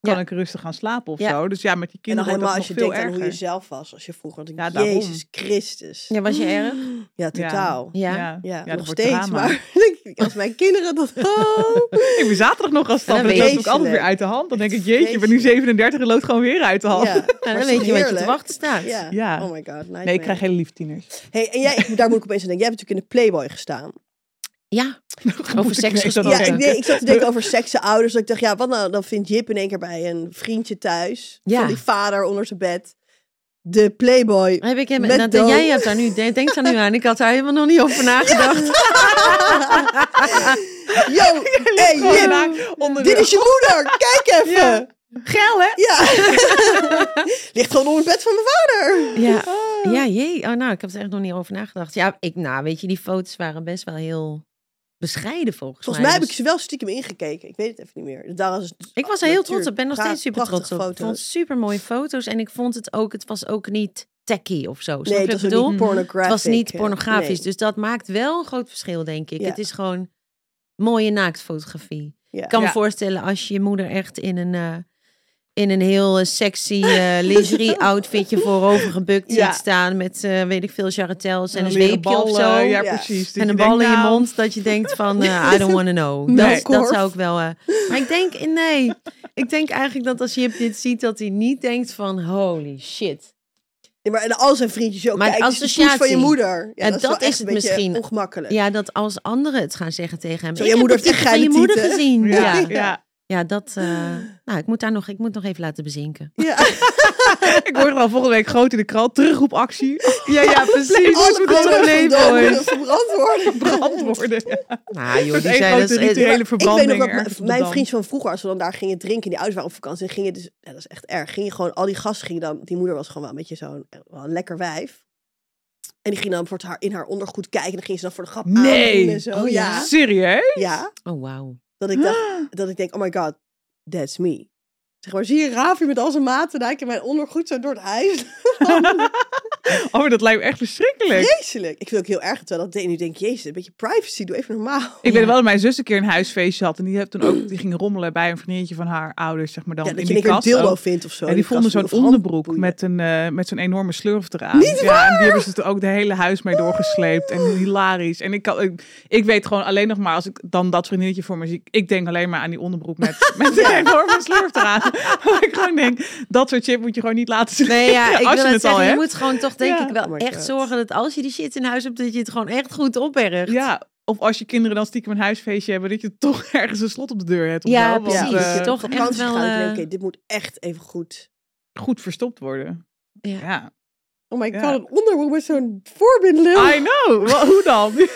kan Ja. ik rustig gaan slapen of Ja. zo. Dus ja, met die En dan kinderen helemaal wordt als het je nog veel denkt aan hoe je erger. zelf was. Als je vroeger had, Ja, daarom. Jezus Christus. Ja, was je erg? Ja, totaal. Ja, Ja. Ja, nog dat wordt steeds. drama. Maar (laughs) als mijn kinderen dat... (laughs) Oh. Ik ben zaterdag nog gaan stappen. Ja, Dat loopt ook altijd weer uit de hand. Dan denk ik, jeetje, ik ben nu vreselijk. 37 en loopt gewoon weer uit de hand. Ja, (laughs) Ja, maar dan weet je wat je te wachten staat. Ja. Ja. Oh my god. Nee, ik krijg hele lief tieners. Hey, en jij, daar moet ik opeens aan denken. Jij hebt natuurlijk in de Playboy gestaan. Ja, (laughs) over seks gesproken. Ja, ik, nee, ik zat te denken over sekse ouders. Dat ik dacht, ja, wat nou? Dan vindt Jip in één keer bij een vriendje thuis. Ja. Van die vader onder zijn bed. De Playboy. heb ik hem, Met dat, dood. jij hebt daar nu, (laughs) denk, denkt daar nu aan. Ik had daar helemaal nog niet over nagedacht. (laughs) Yo, hey Jip. Dit is je moeder. Kijk even. Ja. Geil, hè? Ja. Ligt gewoon onder het bed van mijn vader. Ja, ja, jee. Oh, nou, ik heb er echt nog niet over nagedacht. Ja, ik, nou, weet je, die foto's waren best wel heel bescheiden volgens, Volgens mij heb ik Dus ze wel stiekem ingekeken. Ik weet het even niet meer. Daar was het- Ik was er heel trots op. ben nog steeds super trots op. Ik vond foto's. super mooie foto's. En ik vond het ook, het was ook niet tacky of zo. Nee, het was bedoel? niet. Het was niet eh, pornografisch. nee. Dus dat maakt wel een groot verschil, denk ik. Ja. Het is gewoon mooie naaktfotografie. Ja. Ik kan Ja. me voorstellen als je je moeder echt in een, eh, in een heel eh, sexy eh lingerie (laughs) outfitje voorover gebukt Ja. ziet staan. Met, eh, weet ik veel, charretels en een zweepje of zo. Ja, Ja. precies. En een denkt, bal in je nou, mond dat je denkt van, I don't want to know. (laughs) Nee. Dat, dat zou ik wel... eh, maar ik denk, nee. Ik denk eigenlijk dat als je dit ziet, dat hij niet denkt van, holy shit. Ja, maar en al zijn vriendjes ook. Maar Kijk, de poes van je associatie. moeder. Ja, En dat, is, wel dat echt is een het misschien. ongemakkelijk. Ja, dat als anderen het gaan zeggen tegen hem. Zo, je moeder heeft echt je moeder gezien. Ja, Ja, ja. dat... eh, (gasps) nou, ik moet, daar nog, ik moet nog even laten bezinken. Ja. (laughs) Ik word al volgende week groot in de krant. Terugroepactie. (laughs) Ja, ja, precies. Alle anderen verdoven, verbrand worden. Ja. Nou, joh, Met die zijn... dat is- rituele Ik weet verbranding. nog dat mijn, vriendjes van vroeger, als we dan daar gingen drinken, die ouders waren op vakantie, gingen dus, ja, dat is echt erg, gingen gewoon, al die gasten gingen dan, die moeder was gewoon wel een beetje zo'n, eh, lekker wijf. En die ging dan voor haar, in haar ondergoed kijken en dan ging ze dan voor de grap Nee. aandoen en zo. Oh, ja? ja. Serieus? Ja, Oh, wauw. Dat ik dacht, (gasps) dat ik denk, oh my god, that's me. Zeg maar, zie je Ravi met al zijn maten, daar ik in mijn ondergoed zo door het huis. (laughs) (laughs) Oh, maar dat lijkt me echt verschrikkelijk. Vreselijk. Ik vind het ook heel erg, terwijl dat deed. En nu denk ik, jezus, een beetje privacy, doe even normaal. Ik weet wel dat mijn zus een keer een huisfeestje had. En die, heeft toen ook, die ging rommelen bij een vriendinnetje van haar ouders. Zeg maar dan Ja, in dat je die een keer een kast dildo ook. vindt of zo. En die de vonden kast zo'n onderbroek met, een, eh, met zo'n enorme slurf eraan. ja, en die hebben ze toen ook de hele huis mee doorgesleept. En hilarisch. En ik, kan, ik, ik weet gewoon alleen nog maar, als ik dan dat vriendinnetje voor me zie, ik denk alleen maar aan die onderbroek met, (laughs) met een enorme slurf eraan. (laughs) Waar ik gewoon denk, dat soort shit moet je gewoon niet laten zien. Nee, ja, ik als wil je het al zeggen. Je hebt. moet gewoon toch, denk Ja. ik, wel Oh echt God. zorgen dat als je die shit in huis hebt, dat je het gewoon echt goed opbergt. Ja, of als je kinderen dan stiekem een huisfeestje hebben, dat je toch (laughs) ergens een slot op de deur hebt. Ja, zo, want, precies. eh, Je toch echt wel... eh, denken, oké, dit moet echt even goed. goed verstopt worden. Ja. ja. Oh my Ja. god, een onderbroek met zo'n voorbindlul. I know. Hoe dan? (laughs)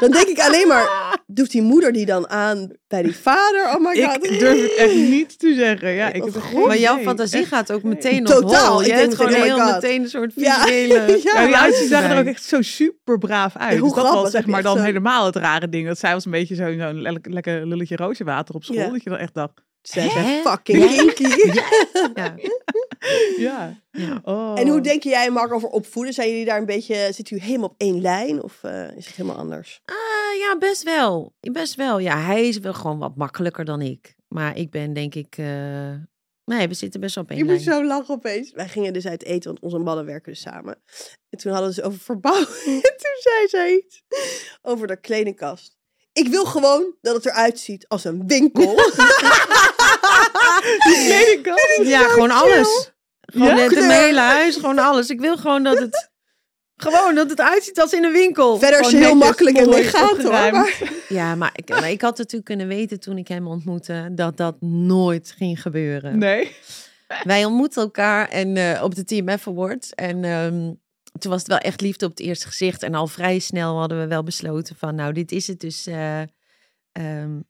Dan denk ik alleen maar, doet die moeder die dan aan bij die vader? Oh my god. Ik durf het echt niet te zeggen. Ja, ik heb geen Maar jouw fantasie Echt. gaat ook meteen op Totaal. hol. Je hebt gewoon meteen, oh heel God. meteen een soort Ja. visuele... (laughs) Ja, Ja, uitjes zagen er ook echt zo super braaf uit. Ja, hoe dus dat grappig, was zeg maar dan zo- helemaal het rare ding. Dat zij was een beetje zo'n zo le- lekker lulletje rozenwater op school. Ja. Dat je dan echt dacht, Zij zijn fucking Ja. kinky. Ja. ja. Ja. Oh. En hoe denk jij, Mark, over opvoeden? Zijn jullie daar een beetje, zitten jullie helemaal op één lijn? Of eh, is het helemaal anders? Ah, ja, best wel. Best wel. Ja, hij is wel gewoon wat makkelijker dan ik. Maar ik ben denk ik... eh, Nee, we zitten best wel op één Je moet zo lachen opeens. Wij gingen dus uit eten, want onze mannen werken dus samen. En toen hadden ze het over verbouwen. (laughs) En toen zei zij iets over de kledingkast. Ik wil gewoon dat het eruit ziet als een winkel. (laughs) kledingkast. (laughs) Ja, gewoon alles. Gewoon Ja? het hele huis, gewoon alles. Ik wil gewoon dat het... Gewoon dat het uitziet als in een winkel. Verder is ze heel makkelijk en mooi, legaat hoor. Maar, Ja, maar ik, maar ik had natuurlijk kunnen weten toen ik hem ontmoette... dat dat nooit ging gebeuren. Nee. Wij ontmoeten elkaar en, eh, op de TMF Awards. En ehm, toen was het wel echt liefde op het eerste gezicht. En al vrij snel hadden we wel besloten van... nou, dit is het dus... ehm,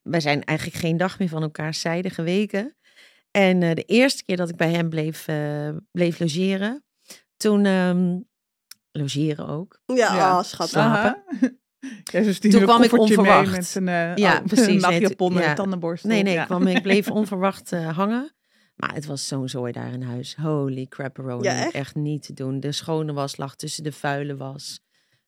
wij zijn eigenlijk geen dag meer van elkaar zijde geweken. En eh, de eerste keer dat ik bij hem bleef, eh, bleef logeren... toen... ehm, logeren ook. ja, Ja. schattig. Slapen. Aha. Ja, zo Toen kwam ik onverwacht. Mee met een, uh, Ja, (laughs) precies. Een en ja. een tandenborstel. Nee, nee, Ja. ik, kwam, ik bleef (laughs) onverwacht eh, hangen. Maar het was zo'n zooi daar in huis. Holy crapperoni. Ja, echt? echt? niet te doen. De schone was lag tussen de vuile was.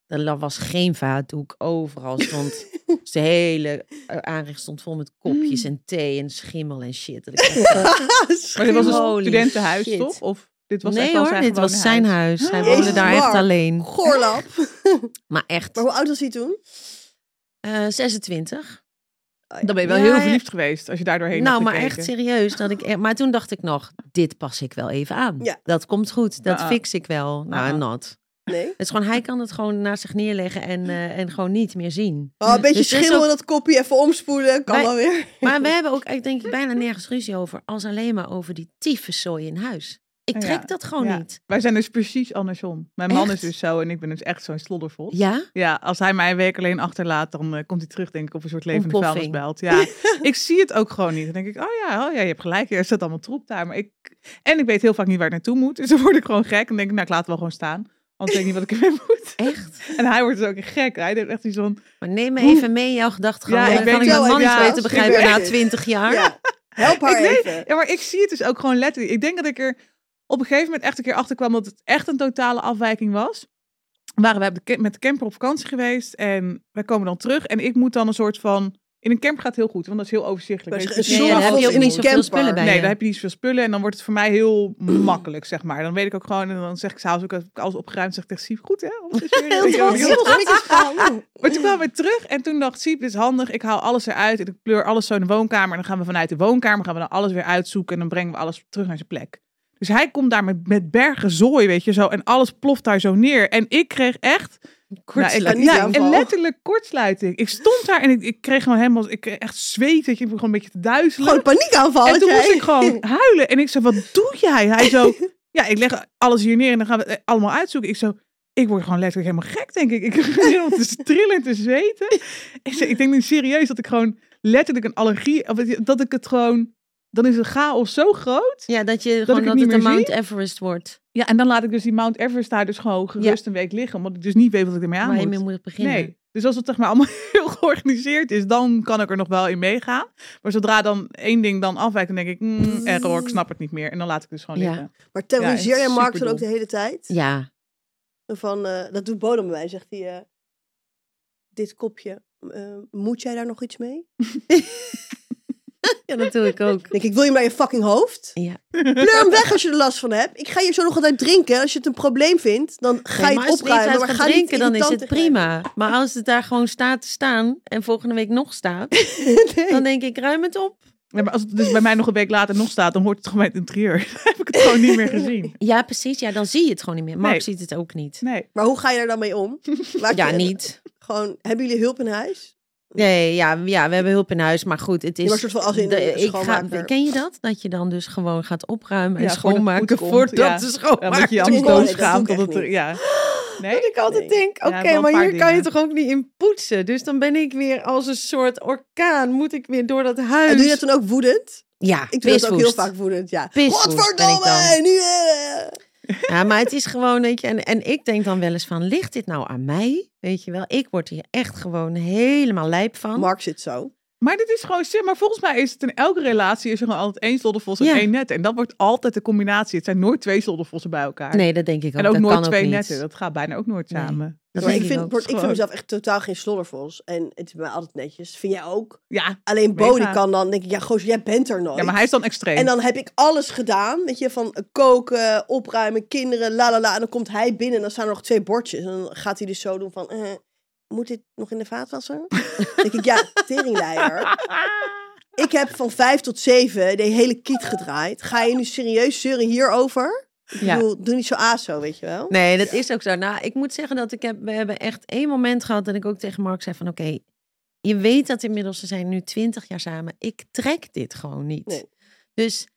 Er was geen vaatdoek. Overal stond (laughs) dus de hele eh, aanrecht stond vol met kopjes en thee en schimmel en shit. Dat ik echt- (laughs) Maar dit was een studentenhuis, shit. toch? Of dit was nee echt wel hoor, zijn dit was zijn huis. Hij Jezus, woonde daar echt alleen. Goorlap. (laughs) Maar echt, Maar hoe oud was hij toen? eh 26. Oh, ja. Dan ben je wel Ja, heel ja. verliefd geweest als je daar doorheen Nou, maar gekeken. echt serieus. Dat ik, (gasps) echt- maar toen dacht ik nog, dit pas ik wel even aan. Ja. Dat komt goed, dat fix ik wel. Nou, not. Nee? Het is gewoon, hij kan het gewoon naast zich neerleggen en, eh, en gewoon niet meer zien. Oh, een beetje Dus ook- in dat kopje, even omspoelen. Kan wel weer. Maar we (laughs) hebben ook, ik denk ik, bijna nergens ruzie over. Als alleen maar over die tyfuszooi in huis. Ik Ja, trek dat gewoon ja. niet. Wij zijn dus precies andersom. Mijn man is dus zo en ik ben dus echt zo'n sloddervol. Ja? Ja, als hij mij een week alleen achterlaat, dan eh, komt hij terug, denk ik, op een soort levende vuilnisbelt. Ja, (laughs) ik zie het ook gewoon niet. Dan denk ik, oh ja, oh ja, je hebt gelijk, er staat allemaal troep daar. Maar ik, en ik weet heel vaak niet waar ik naartoe moet. Dus dan word ik gewoon gek en denk ik, nou, ik laat het wel gewoon staan. Anders weet ik niet wat ik ermee moet. Echt? En hij wordt dus ook gek. Hij heeft echt iets van, Maar neem me even mee in jouw gedachtegang. Ja, ik kan weet ik wel, mijn man weet beter begrijpen na. 20 jaar. Ja. Help haar Ik weet- even. Ja, maar ik zie het dus ook gewoon letterlijk. Ik denk dat ik er op een gegeven moment echt een keer achter kwam dat het echt een totale afwijking was. Waren we met de camper op vakantie geweest en wij komen dan terug en ik moet dan een soort van. In een camper gaat het heel goed, want dat is heel overzichtelijk. Ja, ja, dan heb je ook niet een zoveel spullen bij Nee, je. dan heb je niet zoveel spullen en dan wordt het voor mij heel (clears throat) makkelijk, zeg maar. Dan weet ik ook gewoon, en dan zeg ik s'avonds ook, als ik alles opgeruimd, zeg ik tegen Siep, goed hè? Alles is (laughs) weer- Heel heel gaan. (laughs) maar toen kwamen we terug en toen dacht Siep, dit is handig. Ik haal alles eruit en ik pleur alles zo in de woonkamer. En dan gaan we vanuit de woonkamer gaan we dan alles weer uitzoeken. En dan brengen we alles terug naar zijn plek. Dus hij komt daar met, met bergen zooi, weet je zo. En alles ploft daar zo neer. En ik kreeg echt... Nou, ik, Kortsluiting. Paniekaanval. letterlijk kortsluiting. Ik stond daar en ik, ik kreeg gewoon helemaal... Ik echt zweet. Ik gewoon een beetje te duizelen. Gewoon paniekaanval. en toen jij. moest ik gewoon (laughs) huilen. En ik zei, wat doe jij? Hij zo... (laughs) Ja, ik leg alles hier neer en dan gaan we het allemaal uitzoeken. Ik zo... Ik word gewoon letterlijk helemaal gek, denk ik. Ik (laughs) begin te trillen en te zweten. Ik, zei, ik denk nu serieus dat ik gewoon letterlijk een allergie... Of dat ik het gewoon... Dan is het chaos zo groot. Ja, dat je ik gewoon dat het de Mount zie? Everest wordt. Ja, en dan laat ik dus die Mount Everest daar dus gewoon gerust een week liggen. Omdat ik dus niet weet wat ik ermee aan moet. moet beginnen. Nee. Dus als het zeg maar allemaal (laughs) heel georganiseerd is, dan kan ik er nog wel in meegaan. Maar zodra dan één ding dan afwijkt, dan denk ik, mm, error, ik snap het niet meer. En dan laat ik het dus gewoon Ja. liggen. Maar terroriseer Ja, jij Mark dan ook de hele tijd? Ja. Van, eh, dat doet Bodem bij mij, zegt hij. eh, dit kopje, eh, moet jij daar nog iets mee? (laughs) (laughs) ja, dat doe ik ook. Denk ik, wil je maar je fucking hoofd? Ja. Pleur hem weg als je er last van hebt. Ik ga je zo nog altijd drinken. Als je het een probleem vindt, dan ga Nee, je het opruimen. uit Maar ga niet drinken, dan is het prima. Maar als het daar gewoon staat te staan en volgende week nog staat. (laughs) Nee. dan denk ik, ruim het op. Ja, maar als het dus bij mij nog een week later nog staat, dan hoort het gewoon bij het interieur. (laughs) Dan heb ik het gewoon niet meer gezien. Ja, precies. Ja, dan zie je het gewoon niet meer. Mark Nee. ziet het ook niet. Nee. Maar hoe ga je er dan mee om? Laat Ja, je- niet. Gewoon, hebben jullie hulp in huis? Nee, ja, ja, we hebben hulp in huis, maar goed, het is... maar een soort van als in de- ik ga, ken je dat? Dat je dan dus gewoon gaat opruimen en Ja, schoonmaken voordat ja. de schoonmaker omdat je (laughs) anders dat dat het echt er- ja. Nee? Dat ik altijd Nee. denk, oké, maar hier kan je toch ook niet in poetsen? Dus dan ben ik weer als een soort orkaan, moet ik weer door dat huis. En doe je dat dan ook woedend? Ja, Ik doe dat ook heel vaak woedend, ja. Godverdomme! Nu, eh. (laughs) Ja, maar het is gewoon, weet je, en, en ik denk dan wel eens van, ligt dit nou aan mij? Weet je wel, ik word hier echt gewoon helemaal lijp van. Mark zit zo. Maar dit is gewoon, zeg maar volgens mij is het in elke relatie is er gewoon altijd één sloddervos en Ja. één net. En dat wordt altijd de combinatie. Het zijn nooit twee sloddervossen bij elkaar. Nee, dat denk ik ook. en ook dat nooit kan twee ook niet. netten. Dat gaat bijna ook nooit Nee. samen. Dat denk ik vind, word- ik vind mezelf echt totaal geen sloddervos. En het is bij mij altijd netjes. Vind jij ook? Ja. Alleen. Bodie kan dan, denk ik, ja, goos, jij bent er nooit. ja, maar hij is dan extreem. En dan heb ik alles gedaan, weet je, van koken, opruimen, kinderen, la la la. En dan komt hij binnen en dan staan er nog twee bordjes. En dan gaat hij dus zo doen van, eh, moet dit nog in de vaatwasser? denk ik, ja, teringleier. Ik heb van vijf tot zeven de hele kiet gedraaid. Ga je nu serieus zeuren hierover? Ik Ja. bedoel, doe niet zo aso, weet je wel. Nee, dat is ook zo. Nou, ik moet zeggen dat ik heb, we hebben echt één moment gehad dat ik ook tegen Mark zei van, oké, je weet dat inmiddels, we zijn nu twintig jaar samen, ik trek dit gewoon niet. Nee. Dus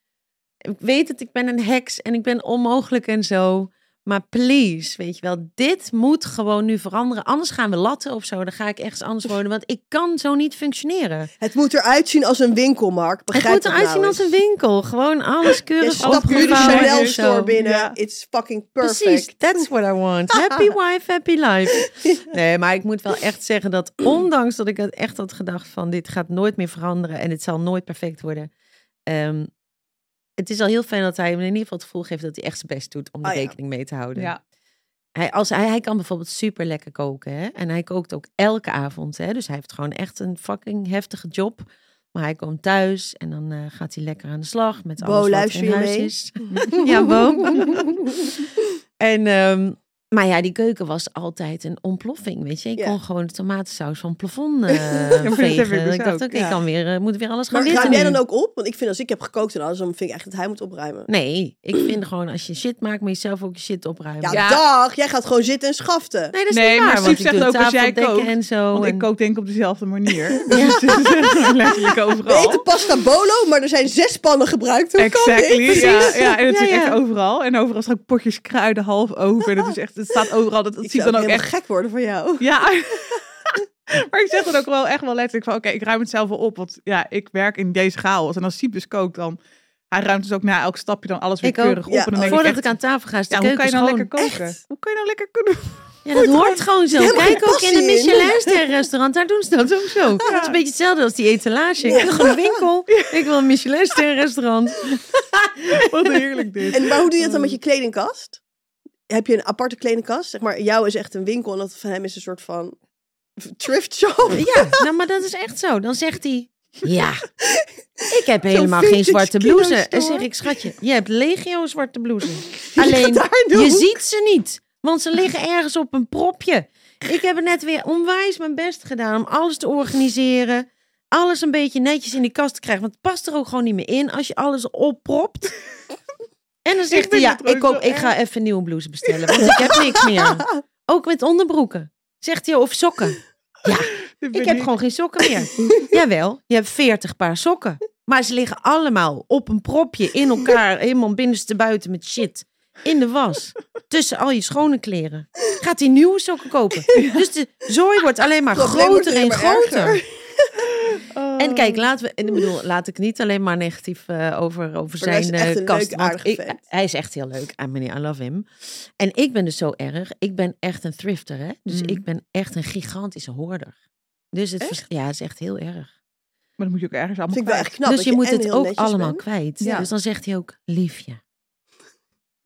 ik weet dat ik ben een heks en ik ben onmogelijk en zo. Maar please, weet je wel, dit moet gewoon nu veranderen. Anders gaan we latten of zo. Dan ga ik ergens anders wonen. Want ik kan zo niet functioneren. Het moet eruit zien als een winkel, Mark. Begrijp het moet eruit nou zien als eens. een winkel. Gewoon alles Je keurig stapt nu de Chanel store binnen. Ja. It's fucking perfect. Precies, that's what I want. (laughs) Happy wife, happy life. Nee, maar ik moet wel echt zeggen dat ondanks dat ik het echt had gedacht van dit gaat nooit meer veranderen en het zal nooit perfect worden. ehm, het is al heel fijn dat hij me in ieder geval het gevoel geeft dat hij echt zijn best doet om de ja. rekening mee te houden. ja. Hij, als hij, hij kan bijvoorbeeld super lekker koken. Hè? En hij kookt ook elke avond. Hè? Dus hij heeft gewoon echt een fucking heftige job. Maar hij komt thuis en dan eh, gaat hij lekker aan de slag met Bo, alles wat in huis mee? is. (laughs) ja, Bo. (laughs) en, ehm, maar ja, die keuken was altijd een ontploffing, weet je. Ik Ja. kon gewoon de tomatensaus van het plafond (laughs) eh dat ik vegen. dus ik dacht, ook, ja. ik kan weer, eh, moet weer alles gaan Maar witten ruim jij dan ook op? Want ik vind als ik heb gekookt en alles, dan vind ik echt dat hij moet opruimen. Nee, ik vind gewoon als je shit maakt, moet je zelf ook je shit opruimen. Ja, Ja. dag! Jij gaat gewoon zitten en schaften. Nee, dat is Nee, niet maar waar, zegt ook als jij kookt, en zo. Want en- ik kook denk ik op dezelfde manier. (laughs) Dus het is echt letterlijk We overal. eten pasta bolo, maar er zijn zes pannen gebruikt. Hoe kan Exactly. dit? Ja, ja, en het Ja, is echt ja. overal. En overal staan potjes kruiden half open. Het is echt, het staat overal. Dat, dat Ik ziet zou dan ook echt. gek worden voor jou. Ja. (laughs) (laughs) maar ik zeg dan ook wel echt wel letterlijk van, oké, ik ruim het zelf wel op. Want ja, ik werk in deze chaos. En als Siep dus kookt, dan hij ruimt dus ook na elk stapje dan alles weer Ik ook. keurig op. Ja, en dan Voordat ik aan tafel ga, is de ja, hoe kan je nou schoon. lekker koken? Echt? Hoe kan je nou lekker kunnen? (laughs) Ja, dat hoort gewoon zo. Kijk ook in een passie in. Michelin-ster-restaurant, daar doen ze dat ook zo. Het is een beetje hetzelfde als die etalage. Ik wil gewoon een winkel. Ik wil een Michelin-ster-restaurant. Wat heerlijk dit. En, maar hoe doe je dat dan met je kledingkast? Heb je een aparte kledingkast? Zeg maar, jou is echt een winkel en dat van hem is een soort van thrift shop. Ja, nou, maar dat is echt zo. Dan zegt hij, ja, (laughs) ik heb helemaal geen zwarte blouse. kinderstore. En zeg ik, schatje, je hebt legio zwarte blouse. (laughs) gaat Alleen, je ziet ze niet. Want ze liggen ergens op een propje. Ik heb er net weer onwijs mijn best gedaan om alles te organiseren. Alles een beetje netjes in die kast te krijgen. Want het past er ook gewoon niet meer in als je alles oppropt. En dan zegt hij, ja, ik, koop, ik ga even een nieuwe blouse bestellen. Want ik heb niks meer. (laughs) Ook met onderbroeken. Zegt hij, of sokken. Ja, (laughs) ik heb gewoon geen sokken meer. (laughs) Jawel, je hebt 40 paar sokken. Maar ze liggen allemaal op een propje in elkaar, helemaal binnenste buiten met shit. In de was. Tussen al je schone kleren. Gaat hij nieuwe sokken kopen. Dus de zooi wordt alleen maar groter en groter. (laughs) Oh. En kijk, laten we, en ik bedoel, laat ik niet alleen maar negatief eh, over, over Maar zijn is echt eh, een kast. ik- hij is echt heel leuk. Ah, meneer, I love him. En ik ben dus zo erg. Ik ben echt een thrifter, hè. Dus Mhm. ik ben echt een gigantische hoorder. Dus het, Echt? ja, het is echt heel erg. Maar dan moet je ook ergens allemaal vind ik wel kwijt. echt knap. dus je moet het ook allemaal bent. kwijt. Ja. Dus dan zegt hij ook, liefje,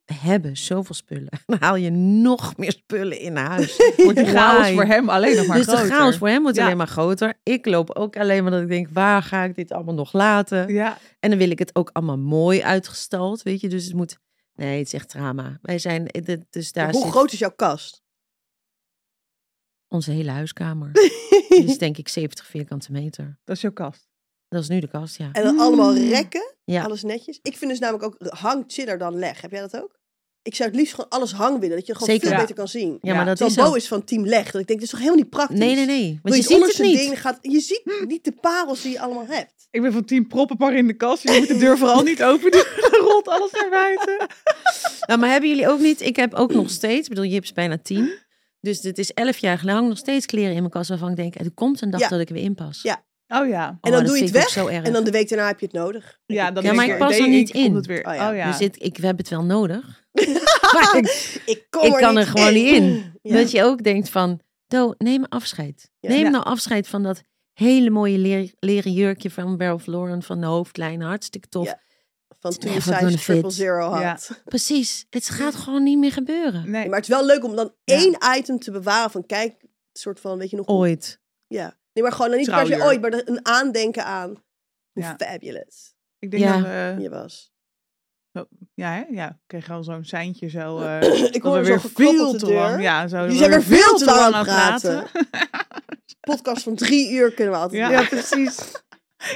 we hebben zoveel spullen. (laughs) Dan haal je nog meer spullen in huis. (laughs) Wordt die chaos voor hem alleen nog maar dus de groter. chaos voor hem wordt Ja. alleen maar groter. Ik loop ook alleen maar dat ik denk, waar ga ik dit allemaal nog laten? Ja, En dan wil ik het ook allemaal mooi uitgestald, weet je. Dus het moet... Nee, het is echt drama. Wij zijn... Dus daar Hoe zit groot is jouw kast? onze hele huiskamer. (laughs) Die is denk ik 70 vierkante meter. dat is jouw kast. Dat is nu de kast, ja. En dan allemaal Mm. rekken, Ja. alles netjes. Ik vind dus namelijk ook hang chiller dan leg. Heb jij dat ook? Ik zou het liefst gewoon alles hang willen, dat je gewoon Zeker. veel Ja. beter kan zien. Ja, maar dat is Bo zo. is van team leg. Dat ik denk, dit is toch helemaal niet praktisch? Nee, nee, nee. Want je het ziet het niet. ding gaat, je ziet niet de parels die je allemaal hebt. Ik ben van team proppenpar in de kast. Je moet de deur vooral niet open doen. (laughs) Dan rolt alles naar buiten. Nou, maar hebben jullie ook niet... Ik heb ook nog steeds... Ik bedoel, je hebt bijna tien. Dus dit is elf jaar lang nog steeds kleren in mijn kast waarvan ik denk... Er komt een dag Ja. dat ik er weer in pas. Ja. Oh ja. En Oh, dan dat doe je vind het ook weg. zo erg. En dan de week daarna heb je het nodig. Ja, dan Ja, maar ik pas er niet komt in. Het weer. Oh ja. Oh ja. Dus dit, ik, we hebben het wel nodig. (laughs) maar ik, Ik, kom ik er kan er gewoon niet in. (laughs) Ja. Dat je ook denkt van... Do, neem afscheid. Ja. Neem Ja. nou afscheid van dat hele mooie leer, leren jurkje van Ralph Lauren van de hoofdlijn. Hartstikke tof. Ja. Van toen je Never gonna size triple zero had. Ja. (laughs) Precies. Het gaat gewoon niet meer gebeuren. Nee. Maar het is wel leuk om dan Ja. één item te bewaren van kijk, een soort van, weet je nog hoe- Ooit. Ja. Nee, maar gewoon dan niet per se ooit, maar een aandenken aan hoe Ja. fabulous Ik denk Ja. dat we... je was. Ja, hè? Ja. Ik kreeg al zo'n seintje zo... (clears throat) eh Ik hoor we zo weer veel te deur. lang... Ja, zo, Die zijn weer veel te lang aan praten. (laughs) Podcast van drie uur kunnen we altijd Ja. precies. (laughs)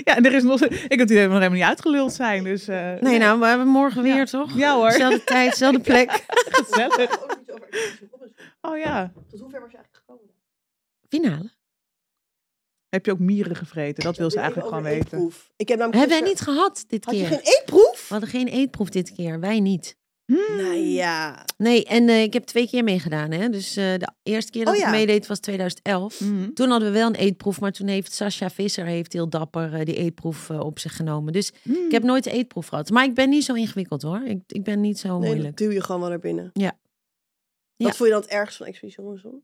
Ja, en er is nog... Ik heb het idee dat we nog helemaal niet uitgeluld zijn. Dus, eh, Nee, nou, we hebben morgen Ja. weer, toch? Ja hoor, Zelfde tijd, zelfde plek. (laughs) gezellig. Oh ja. Tot hoever was je eigenlijk gekomen? Finale. Heb je ook mieren gevreten? Dat wil ze eigenlijk gewoon weten. eetproef? Ik heb namelijk Hebben wij gisteren- niet gehad dit Had je keer. geen eetproef? We hadden geen eetproef dit keer. Wij niet. Nou ja. Nee, en eh, ik heb twee keer meegedaan. Hè? Dus eh, de eerste keer dat Oh ja. ik meedeed was 2011. Mhm. Toen hadden we wel een eetproef, maar toen heeft Sascha Visser heeft heel dapper eh, die eetproef op zich genomen. Dus ik heb nooit de eetproef gehad. Maar ik ben niet zo ingewikkeld hoor. Ik, ik ben niet zo Nee, dat moeilijk. duw je gewoon wel naar binnen. Ja. Wat Ja. vond je dan het ergst van Expedition Robinson?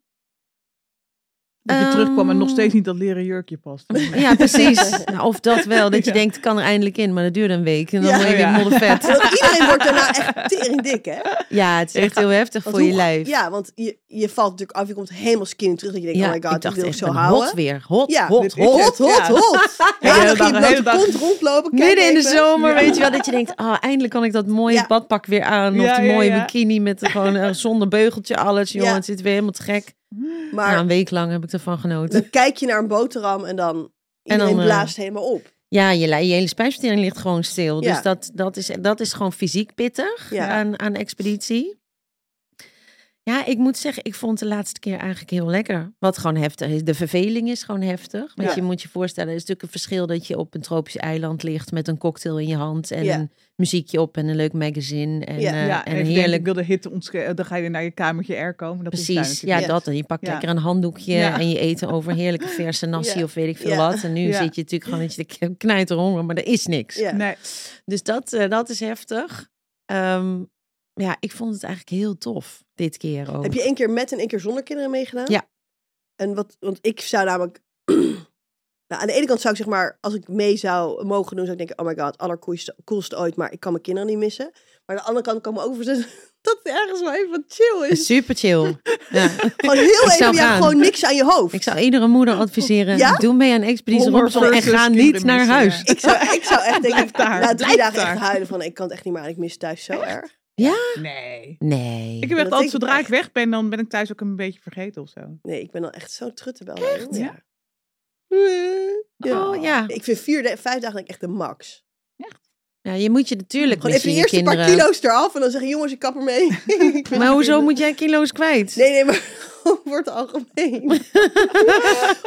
Dat je terugkwam en nog Ehm, steeds niet dat leren jurkje past. (laughs) Ja, (laughs) precies. Nou, of dat wel, dat je Ja. denkt, kan er eindelijk in, maar dat duurt een week. En dan Ja. ben je weer moddervet. (laughs) Want iedereen wordt daarna echt tering dik, hè? Ja, het is echt heel heftig voor je lijf. Ja, want je, je valt natuurlijk af, je komt helemaal skinny terug. Dat je denkt, oh my god, ik ik, wil echt, zo houden. hot weer. Hot, Ja, hot, hot. Hot, hot, Ja. hot. Ja, dan ging je kont rondlopen. Midden in de zomer, weet je wel, dat je denkt, ah, eindelijk kan ik dat mooie badpak weer aan. Of die mooie bikini met gewoon eh, zonder beugeltje, alles. Jongen, het zit weer helemaal te gek. Maar Nou, een week lang heb ik ervan genoten. dan kijk je naar een boterham en dan... Iedereen dan, eh, blaast helemaal op. Ja, je, hele spijsvertering ligt gewoon stil. Ja. Dus dat, dat, is, dat is gewoon fysiek pittig Ja. aan, aan expeditie. Ja, ik moet zeggen, ik vond de laatste keer eigenlijk heel lekker. Wat gewoon heftig is. De verveling is gewoon heftig. Want Ja. je moet je voorstellen, het is natuurlijk een verschil dat je op een tropisch eiland ligt met een cocktail in je hand en Ja. een muziekje op en een leuk magazine en, Ja. eh, ja, en en een heerlijk. Ik wil de hitte ontschrijven. Dan ga je naar je kamertje air komen. Dat is Precies, ja, dat. En je pakt Ja. lekker een handdoekje Ja. en je eten over heerlijke verse (laughs) nasi Ja. of weet ik veel Ja. wat. En nu Ja. zit je natuurlijk gewoon dat je knijter honger, maar er is niks. Ja. Nee, Dus dat, eh, dat is heftig. Ehm, ja, ik vond het eigenlijk heel tof dit keer ook. Heb je één keer met en één keer zonder kinderen meegedaan? Ja. En wat, want ik zou namelijk... (clears throat) nou, aan de ene kant zou ik zeg maar, als ik mee zou mogen doen, zou ik denken, oh my god, allercoolste coolste ooit, maar ik kan mijn kinderen niet missen. Maar aan de andere kant kan ik me ook voorstellen (laughs) dat het ergens wel even chill is. Super chill. (laughs) ja. Gewoon heel (laughs) Ik even, ja, gewoon niks aan je hoofd. Ik zou iedere moeder adviseren, Ja? doe mee aan Expeditie Robinson en ga niet naar huis. Ik zou, ik zou echt denken, na drie dagen daar. echt huilen van, ik kan het echt niet meer aan, ik mis thuis zo erg. Nee. Nee. Ik heb echt altijd, zodra ik echt. weg ben, dan ben ik thuis ook een beetje vergeten of zo. Nee, ik ben dan echt zo truttebel. Echt? Ja. Oh ja. Ik vind vier, vijf dagen echt de max. ja, je moet je natuurlijk Gewoon even je eerste paar kilo's eraf en dan zeggen jongens, ik kap ermee. (laughs) Maar hoezo (laughs) moet jij kilo's kwijt? Nee, nee, maar (laughs) voor het algemeen. (laughs)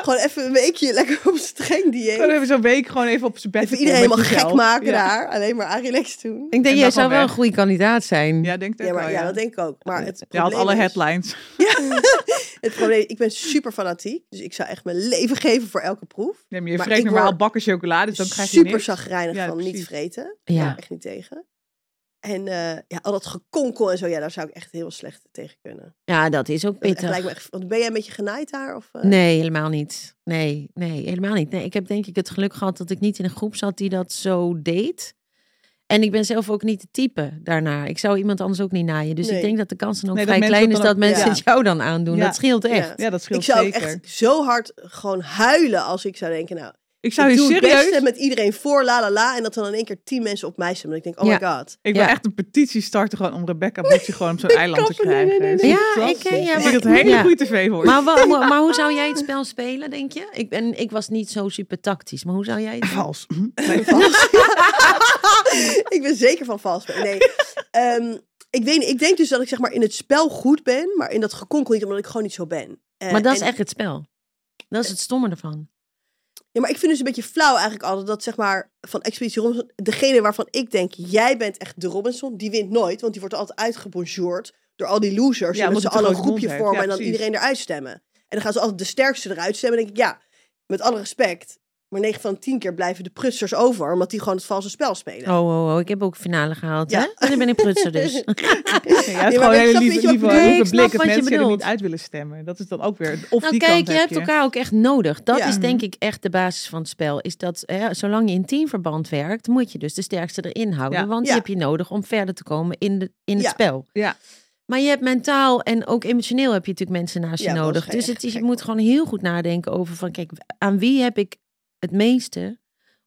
gewoon even een weekje lekker op streng dieet. Gewoon even zo'n week gewoon even op zijn bed. Even iedereen helemaal gek maken Ja. daar. Alleen maar aan relax doen. Ik denk, En jij zou wel een goede kandidaat zijn. Ja, denk ik Ja, ook maar wel, ja, ja. dat denk ik ook. Maar het Je had alle is- headlines. (laughs) Het probleem, ik ben super fanatiek. Dus ik zou echt mijn leven geven voor elke proef. Neem je, je Maar vreet normaal bakken chocolade, dus dan krijg je super Ja, van niet vreten. Ik Ja. echt niet tegen. En eh, ja, al dat gekonkel en zo, ja, daar zou ik echt heel slecht tegen kunnen. Ja, dat is ook Dat pittig. lijkt me echt, want ben jij een beetje genaaid daar? Of, eh? Nee, helemaal niet. Nee, nee, helemaal niet. Nee, ik heb denk ik het geluk gehad dat ik niet in een groep zat die dat zo deed. En ik ben zelf ook niet de type daarna. Ik zou iemand anders ook niet naaien. Dus Nee. ik denk dat de kans dan ook Nee, vrij klein is dat ook- mensen ja. het jou dan aandoen. Ja. Dat scheelt echt. Ja. Ja, dat scheelt Ik zou zeker. echt zo hard gewoon huilen als ik zou denken, nou, ik zou ik je serieus... beste met iedereen voor, la la la. En dat dan in één keer tien mensen op mij stemmen. Dat ik denk, oh Ja. my god. Ik wil Ja. echt een petitie starten gewoon om Rebecca Butchie gewoon op zo'n (laughs) eiland te nee, krijgen. nee, nee, Zie je Ja, het ik, wel? eh, ja, Ik maar- denk dat het hele ja. goede tv wordt. Maar, maar, maar hoe zou (laughs) jij het spel spelen, denk je? Ik, ben, ik was niet zo super tactisch. Maar hoe zou jij het doen? Vals. (laughs) Nee, Vals. ik ben zeker van vals. Nee, Ehm, ik, weet, ik denk dus dat ik zeg maar in het spel goed ben, maar in dat gekonkel niet, omdat ik gewoon niet zo ben. Eh, Maar dat is en- echt het spel. Dat is het stomme ervan. Ja, maar ik vind dus een beetje flauw eigenlijk altijd dat zeg maar van Expeditie Robinson, degene waarvan ik denk, jij bent echt de Robinson, die wint nooit, want die wordt altijd uitgebonjourd door al die losers. Ja, omdat z'n het een groepje vormen Ja, en dan precies. iedereen eruit stemmen. En dan gaan ze altijd de sterkste eruit stemmen. En dan denk ik, ja, met alle respect, maar 9 van de 10 keer blijven de prutsers over, omdat die gewoon het valse spel spelen. Oh, oh, oh. Ik heb ook finale gehaald, Ja. hè? En dan ben ik prutser dus. (laughs) Ja, het maar is gewoon een je- hele lieve, je ik lieve, ik blik dat je mensen er niet uit willen stemmen. Dat is dan ook weer... Of Nou die kijk, kant je heb hebt elkaar ook echt nodig. Dat Ja. is denk ik echt de basis van het spel. Is dat hè, zolang je in teamverband werkt, moet je dus de sterkste erin houden. Ja. Want die heb je nodig om verder te komen in, de, in het Ja. spel. Ja. Maar je hebt mentaal en ook emotioneel heb je natuurlijk mensen naast je nodig. Dus het is, je moet gewoon heel goed nadenken over van kijk, aan wie heb ik het meeste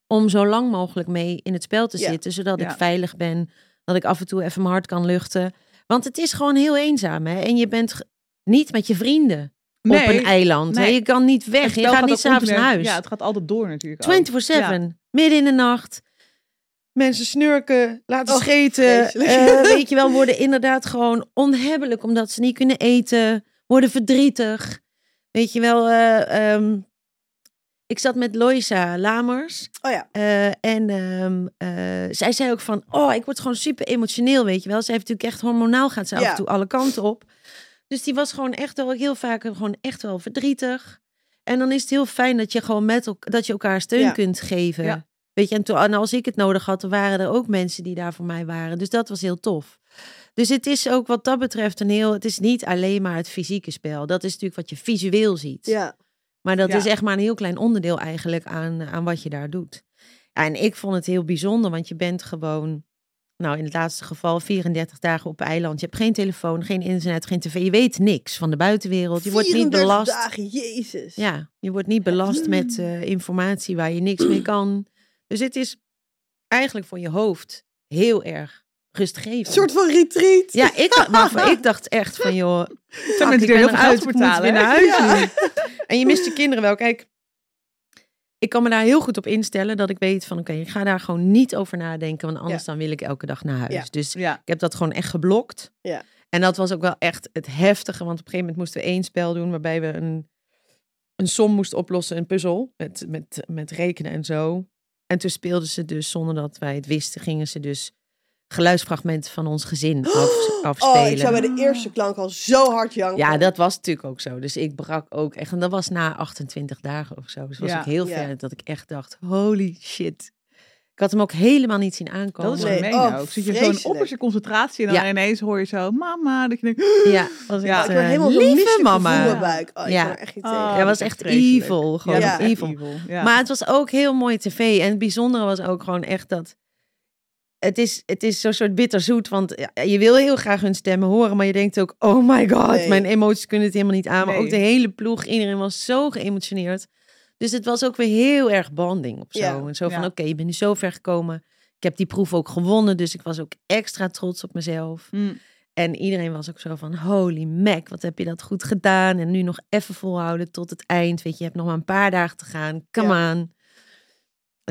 om zo lang mogelijk mee in het spel te Ja. zitten, zodat ik veilig ben, dat ik af en toe even mijn hart kan luchten. Want het is gewoon heel eenzaam hè? en je bent niet met je vrienden op een eiland. nee. Je kan niet weg, je gaat niet s'avonds naar huis. Ja, het gaat altijd door natuurlijk. ook. 24-7, midden in de nacht. Mensen snurken, laten Och, scheten. eh, (laughs) weet je wel, worden inderdaad gewoon onhebbelijk omdat ze niet kunnen eten. Worden verdrietig. Weet je wel, eh, ehm, ik zat met Loisa Lamers. Oh ja, eh, en ehm, eh, zij zei ook van, oh, ik word gewoon super emotioneel, weet je wel. Zij heeft natuurlijk echt hormonaal, gaat ze af en toe alle kanten op. Dus die was gewoon echt wel heel vaak gewoon echt wel verdrietig. En dan is het heel fijn dat je gewoon met elkaar, dat je elkaar steun Ja. kunt geven. Ja. Weet je, en, toen, en als ik het nodig had, dan waren er ook mensen die daar voor mij waren. Dus dat was heel tof. Dus het is ook wat dat betreft een heel, het is niet alleen maar het fysieke spel. Dat is natuurlijk wat je visueel ziet. ja. Maar dat Ja. is echt maar een heel klein onderdeel eigenlijk aan, aan wat je daar doet. Ja, en ik vond het heel bijzonder, want je bent gewoon, nou in het laatste geval, 34 dagen op eiland. Je hebt geen telefoon, geen internet, geen tv. Je weet niks van de buitenwereld. Je wordt niet 34 belast. dagen, jezus. Ja, je wordt niet belast met eh, informatie waar je niks mee kan. Dus het is eigenlijk voor je hoofd heel erg rustgevend. Een soort van retreat. Ja, ik, waarvan (laughs) ik dacht echt van, joh, mensen ik ben heel veel eruit, moet weer naar huis. (laughs) (laughs) En je mist je kinderen wel. Kijk, ik kan me daar heel goed op instellen dat ik weet van, oké, ik ga daar gewoon niet over nadenken, want anders dan wil ik elke dag naar huis. Ja. Dus Ja. ik heb dat gewoon echt geblokt. Ja. En dat was ook wel echt het heftige, want op een gegeven moment moesten we één spel doen waarbij we een, een som moesten oplossen, een puzzel, met, met, met rekenen en zo. En toen speelden ze dus, zonder dat wij het wisten, gingen ze dus geluidsfragmenten van ons gezin (gasps) af, afspelen. Oh, ik zou bij de eerste klank al zo hard janken. Ja, dat was natuurlijk ook zo. Dus ik brak ook echt. En dat was na 28 dagen of zo. Dus was Ja. ik heel Ja. ver dat ik echt dacht, holy shit. Ik had hem ook helemaal niet zien aankomen. Dat is Nee, gemeen oh, ook. Zit je zo'n opperste concentratie en dan Ja. ineens hoor je zo, mama. Dat je denkt, (gasps) Ja, (gasps) was Ja, echt, ik helemaal lieve mama. buik. Oh, ik Ja. kan er echt niet Oh. Ja, dat was echt evil. Gewoon Ja, evil. Ja. Maar het was ook heel mooi tv. En het bijzondere was ook gewoon echt dat... Het is, het is zo'n soort bitterzoet, want je wil heel graag hun stemmen horen, maar je denkt ook, oh my god, Nee. mijn emoties kunnen het helemaal niet aan. Maar ook de hele ploeg, iedereen was zo geëmotioneerd. Dus het was ook weer heel erg bonding of zo. Ja. En zo van, Ja. oké, je bent nu zo ver gekomen. Ik heb die proef ook gewonnen, dus ik was ook extra trots op mezelf. Mm. En iedereen was ook zo van, holy mac, wat heb je dat goed gedaan. En nu nog even volhouden tot het eind. Weet je, je hebt nog maar een paar dagen te gaan. Come on.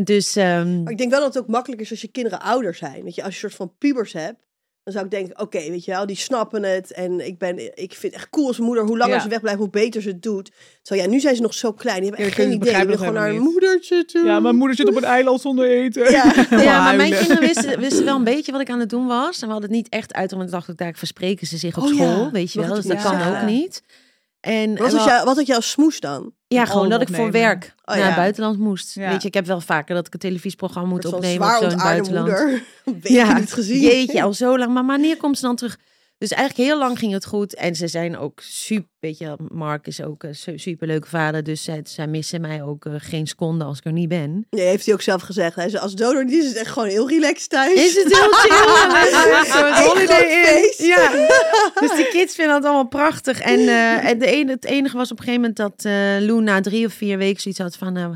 Dus ehm, Maar ik denk wel dat het ook makkelijk is als je kinderen ouder zijn. Weet je, als je een soort van pubers hebt. Dan zou ik denken, oké, weet je wel, die snappen het. En ik, ben, ik vind het echt cool als moeder. Hoe langer Ja. ze wegblijft, hoe beter ze het doet. Zo ja, nu zijn ze nog zo klein. Die hebben echt geen idee. Die willen gewoon dat naar helemaal moedertje toe. Ja, mijn moeder zit op een eiland zonder eten. Ja. (laughs) Maar mijn kinderen wisten, wisten wel een beetje wat ik aan het doen was. En we hadden het niet echt uit, want ik dacht daar verspreken ze zich op Oh ja, school. Weet je wel, dus dat kan ook niet. En Wat, was wel- jou, wat had jouw smoes dan? Ja, gewoon dat ik voor werk Oh, naar ja. het buitenland moest. Ja. Weet je, ik heb wel vaker dat ik een televisieprogramma moet opnemen of zo in het buitenland. moeder. (laughs) Je niet gezien. Jeetje, al zo lang. Maar wanneer komt ze dan terug? Dus eigenlijk heel lang ging het goed. En ze zijn ook super, weet je, Mark is ook een su- superleuke vader. Dus zij, zij missen mij ook eh, geen seconde als ik er niet ben. Nee, heeft hij ook zelf gezegd. Hij zei, als donor die is het echt gewoon heel relaxed thuis. Is het heel chill? (laughs) Holiday in. feest. Ja. (laughs) Dus die kids vinden het allemaal prachtig. En, en de ene, het enige was op een gegeven moment dat eh Lou na drie of vier weken zoiets had van... nou,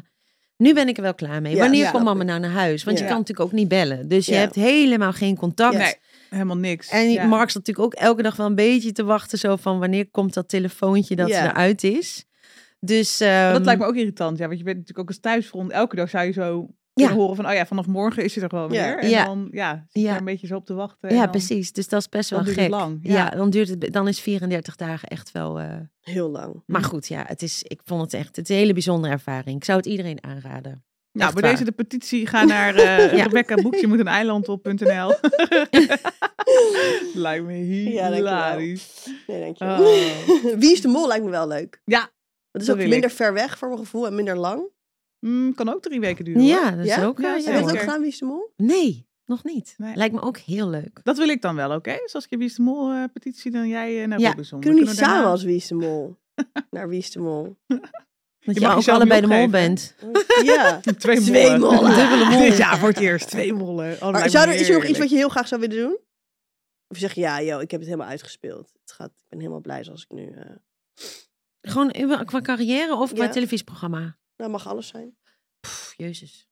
nu ben ik er wel klaar mee. Ja, Wanneer ja. komt mama nou naar huis? Want Ja. je kan natuurlijk ook niet bellen. Dus je hebt helemaal geen contact. Nee, helemaal niks. En Ja. Mark zat natuurlijk ook elke dag wel een beetje te wachten. Zo van wanneer komt dat telefoontje dat Ja. ze eruit is. Dus Maar dat lijkt me ook irritant. Ja, want je bent natuurlijk ook als thuisfront. Elke dag zou je zo kunnen horen van, oh ja, vanaf morgen is het er gewoon Ja. weer. En Ja. dan ja, zit je Ja. er een beetje zo op te wachten. en Ja, dan- precies. Dus dat is best dan wel duurt gek. het lang, Ja. ja. dan duurt het, dan is 34 dagen echt wel. eh, Heel lang. Maar goed, ja, het is, ik vond het echt het is een hele bijzondere ervaring. Ik zou het iedereen aanraden. Nou, Echt bij waar. deze de petitie, ga naar eh (laughs) Ja. Rebecca Boeks, je moet een eiland op.nl. (laughs) Lijkt me hilarisch. Nee, dankjewel. Oh. (laughs) Wie is de mol lijkt me wel leuk. Ja, Dat is Dat ook minder ik. ver weg voor mijn gevoel en minder lang. mm, kan ook drie weken duren. Ja, hoor. dat is Ja? ook. Ja, eh, Heb je ook ja. gedaan, Wie is de mol? Nee, nog niet. Nee. Lijkt me ook heel leuk. Dat wil ik dan wel, oké? Zoals ik Wie is de Mol eh, petitie, dan jij naar Ja. Robinson. Kunnen we niet daarna- samen als Wie is de mol? Naar Wie is de mol? Dat Je je, mag ook allebei de mol bent. (laughs) Ja. Twee Twee mollen. mollen. Dubbele mol. (laughs) Dit jaar voor het (laughs) eerst. Twee mollen. Oh, dat Maar zou er, is er nog iets wat je heel graag zou willen doen? Of je zegt, ja, joh, ik heb het helemaal uitgespeeld. Het gaat, ik ben helemaal blij zoals ik nu... eh Gewoon qua carrière of qua Ja. televisieprogramma? nou, mag alles zijn. Pff, jezus.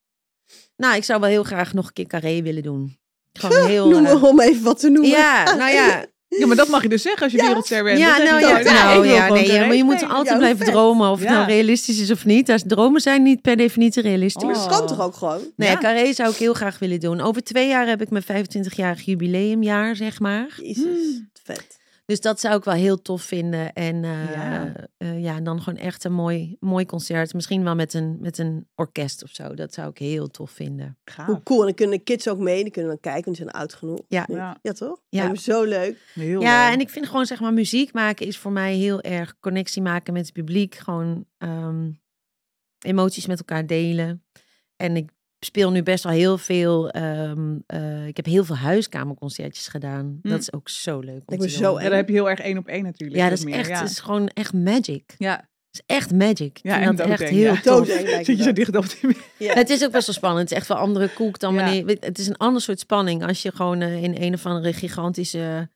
Nou, ik zou wel heel graag nog een keer carré willen doen. Gewoon heel... Noem me om even wat te noemen. ja, nou ja. Ja, maar dat mag je dus zeggen als je Ja. wereldster bent. Ja, nou ja, nou, ja, nee, ja, maar je moet altijd blijven vet. dromen of het nou realistisch is of niet. Als dromen zijn niet per definitie realistisch. Maar Oh. dat kan toch ook gewoon? Nee, Ja. carré zou ik heel graag willen doen. Over twee jaar heb ik mijn 25-jarig jubileumjaar, zeg maar. Jezus, Hmm. vet. Dus dat zou ik wel heel tof vinden. En eh, Ja. eh, ja, dan gewoon echt een mooi, mooi concert. Misschien wel met een, met een orkest of zo. Dat zou ik heel tof vinden. Gaaf. Hoe cool. En dan kunnen de kids ook mee. Die kunnen dan kijken, want die zijn oud genoeg. Ja. Ja. Ja, toch? Ja. Zo leuk. Heel Ja, leuk. en ik vind gewoon zeg maar muziek maken is voor mij heel erg connectie maken met het publiek. Gewoon ehm, emoties met elkaar delen. En ik speel nu best wel heel veel. ehm, eh, ik heb heel veel huiskamerconcertjes gedaan. Hm. Dat is ook zo leuk. om te zo dan heb je heel erg één op één natuurlijk. Ja, dat is meer, echt, Ja. het is gewoon echt magic. ja. is echt magic. Ja, en dat echt heel ja. tof. Zit je zo dicht op die Ja. Het is ook best wel spannend. Het is echt wel andere koek dan wanneer... Het is een ander soort spanning als je gewoon eh, in een of andere gigantische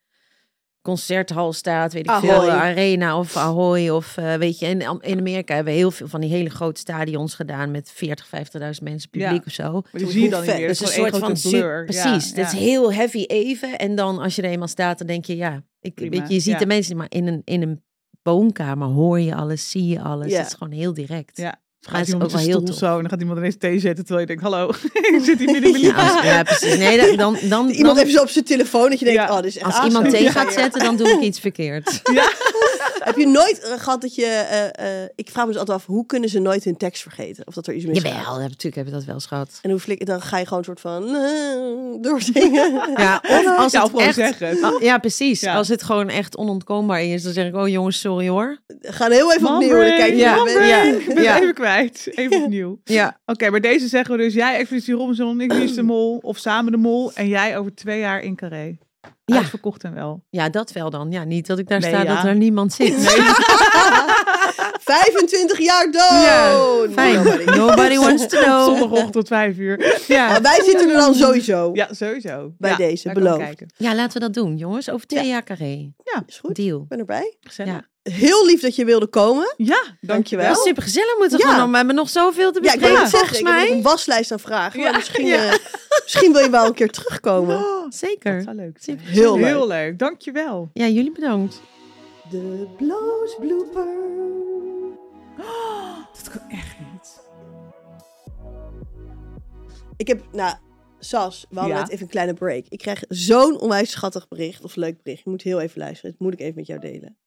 concerthal staat. Weet ik veel, Ahoy. Arena of Ahoy. Of eh, weet je, in, in Amerika hebben we heel veel van die hele grote stadions gedaan met 40, 50.000 mensen publiek Ja. of zo. Maar die zie je dan niet meer. Het een is gewoon soort van blur. Precies. Ja, Dat is heel heavy even. En dan als je er eenmaal staat, dan denk je, ja, ik, Prima, weet je, je ziet ja. de mensen, maar in een, in een woonkamer hoor je alles, zie je alles. Ja. Het is gewoon heel direct. Ja. Gaat iemand ook wel heel tof. zo en dan gaat iemand ineens thee zetten terwijl je denkt, hallo, (laughs) ik zit hier midden in mijn Ja, ja, precies. Nee, dan, dan, (laughs) dan, Iemand dan- even zo op zijn telefoon dat je denkt, Ja. oh, dit is echt als awesome. iemand thee Ja, gaat ja. zetten, dan doe ik iets verkeerd. (laughs) Heb je nooit eh, gehad dat je... eh, eh, ik vraag me dus altijd af, hoe kunnen ze nooit hun tekst vergeten? Of dat er iets mis Jawel, ja, natuurlijk heb je dat wel eens gehad. En hoe flik, dan ga je gewoon een soort van eh, doorzingen. (laughs) Ja, of (laughs) als Ja, het echt... zeggen. Ah, Ja, precies. Ja. Als het gewoon echt onontkoombaar is, dan zeg ik, oh jongens, sorry hoor. Ga heel even opnieuw. Dan kijk je Ja, ja. Ik ben Ja. even kwijt. Even (laughs) opnieuw. Ja, Oké, maar deze zeggen we dus jij Expeditie Robinson, ik Wie is de Mol of samen de Mol en jij over twee jaar in Carré. Ja. Uitverkocht en wel. ja dat wel dan. Ja, niet dat ik daar Nee, sta ja. dat er niemand zit. 25 (laughs) jaar dood! Ja, Fijn. Nobody. Nobody wants to know. Zondagochtend tot vijf uur. Ja, Maar wij zitten er dan sowieso. ja sowieso. Bij Ja, deze, beloofd. Ja, laten we dat doen, jongens. Over twee Ja. jaar carré. Is goed, ik Deal. ben erbij. Gezellig. Heel lief dat je wilde komen. Ja, Dankjewel. Dat is super gezellig. Moeten Ja. gewoon. We hebben nog zoveel te Ja, ik wil bespreken, het zeggen. volgens Ik heb een waslijst aan vragen. Maar misschien, ja. eh, misschien wil je wel een keer terugkomen. Oh, dat Zeker. zou leuk zijn. Heel leuk. Heel leuk. Dankjewel. Ja, jullie bedankt. De blows blooper. Dat kan echt niet. Ik heb, nou, Sas, we hadden Ja. net even een kleine break. Ik krijg zo'n onwijs schattig bericht of leuk bericht. Je moet heel even luisteren. Dat moet ik even met jou delen.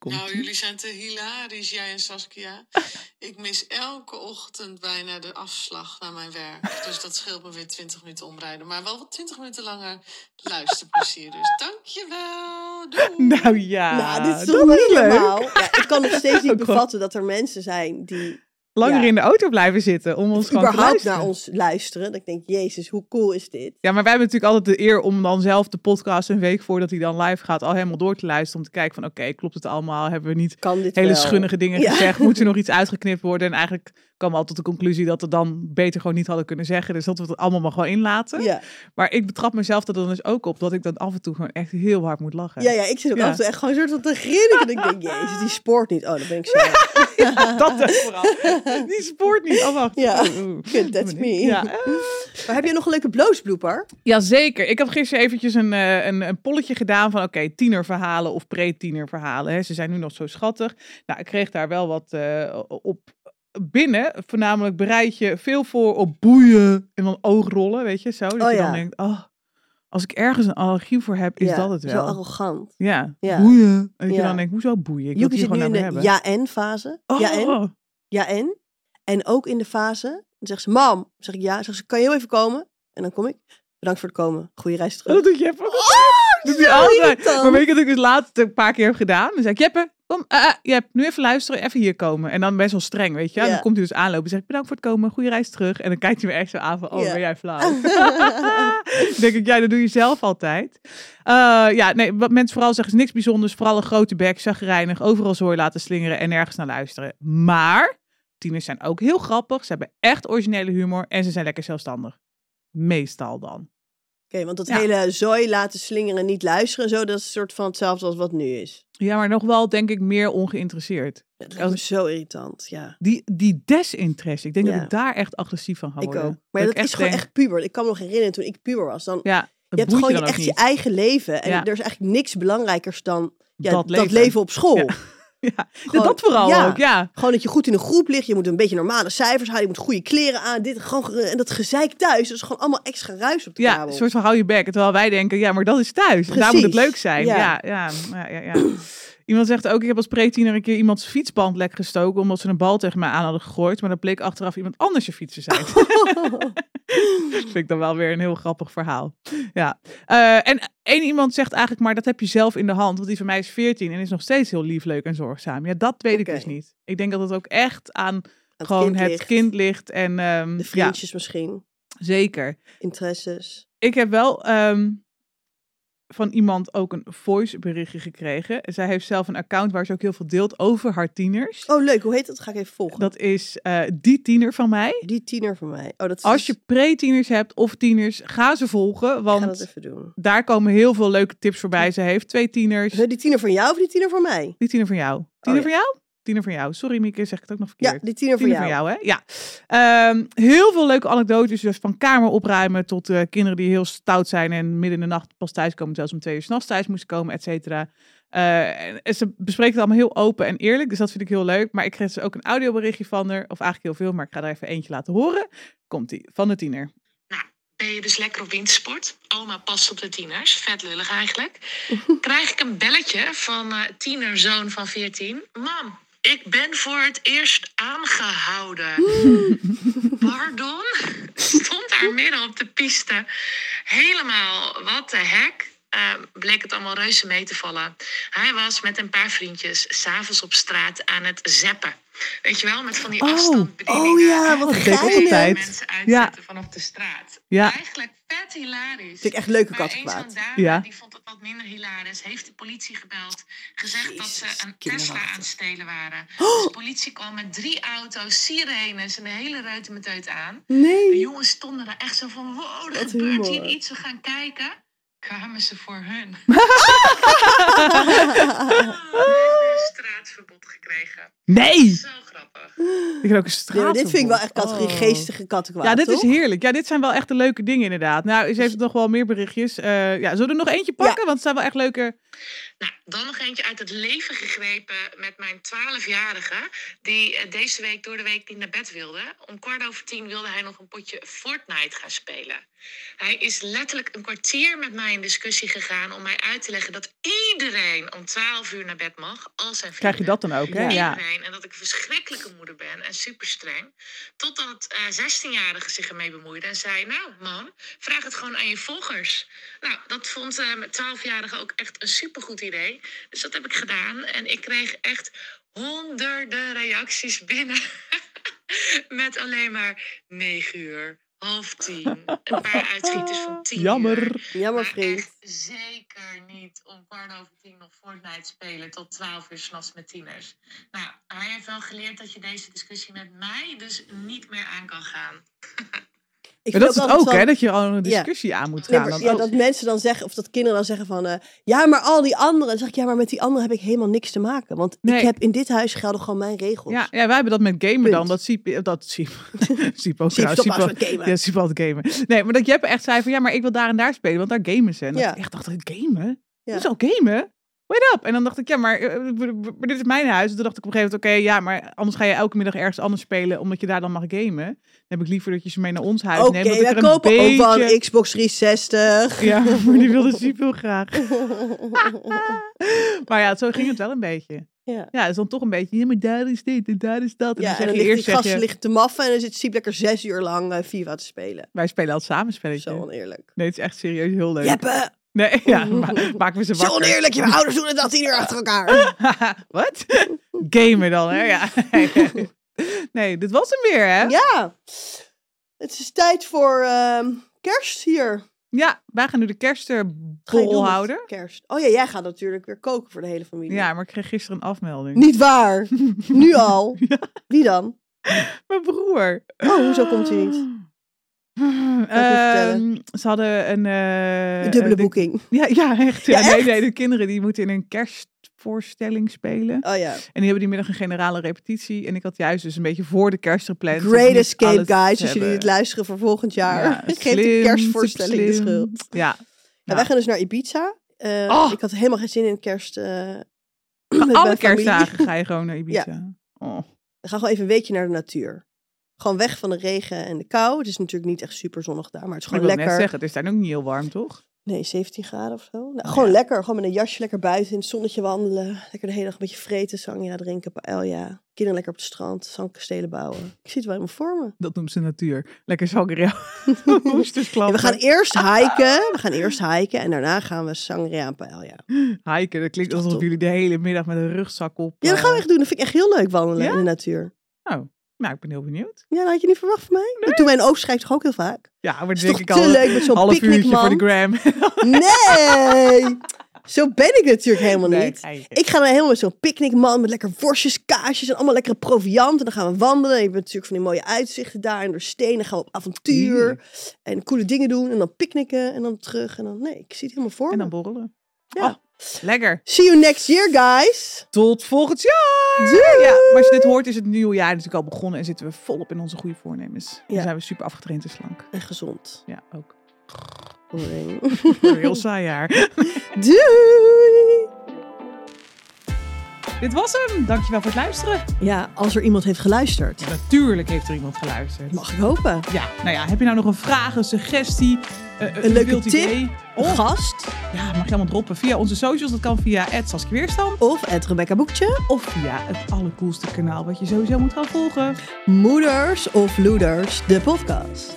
Komt Nou, jullie zijn te hilarisch, jij en Saskia. (laughs) Ik mis elke ochtend bijna de afslag naar mijn werk. Dus dat scheelt me weer 20 minuten omrijden. Maar wel wat 20 minuten langer luisterplezier. Dus dankjewel. Doei. (laughs) Nou ja, nou, dit is toch niet leuk. normaal? Ja, ik kan nog steeds (laughs) niet wel. bevatten dat er mensen zijn die Langer Ja. in de auto blijven zitten om ons gewoon te überhaupt luisteren. naar ons luisteren. Dat ik denk, jezus, hoe cool is dit? Ja, maar wij hebben natuurlijk altijd de eer om dan zelf de podcast een week voordat hij dan live gaat al helemaal door te luisteren. Om te kijken van oké, klopt het allemaal? Hebben we niet hele wel? schunnige dingen Ja. gezegd? Moet er (laughs) nog iets uitgeknipt worden? En eigenlijk kwam al tot de conclusie dat we dan beter gewoon niet hadden kunnen zeggen. Dus dat we het allemaal maar gewoon inlaten. Ja. Maar ik betrap mezelf er dan dus ook op dat ik dan af en toe gewoon echt heel hard moet lachen. Ja, ja, ik zit ook Ja. af en toe echt gewoon een soort van te grinniken. En ik denk, jezus, die sport niet. Oh, dan ben ik zo. (laughs) dat is vooral. Die sport niet. Oh, wacht. Ja. That's me. Ja. (laughs) Maar heb je nog een leuke bloosblooper? Jazeker. Ik heb gisteren eventjes een, eh, een, een polletje gedaan van oké, tienerverhalen of pre-tienerverhalen. Ze zijn nu nog zo schattig. Nou, ik kreeg daar wel wat eh, op binnen. Voornamelijk bereid je veel voor op boeien en dan oogrollen, weet je, zo. Dat Oh je ja. dan denkt, oh, als ik ergens een allergie voor heb, is ja, dat het Zo wel. arrogant. Ja, Ja. boeien. En dat je Ja. dan denkt, hoezo boeien? Ik wil Joepie het hier zit nu gewoon in de ja-en-fase. Oh, Ja-en, ja-en. En ook in de fase, dan zegt ze, mam. Zeg ik ja. Zegt ze, kan je heel even komen? En dan kom ik. Bedankt voor het komen. Goeie reis terug. Dat doet Jeppe. Oh, Dat doet hij zo altijd. Maar weet je wat ik dus laatst een paar keer heb gedaan? Dan zeg ik, Jeppe, kom, eh, eh, Jep, nu even luisteren, even hier komen. En dan best wel streng, weet je. Ja. Dan komt hij dus aanlopen en zeg ik, bedankt voor het komen, goede reis terug. En dan kijkt hij me echt zo aan van, oh, Ja. ben jij flauw. (laughs) Denk ik, ja, dat doe je zelf altijd. Eh, ja, nee, wat mensen vooral zeggen is niks bijzonders. Vooral een grote bek, zagrijnig, overal zooi laten slingeren en nergens naar luisteren. Maar tieners zijn ook heel grappig. Ze hebben echt originele humor en ze zijn lekker zelfstandig. Meestal dan. Oké, want dat Ja. hele zooi laten slingeren, niet luisteren en zo, dat is een soort van hetzelfde als wat nu is. Ja, maar nog wel denk ik meer ongeïnteresseerd. Dat me zo irritant, ja. Die, die desinteresse, ik denk Ja. dat ik daar echt agressief van ga Ik ook. Maar dat is gewoon denk, echt puber. Ik kan me nog herinneren toen ik puber was. Dan, Ja, je hebt gewoon je echt je eigen leven. En Ja. er is eigenlijk niks belangrijkers dan ja, Dat leven. op school. (laughs) (laughs) Ja. Ja, ja, Gewoon- dat vooral ja. ook, ja. Gewoon dat je goed in een groep ligt. Je moet een beetje normale cijfers halen. Je moet goede kleren aan. Dit, gewoon, ge- en dat gezeik thuis. Dat is gewoon allemaal extra ruis op de Ja, kabel. een soort van hou je bek. Terwijl wij denken, ja, maar dat is thuis. Daar moet het leuk zijn. Ja. Ja, ja, ja, ja, ja. Iemand zegt ook, ik heb als pre-tiener een keer iemands fietsband lek gestoken... omdat ze een bal tegen mij aan hadden gegooid. Maar dat bleek achteraf iemand anders je fiets te zijn. (laughs) (laughs) vind ik dan wel weer een heel grappig verhaal. Ja. Eh, en één iemand zegt eigenlijk, maar dat heb je zelf in de hand. Want die van mij is 14 en is nog steeds heel lief, leuk en zorgzaam. Ja, dat weet ik dus niet. Ik denk dat het ook echt aan Het gewoon kind het ligt, kind ligt. En ehm, De ja, vriendjes misschien. zeker. Interesses. Ik heb wel... ehm, van iemand ook een voice berichtje gekregen. Zij heeft zelf een account waar ze ook heel veel deelt over haar tieners. Oh, leuk. Hoe heet dat? Ga ik even volgen. Dat is eh, die tiener van mij. Die tiener van mij. Oh, dat is Als je pre-tieners hebt of tieners, ga ze volgen. Want dat even doen. daar komen heel veel leuke tips voorbij. Ze heeft twee tieners. Die tiener van jou of die tiener van mij? Die tiener van jou. Tiener ja. van jou? Tiener van jou. Sorry Mieke, zeg ik het ook nog Ja, verkeerd. die tiener van Tiener jou. van jou, hè? Ja. Ehm, heel veel leuke anekdotes. Dus van kamer opruimen tot eh, kinderen die heel stout zijn en midden in de nacht pas thuiskomen. Zelfs om twee uur s'nachts thuis moesten komen, et cetera. Eh, en ze bespreekt het allemaal heel open en eerlijk. Dus dat vind ik heel leuk. Maar ik kreeg dus ook een audioberichtje van haar. Of eigenlijk heel veel, maar ik ga er even eentje laten horen. Komt-ie, van de tiener. Nou, ben je dus lekker op wintersport? Oma past op de tieners. Vet lullig eigenlijk. (laughs) Krijg ik een belletje van eh tienerzoon van 14. Mam, ik ben voor het eerst aangehouden. Pardon? Stond daar midden op de piste. Helemaal, wat de hek. Eh, bleek het allemaal reuze mee te vallen. Hij was met een paar vriendjes s'avonds op straat aan het zeppen. Weet je wel, met van die Oh, afstandsbedieningen. oh ja, wat altijd. Mensen uitzetten vanaf de straat. Ja. Eigenlijk vet hilarisch. Vind ik echt leuke kattenplaat. Ja. die vond het wat minder hilarisch. Heeft de politie gebeld. Gezegd dat ze een. Tesla aan het stelen waren. Oh. Dus de politie kwam met drie auto's, sirenes en de hele reutemeteut aan. De Nee. jongens stonden daar echt zo van... Wow, er gebeurt hier iets. We gaan kijken. Kwamen ze voor hun. een (laughs) straatverbod gekregen. Nee! Zo grappig. Ik heb ook een straat. Ja, dit vind ik wel echt categorie Oh. geestige kattenkwaad, Ja, dit is heerlijk. Ja, dit zijn wel echt de leuke dingen inderdaad. Nou, ze heeft nog wel meer berichtjes. Eh, ja, zullen we er nog eentje pakken? Want het zijn wel echt leuke... Nou, dan nog eentje uit het leven gegrepen met mijn 12-jarige. Die eh, deze week door de week niet naar bed wilde. Om kwart over tien wilde hij nog een potje Fortnite gaan spelen. Hij is letterlijk een kwartier met mij in discussie gegaan om mij uit te leggen dat iedereen om 12 uur naar bed mag. Al zijn Krijg je vrienden. dat dan ook, hè? Ja. Iedereen. En dat ik een verschrikkelijke moeder ben en super streng. Totdat eh 16-jarige zich ermee bemoeide en zei: Nou, man, vraag het gewoon aan je volgers. Nou, dat vond eh mijn 12-jarige ook echt een supergoed idee. Dus dat heb ik gedaan. En ik kreeg echt honderden reacties binnen. (laughs) Met alleen maar 9 uur, half tien. Een paar uitschieters van 10 Jammer. uur. Jammer, vriend. zeker niet om kwart over tien nog Fortnite spelen tot 12 uur s'nachts met tieners. Nou, hij heeft wel geleerd dat je deze discussie met mij dus niet meer aan kan gaan. (laughs) Ik Maar dat is het ook, hè? Dat je al een discussie aan moet Nee, gaan. maar- ja, dat mensen dan zeggen, of dat kinderen dan zeggen van... eh, ja, maar al die anderen. Dan zeg ik, ja, maar met die anderen heb ik helemaal niks te maken. Want Nee. ik heb in dit huis gelden gewoon mijn regels. Ja, ja, wij hebben dat met gamen Punt. dan. Dat Siep, dat Siep, (laughs) Siep ook Siep, stop met gamen. Ja, Siep altijd gamen. Nee, maar dat Jeppe echt zei van, ja, maar ik wil daar en daar spelen, want daar gamen ze. En Ja. ik echt dacht, gamen? Ja. Dat is al gamen? Wait up. En dan dacht ik, ja, maar, eh, maar dit is mijn huis. En toen dacht ik op een gegeven moment, oké, ja, maar anders ga je elke middag ergens anders spelen, omdat je daar dan mag gamen. Dan heb ik liever dat je ze mee naar ons huis Oké, neemt. ik wij kopen ook wel beetje- een Xbox 360. Ja, maar die wilde (laughs) heel graag. (laughs) maar ja, zo ging het wel een beetje. Ja. Ja, is dan toch een beetje, ja, maar daar is dit en daar is dat. En Ja, dan en dan je ligt die je, liggen te maffen en dan zit Siep lekker zes uur lang eh, FIFA te spelen. wij spelen altijd samen spelletje. Zo oneerlijk. Nee, het is echt serieus heel leuk. Jeppe, Nee, ja, ma maken we ze zo wakker. oneerlijk. Je ouders doen het al tien uur achter elkaar. (laughs) Wat? Gamen dan, hè? Ja. (laughs) nee, dit was hem weer, hè? Ja. Ja, het is tijd voor ehm, kerst hier. wij gaan nu de doen met houden. Kerst. Oh ja, jij gaat natuurlijk weer koken voor de hele familie. Ja, maar ik kreeg gisteren een afmelding. Niet waar. (laughs) nu al. Wie dan? Mijn broer. Oh, hoezo komt hij niet? Ehm, ze hadden een... eh, Een dubbele boeking. Ja, ja, echt. Ja, Ja, nee, echt? nee, de kinderen die moeten in een kerstvoorstelling spelen. Oh ja. En die hebben die middag een generale repetitie. En ik had juist dus een beetje voor de kerst gepland. Great we Escape, guys. Als jullie het luisteren voor volgend jaar. Ja, (laughs) Geef de kerstvoorstelling de schuld. Ja. Ja, wij gaan dus naar Ibiza. Eh, Oh. Ik had helemaal geen zin in kerst. eh, (clears throat) Alle kerstdagen ga je (laughs) gewoon naar Ibiza. Oh. We gaan gewoon even een weekje naar de natuur. Gewoon weg van de regen en de kou. Het is natuurlijk niet echt super zonnig daar, maar het is Ik gewoon net lekker. zeggen, het is daar ook niet heel warm, toch? Nee, 17 graden of zo. Nou, gewoon lekker. Gewoon met een jasje lekker buiten in het zonnetje wandelen. Lekker de hele dag een beetje vreten, sangria drinken, paella. Kinderen lekker op het strand, zandkastelen bouwen. Ik zie het wel helemaal voor me. Dat noemt ze natuur. Lekker sangria. (laughs) (laughs) Ja, we gaan eerst hiken. We gaan eerst hiken en daarna gaan we sangria en paella. Hiken, dat klinkt alsof top. jullie de hele middag met een rugzak op... Ja, dat eh, gaan we echt doen. Dat vind ik echt heel leuk wandelen Ja? in de natuur. Oh, Nou, ik ben heel benieuwd. Ja, dat had je niet verwacht van mij. En toen mijn oog schrijft toch ook heel vaak. Ja, maar denk ik te al leuk met zo'n half uurtje voor de picknickman? gram. (laughs) Nee! Zo ben ik natuurlijk helemaal Nee, niet. Ik ga dan helemaal met zo'n picknickman met lekker worstjes, kaasjes en allemaal lekkere proviant. En dan gaan we wandelen. En je bent natuurlijk van die mooie uitzichten daar. En door stenen gaan we op avontuur. En coole dingen doen. En dan picknicken en dan terug. En dan, nee, ik zie het helemaal voor En dan borrelen. Ja. Oh, lekker. See you next year, guys! Tot volgend jaar. Doei! Ja, maar als je dit hoort is het nieuwe jaar natuurlijk al begonnen en zitten we volop in onze goede voornemens. Dan Ja. zijn we super afgetraind en slank. En gezond. Ja, ook. Doei! (laughs) Een heel saai jaar. (laughs) Doei! Dit was hem. Dankjewel voor het luisteren. Ja, als er iemand heeft geluisterd. Natuurlijk heeft er iemand geluisterd. Mag ik hopen. Ja, nou ja, heb je nou nog een vraag, een suggestie, eh, een, leuke tip? idee? Of, gast. ja, mag je allemaal droppen via onze socials. Dat kan via Saskia Weerstand. Of Rebecca Boekje. Of via het allercoolste kanaal wat je sowieso moet gaan volgen. Moeders of Loeders, de podcast.